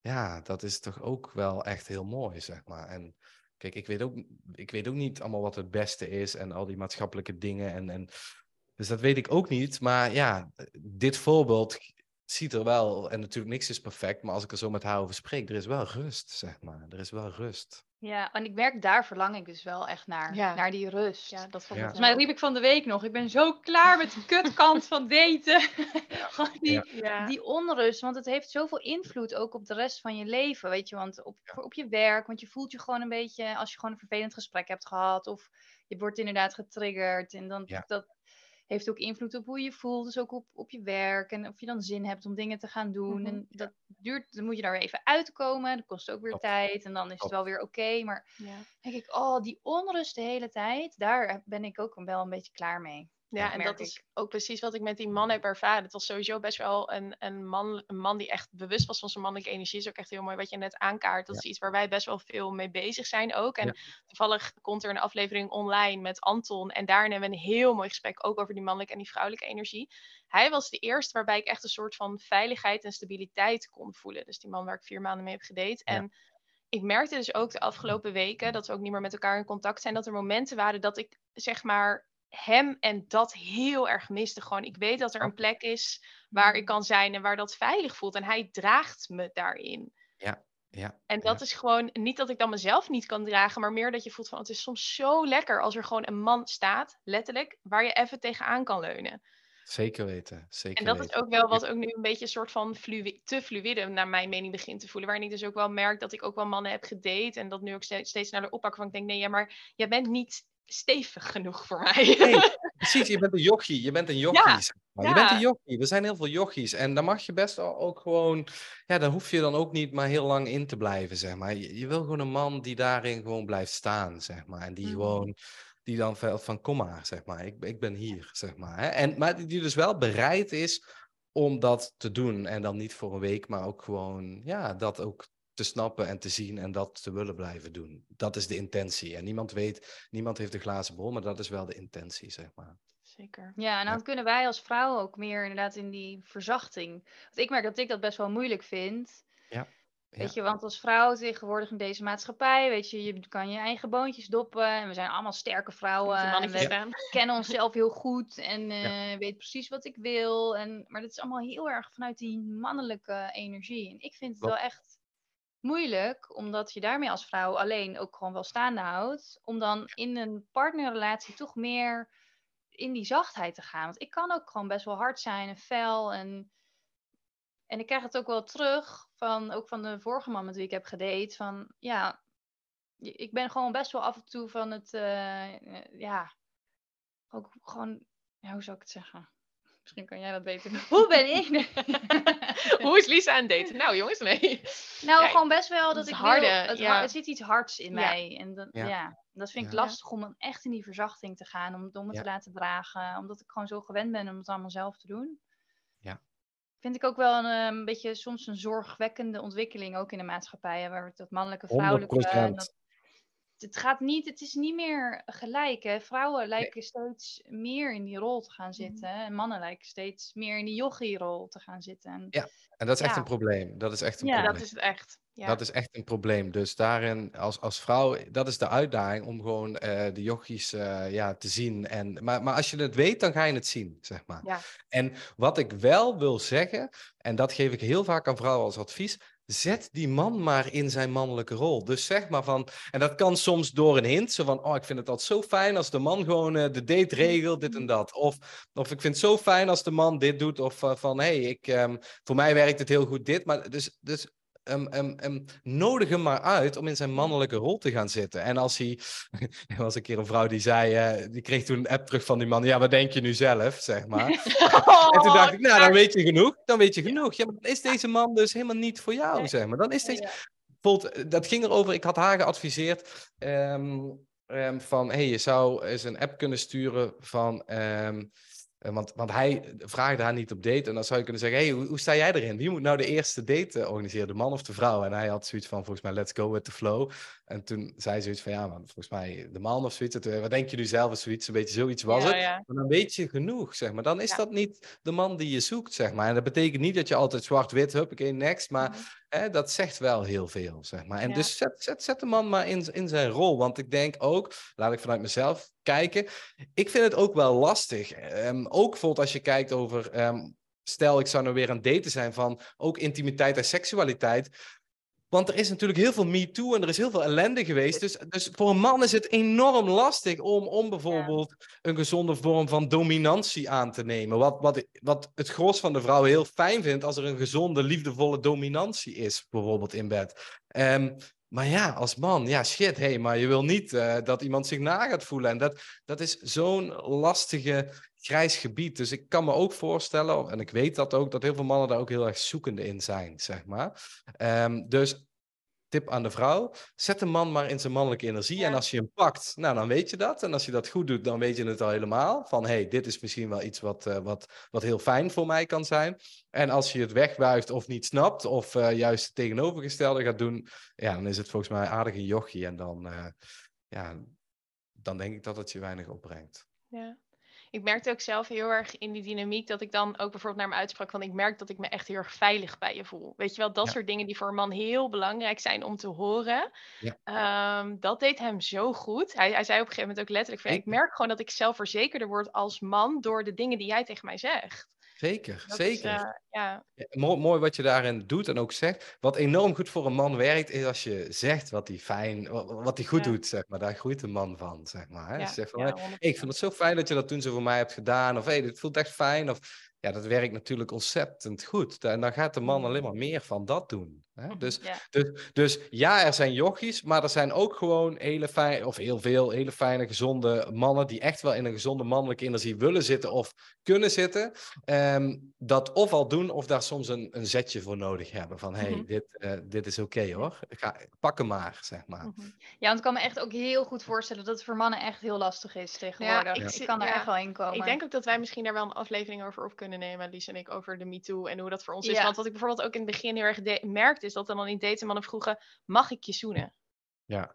ja, dat is toch ook wel echt heel mooi, zeg maar. En kijk, ik weet ook, ik weet ook niet allemaal wat het beste is en al die maatschappelijke dingen. En, en, dus dat weet ik ook niet. Maar ja, dit voorbeeld ziet er wel, en natuurlijk niks is perfect, maar als ik er zo met haar over spreek, er is wel rust, zeg maar. Er is wel rust. Ja, en ik merk daar verlang ik dus wel echt naar. Ja. Naar die rust. Ja, dat vond Ja. ik Volgens mij riep ik van de week nog, ik ben zo klaar met de kutkant van daten. Gewoon die, die onrust, want het heeft zoveel invloed ook op de rest van je leven, weet je. Want op, op je werk, want je voelt je gewoon een beetje, als je gewoon een vervelend gesprek hebt gehad, of je wordt inderdaad getriggerd. En dan, Ja. dat heeft ook invloed op hoe je voelt, dus ook op, op je werk. En of je dan zin hebt om dingen te gaan doen. Mhm. En dat duurt, dan moet je daar weer even uitkomen, dat kost ook weer tijd. En dan is het wel weer oké, maar Ja. denk ik, oh, die onrust de hele tijd, daar ben ik ook wel een beetje klaar mee. Ja, en dat is ik. ook precies wat ik met die man heb ervaren. Het was sowieso best wel een, een, man, een man die echt bewust was van zijn mannelijke energie. is ook echt heel mooi wat je net aankaart. Dat Ja. is iets waar wij best wel veel mee bezig zijn ook. En Ja. toevallig komt er een aflevering online met Anton. En daarin hebben we een heel mooi gesprek ook over die mannelijke en die vrouwelijke energie. Hij was de eerste waarbij ik echt een soort van veiligheid en stabiliteit kon voelen. Dus die man waar ik vier maanden mee heb gedate. Ja. En ik merkte dus ook de afgelopen weken, dat we ook niet meer met elkaar in contact zijn, dat er momenten waren dat ik zeg maar hem en dat heel erg miste. Gewoon, ik weet dat er een plek is waar ik kan zijn en waar dat veilig voelt. En hij draagt me daarin. Ja. En dat is gewoon niet dat ik dan mezelf niet kan dragen, maar meer dat je voelt van het is soms zo lekker als er gewoon een man staat, letterlijk, waar je even tegenaan kan leunen. Zeker weten. Zeker En dat weten. is ook wel wat ook nu een beetje een soort van flui- te fluïde naar mijn mening begint te voelen. Waarin ik dus ook wel merk dat ik ook wel mannen heb gedate. En dat nu ook steeds, steeds naar de oppak van ik denk, nee, ja, maar jij bent niet stevig genoeg voor mij. Nee, precies. Je bent een jochie. Je bent een jochie. Ja. zeg maar. Je bent een jochie. Er zijn heel veel jochies. En dan mag je best ook gewoon... Ja, dan hoef je dan ook niet maar heel lang in te blijven, zeg maar. Je, je wil gewoon een man die daarin gewoon blijft staan, zeg maar. En die Mhm. gewoon... Die dan van, van kom maar, zeg maar. Ik, ik ben hier, zeg maar. Hè? En, maar die dus wel bereid is om dat te doen. En dan niet voor een week, maar ook gewoon... Ja, dat ook te snappen en te zien en dat te willen blijven doen. Dat is de intentie. En niemand weet, niemand heeft de glazen bol, maar dat is wel de intentie, zeg maar. Zeker. Ja, en dan Ja. kunnen wij als vrouwen ook meer inderdaad in die verzachting. Want ik merk dat ik dat best wel moeilijk vind. Weet Ja. je, want als vrouw tegenwoordig in deze maatschappij, weet je, je kan je eigen boontjes doppen. En we zijn allemaal sterke vrouwen. En we kennen onszelf heel goed en eh weet precies wat ik wil. En, maar dat is allemaal heel erg vanuit die mannelijke energie. En ik vind het wel echt moeilijk, omdat je daarmee als vrouw alleen ook gewoon wel staande houdt. Om dan in een partnerrelatie toch meer in die zachtheid te gaan. Want ik kan ook gewoon best wel hard zijn en fel. En, en ik krijg het ook wel terug van, ook van de vorige man met wie ik heb gedate. Van ja, ik ben gewoon best wel af en toe van het, eh, ja, ook gewoon, ja, hoe zou ik het zeggen? Misschien kan jij dat beter. doen. Hoe ben ik? Hoe is Lisa aan het daten? Nou jongens, nee. Nou, gewoon best wel dat het ik harde, wil, het, ja. er zit iets hards in Ja. mij. En dat, Ja. ja. dat vind ik lastig om dan echt in die verzachting te gaan. Om, om het Ja. te laten dragen. Omdat ik gewoon zo gewend ben om het allemaal zelf te doen. Ja. Vind ik ook wel een, eh, een beetje soms een zorgwekkende ontwikkeling ook in de maatschappij. hè, Waar het dat mannelijke, vrouwelijke... en 100%. dat, het gaat niet, het is niet meer gelijk. Hè? Vrouwen lijken steeds meer in die rol te gaan zitten. hè, En mannen lijken steeds meer in die yogi-rol te gaan zitten. En, Ja. En dat is echt een probleem. Dat is echt een Ja, probleem. Dat is het echt. Ja. Dat is echt een probleem. Dus daarin, als, als vrouw, dat is de uitdaging om gewoon eh, de jochies eh, ja, te zien. En, maar, maar als je het weet, dan ga je het zien, zeg maar. Ja. En wat ik wel wil zeggen, en dat geef ik heel vaak aan vrouwen als advies, zet die man maar in zijn mannelijke rol. Dus zeg maar van, en dat kan soms door een hint, zo van, oh, ik vind het altijd zo fijn als de man gewoon eh, de date regelt, dit en dat. Of, of ik vind het zo fijn als de man dit doet, of eh, van, hé, hey, ik, ehm, voor mij werkt het heel goed dit. Maar dus, dus ehm, ehm, ehm, nodig hem maar uit om in zijn mannelijke rol te gaan zitten. En als hij, er was een keer een vrouw die zei, eh, die kreeg toen een app terug van die man, ja, wat denk je nu zelf, zeg maar. En toen dacht ik, nou, dan weet je genoeg. Dan weet je genoeg. Ja, maar dan is deze man dus helemaal niet voor jou, Nee. zeg maar. Dan is deze... Bijvoorbeeld, eh, dat ging erover, ik had haar geadviseerd ehm, ehm, van, hey, je zou eens een app kunnen sturen van... eh, want, want hij vraagde haar niet op date. En dan zou je kunnen zeggen, hey, hoe, hoe sta jij erin? Wie moet nou de eerste date eh, organiseren, de man of de vrouw? En hij had zoiets van, volgens mij, let's go with the flow. En toen zei ze zoiets van, ja, man, volgens mij de man of zoiets. Toen, wat denk je nu zelf? Of zoiets, een beetje zoiets was Ja, het. ja. Maar dan weet je genoeg, zeg maar. Dan is Ja. dat niet de man die je zoekt, zeg maar. En dat betekent niet dat je altijd zwart-wit, huppakee, next. Maar Mhm. dat zegt wel heel veel, zeg maar. En dus zet, zet, zet de man maar in, in zijn rol. Want ik denk ook, laat ik vanuit mezelf kijken. Ik vind het ook wel lastig. Ehm, ook bijvoorbeeld als je kijkt over... ehm, stel, ik zou nou weer aan het daten zijn van ook intimiteit en seksualiteit. Want er is natuurlijk heel veel me-too en er is heel veel ellende geweest. Dus, dus voor een man is het enorm lastig om, om bijvoorbeeld een gezonde vorm van dominantie aan te nemen. Wat, wat, wat het gros van de vrouwen heel fijn vindt als er een gezonde, liefdevolle dominantie is, bijvoorbeeld in bed. Ehm, maar ja, als man, ja shit, hey, maar je wil niet eh, dat iemand zich na gaat voelen. En dat, dat is zo'n lastige grijs gebied. Dus ik kan me ook voorstellen, en ik weet dat ook, dat heel veel mannen daar ook heel erg zoekende in zijn, zeg maar. Ehm, dus tip aan de vrouw, zet de man maar in zijn mannelijke energie. En als je hem pakt, nou dan weet je dat. En als je dat goed doet, dan weet je het al helemaal. Van hey, dit is misschien wel iets wat, eh, wat, wat heel fijn voor mij kan zijn. En als je het wegwuift of niet snapt, of eh, juist het tegenovergestelde gaat doen, ja, dan is het volgens mij aardig een jochie. En dan, eh, ja, dan denk ik dat het je weinig opbrengt. Ja. Ik merkte ook zelf heel erg in die dynamiek dat ik dan ook bijvoorbeeld naar me uitsprak van ik merk dat ik me echt heel erg veilig bij je voel. Weet je wel, dat Ja. soort dingen die voor een man heel belangrijk zijn om te horen. Ja. Ehm, dat deed hem zo goed. Hij, hij zei op een gegeven moment ook letterlijk van, ik merk gewoon dat ik zelfverzekerder word als man door de dingen die jij tegen mij zegt. Zeker, Dat zeker. eh, ja, Ja, mooi, mooi wat je daarin doet en ook zegt. Wat enorm goed voor een man werkt, is als je zegt wat hij fijn, wa- wat hij goed Ja. doet, zeg maar. Daar groeit een man van, zeg maar. Ja, zegt van, ja, hey, 100%. ik vind het zo fijn dat je dat toen zo voor mij hebt gedaan. Of hey, dit voelt echt fijn. Of ja, dat werkt natuurlijk ontzettend goed. En dan gaat de man Mm. alleen maar meer van dat doen. Hè? Mhm, Dus, ja. dus, dus ja, er zijn jochies, maar er zijn ook gewoon hele fijne, of heel veel hele fijne, gezonde mannen die echt wel in een gezonde mannelijke energie willen zitten of kunnen zitten. Ehm, dat of al doen of daar soms een, een zetje voor nodig hebben. Van hé, hey, Mhm. dit, eh, dit is oké hoor. Ga, pak hem maar, zeg maar. Mhm. Ja, want ik kan me echt ook heel goed voorstellen dat het voor mannen echt heel lastig is tegenwoordig. ik ik, kan er ja, echt wel in komen. Ik denk ook dat wij misschien daar wel een aflevering over op kunnen nemen, Lies en ik, over de MeToo en hoe dat voor ons is. Ja. Want wat ik bijvoorbeeld ook in het begin heel erg merkte, is dat dan in daten mannen vroegen, mag ik je zoenen? Ja.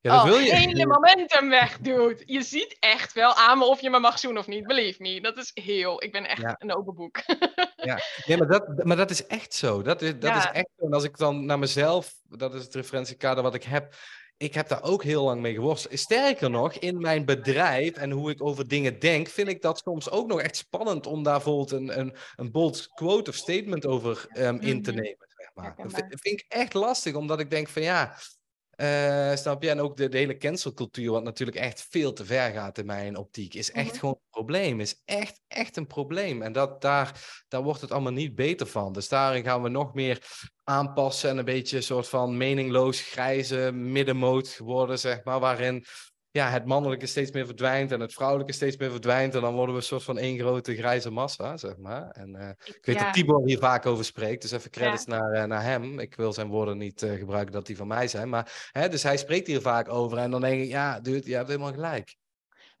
Ja, dat oh, wil je. hele momentum weg, dude. Je ziet echt wel aan me of je me mag zoenen of niet. Believe me, dat is heel... Ik ben echt Ja. een open boek. Ja, nee, maar, dat, maar dat is echt zo. Dat is, dat is echt zo. En als ik dan naar mezelf, dat is het referentiekader wat ik heb. Ik heb daar ook heel lang mee geworsteld. Sterker nog, in mijn bedrijf en hoe ik over dingen denk, vind ik dat soms ook nog echt spannend om daar bijvoorbeeld een, een, een bold quote of statement over ehm, in te Mhm. nemen. Dat vind, vind ik echt lastig, omdat ik denk van ja, eh, snap je? En ook de, de hele cancelcultuur, wat natuurlijk echt veel te ver gaat in mijn optiek, is echt Mhm. gewoon een probleem. Is echt, echt een probleem. En dat, daar, daar wordt het allemaal niet beter van. Dus daarin gaan we nog meer aanpassen en een beetje een soort van meningloos grijze middenmoot worden, zeg maar, waarin ja, het mannelijke steeds meer verdwijnt en het vrouwelijke steeds meer verdwijnt. En dan worden we een soort van één grote grijze massa, zeg maar. En eh, ik weet Ja. dat Tibor hier vaak over spreekt, dus even credits naar, eh, naar hem. Ik wil zijn woorden niet eh, gebruiken dat die van mij zijn. Maar, hè, dus hij spreekt hier vaak over en dan denk ik, ja, dude, je hebt helemaal gelijk.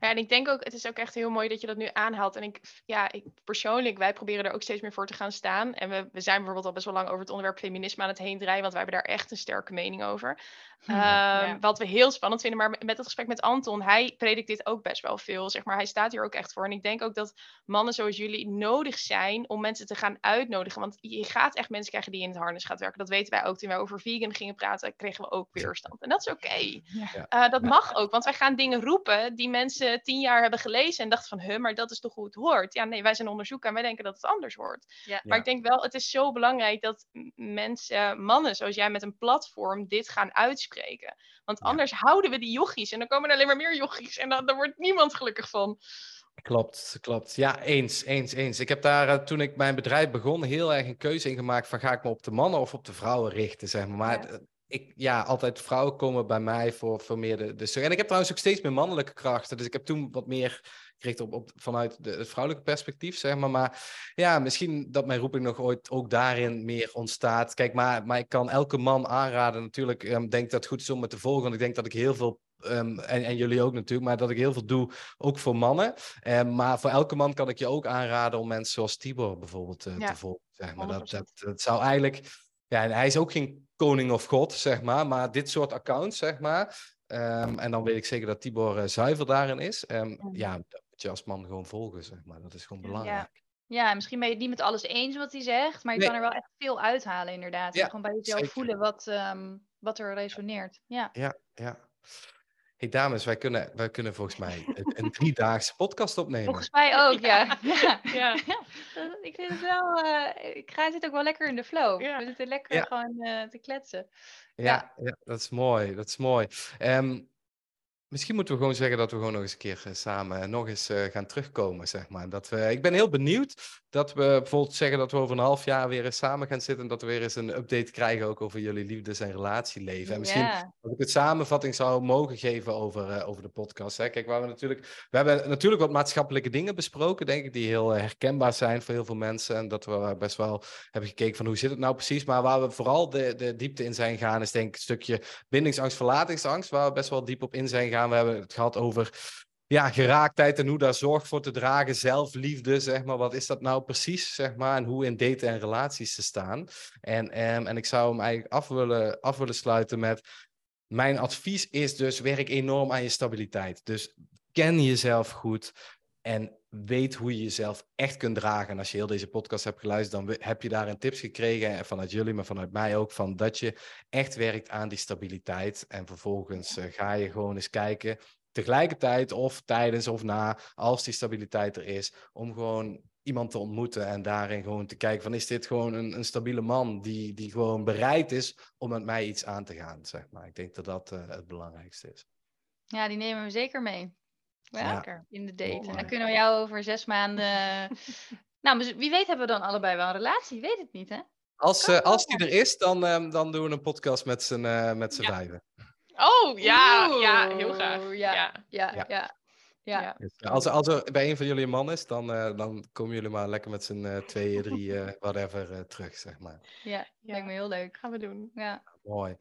Ja, en ik denk ook, het is ook echt heel mooi dat je dat nu aanhaalt. En ik, ja, ik persoonlijk, wij proberen er ook steeds meer voor te gaan staan. En we, we zijn bijvoorbeeld al best wel lang over het onderwerp feminisme aan het heen draaien, want wij hebben daar echt een sterke mening over. Hm, Ehm, ja. Wat we heel spannend vinden, maar met het gesprek met Anton, hij predikt dit ook best wel veel. Zeg maar, hij staat hier ook echt voor. En ik denk ook dat mannen zoals jullie nodig zijn om mensen te gaan uitnodigen. Want je gaat echt mensen krijgen die in het harnas gaat werken. Dat weten wij ook. Toen wij over vegan gingen praten, kregen we ook weerstand. En dat is oké. Ja. Eh, dat Ja. mag ook, want wij gaan dingen roepen die mensen tien jaar hebben gelezen en dachten van, huh, maar dat is toch hoe het hoort? Ja, nee, wij zijn onderzoeken en wij denken dat het anders hoort. Ja. Maar ik denk wel, het is zo belangrijk dat mensen, mannen zoals jij met een platform, dit gaan uitspreken. Want Ja. anders houden we die jochies en dan komen er alleen maar meer jochies en dan, daar wordt niemand gelukkig van. Klopt, klopt. Ja, eens, eens, eens. Ik heb daar, eh, toen ik mijn bedrijf begon, heel erg een keuze in gemaakt van ga ik me op de mannen of op de vrouwen richten, zeg maar. Maar Ja. Ik, ja, altijd vrouwen komen bij mij voor, voor meer de, de... En ik heb trouwens ook steeds meer mannelijke krachten, dus ik heb toen wat meer gericht op, op vanuit de, het vrouwelijke perspectief, zeg maar. Maar ja, misschien dat mijn roeping nog ooit ook daarin meer ontstaat. Kijk, maar, maar ik kan elke man aanraden natuurlijk, ik denk dat het goed is om me te volgen, want ik denk dat ik heel veel ehm, en, en jullie ook natuurlijk, maar dat ik heel veel doe, ook voor mannen. Eh, maar voor elke man kan ik je ook aanraden om mensen zoals Tibor bijvoorbeeld eh, Ja, te volgen. Zeg maar. dat, 100%. dat, dat zou eigenlijk, ja, en hij is ook geen koning of god, zeg maar, maar dit soort accounts, zeg maar. ehm, en dan weet ik zeker dat Tibor eh, zuiver daarin is. Mhm. Ja, dat moet je als man gewoon volgen, zeg maar. Dat is gewoon belangrijk. Ja, misschien ben je het niet met alles eens wat hij zegt, maar je Nee. kan er wel echt veel uithalen inderdaad. Ja, gewoon bij jezelf zeker. voelen wat, ehm, wat er resoneert. Ja. Ja, ja. Hey, dames, wij kunnen, wij kunnen volgens mij een, een driedaagse podcast opnemen. Volgens mij ook, ja. ja. Ik vind het wel, eh, ik ga zit ook wel lekker in de flow. Ja. We zitten lekker Ja. gewoon eh, te kletsen. Ja, ja, dat is mooi. Dat is mooi. Ehm, misschien moeten we gewoon zeggen dat we gewoon nog eens een keer eh, samen nog eens eh, gaan terugkomen, zeg maar. Dat we, ik ben heel benieuwd dat we bijvoorbeeld zeggen dat we over een half jaar weer eens samen gaan zitten en dat we weer eens een update krijgen ook over jullie liefdes- en relatieleven. En misschien dat ik het samenvatting zou mogen geven over, eh, over de podcast. Hè. Kijk, waar we natuurlijk, we hebben natuurlijk wat maatschappelijke dingen besproken, denk ik, die heel herkenbaar zijn voor heel veel mensen. En dat we best wel hebben gekeken van hoe zit het nou precies. Maar waar we vooral de, de diepte in zijn gegaan, is denk ik een stukje bindingsangst, verlatingsangst, waar we best wel diep op in zijn We hebben het gehad over ja, geraaktheid en hoe daar zorg voor te dragen, zelfliefde, zeg maar. Wat is dat nou precies, zeg maar, en hoe in daten en relaties te staan. En, ehm, en ik zou hem eigenlijk af willen, af willen sluiten met, mijn advies is dus, werk enorm aan je stabiliteit. Dus ken jezelf goed en weet hoe je jezelf echt kunt dragen. En als je heel deze podcast hebt geluisterd, dan heb je daarin tips gekregen, en vanuit jullie, maar vanuit mij ook, van dat je echt werkt aan die stabiliteit. En vervolgens eh, ga je gewoon eens kijken tegelijkertijd of tijdens of na, als die stabiliteit er is, om gewoon iemand te ontmoeten en daarin gewoon te kijken van is dit gewoon een, een stabiele man die, die gewoon bereid is om met mij iets aan te gaan, zeg maar. Ik denk dat dat eh, het belangrijkste is. ja, die nemen we zeker mee. Ja. In de date. En dan kunnen we jou over zes maanden... nou, wie weet hebben we dan allebei wel een relatie. Weet het niet, hè? Als, eh, als die er is, dan, ehm, dan doen we een podcast met z'n uh, met z'n Ja. vijven. Oh, ja, ja, heel graag. Ja. Ja, ja, Ja. ja. ja. Ja. Dus, eh, als, er- als er bij een van jullie een man is, dan, eh, dan komen jullie maar lekker met z'n eh, tweeën, drie, eh, whatever, eh, terug, zeg maar. Ja, lijkt me heel leuk. Gaan we doen. Ja. Mooi.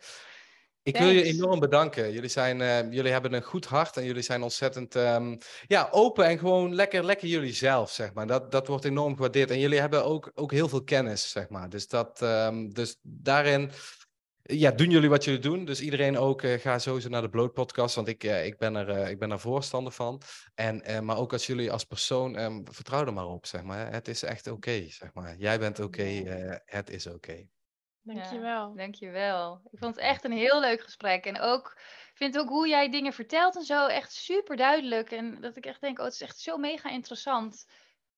Ik wil je enorm bedanken. Jullie, zijn, eh, jullie hebben een goed hart en jullie zijn ontzettend ehm, ja, open en gewoon lekker, lekker jullie zelf, zeg maar. Dat, dat wordt enorm gewaardeerd. En jullie hebben ook, ook heel veel kennis, zeg maar. Dus, dat, ehm, dus daarin ja, doen jullie wat jullie doen. Dus iedereen ook, eh, ga sowieso naar de Bloot podcast, want ik, eh, ik, ben, er, ik ben er voorstander van. En, maar ook als jullie als persoon, ehm, vertrouw er maar op, zeg maar. Het is echt oké, zeg maar. Jij bent oké, het is oké. Dankjewel. Dankjewel. Ik vond het echt een heel leuk gesprek. En ook, ik vind ook hoe jij dingen vertelt en zo echt super duidelijk. En dat ik echt denk, oh, het is echt zo mega interessant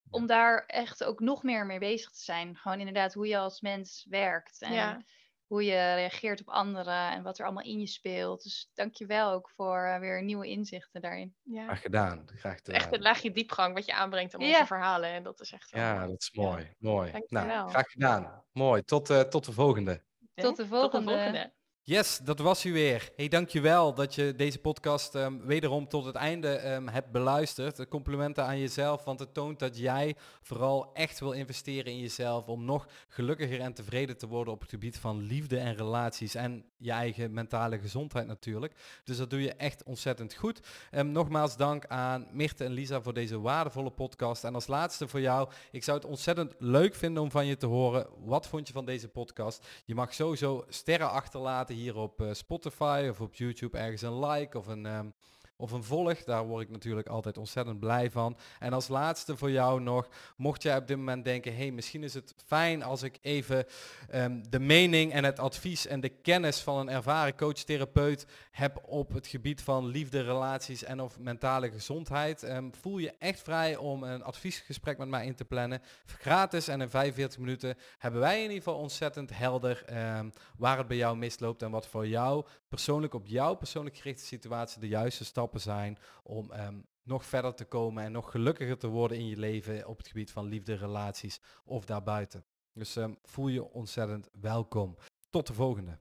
om daar echt ook nog meer mee bezig te zijn. Gewoon inderdaad hoe je als mens werkt. En Ja. Hoe je reageert op anderen en wat er allemaal in je speelt. Dus dankjewel ook voor eh, weer nieuwe inzichten daarin. Ja. Graag gedaan, graag gedaan. Echt een laagje diepgang wat je aanbrengt aan onze verhalen. En dat is echt wel Ja, mooi. dat is Ja. mooi. Mooi. Dankjewel. Nou, graag gedaan. Mooi. Tot, eh, tot de volgende. Tot de volgende. volgende. Yes, dat was u weer. Hey, dankjewel dat je deze podcast ehm, wederom tot het einde ehm, hebt beluisterd. Complimenten aan jezelf, want het toont dat jij vooral echt wil investeren in jezelf om nog gelukkiger en tevreden te worden op het gebied van liefde en relaties en je eigen mentale gezondheid natuurlijk. Dus dat doe je echt ontzettend goed. Ehm, nogmaals dank aan Mirte en Lisa voor deze waardevolle podcast. En als laatste voor jou, ik zou het ontzettend leuk vinden om van je te horen. Wat vond je van deze podcast? Je mag sowieso sterren achterlaten hier op eh, Spotify of op YouTube ergens een like of een, ehm, of een volg. Daar word ik natuurlijk altijd ontzettend blij van. En als laatste voor jou nog, mocht jij op dit moment denken, hey, misschien is het fijn als ik even ehm, de mening en het advies en de kennis van een ervaren coach-therapeut heb op het gebied van liefde, relaties en of mentale gezondheid. Ehm, voel je echt vrij om een adviesgesprek met mij in te plannen. Gratis en in 45 minuten hebben wij in ieder geval ontzettend helder ehm, waar het bij jou misloopt en wat voor jou persoonlijk op jouw persoonlijk gerichte situatie de juiste zijn om ehm, nog verder te komen en nog gelukkiger te worden in je leven op het gebied van liefde, relaties of daarbuiten. Dus ehm, voel je ontzettend welkom. Tot de volgende.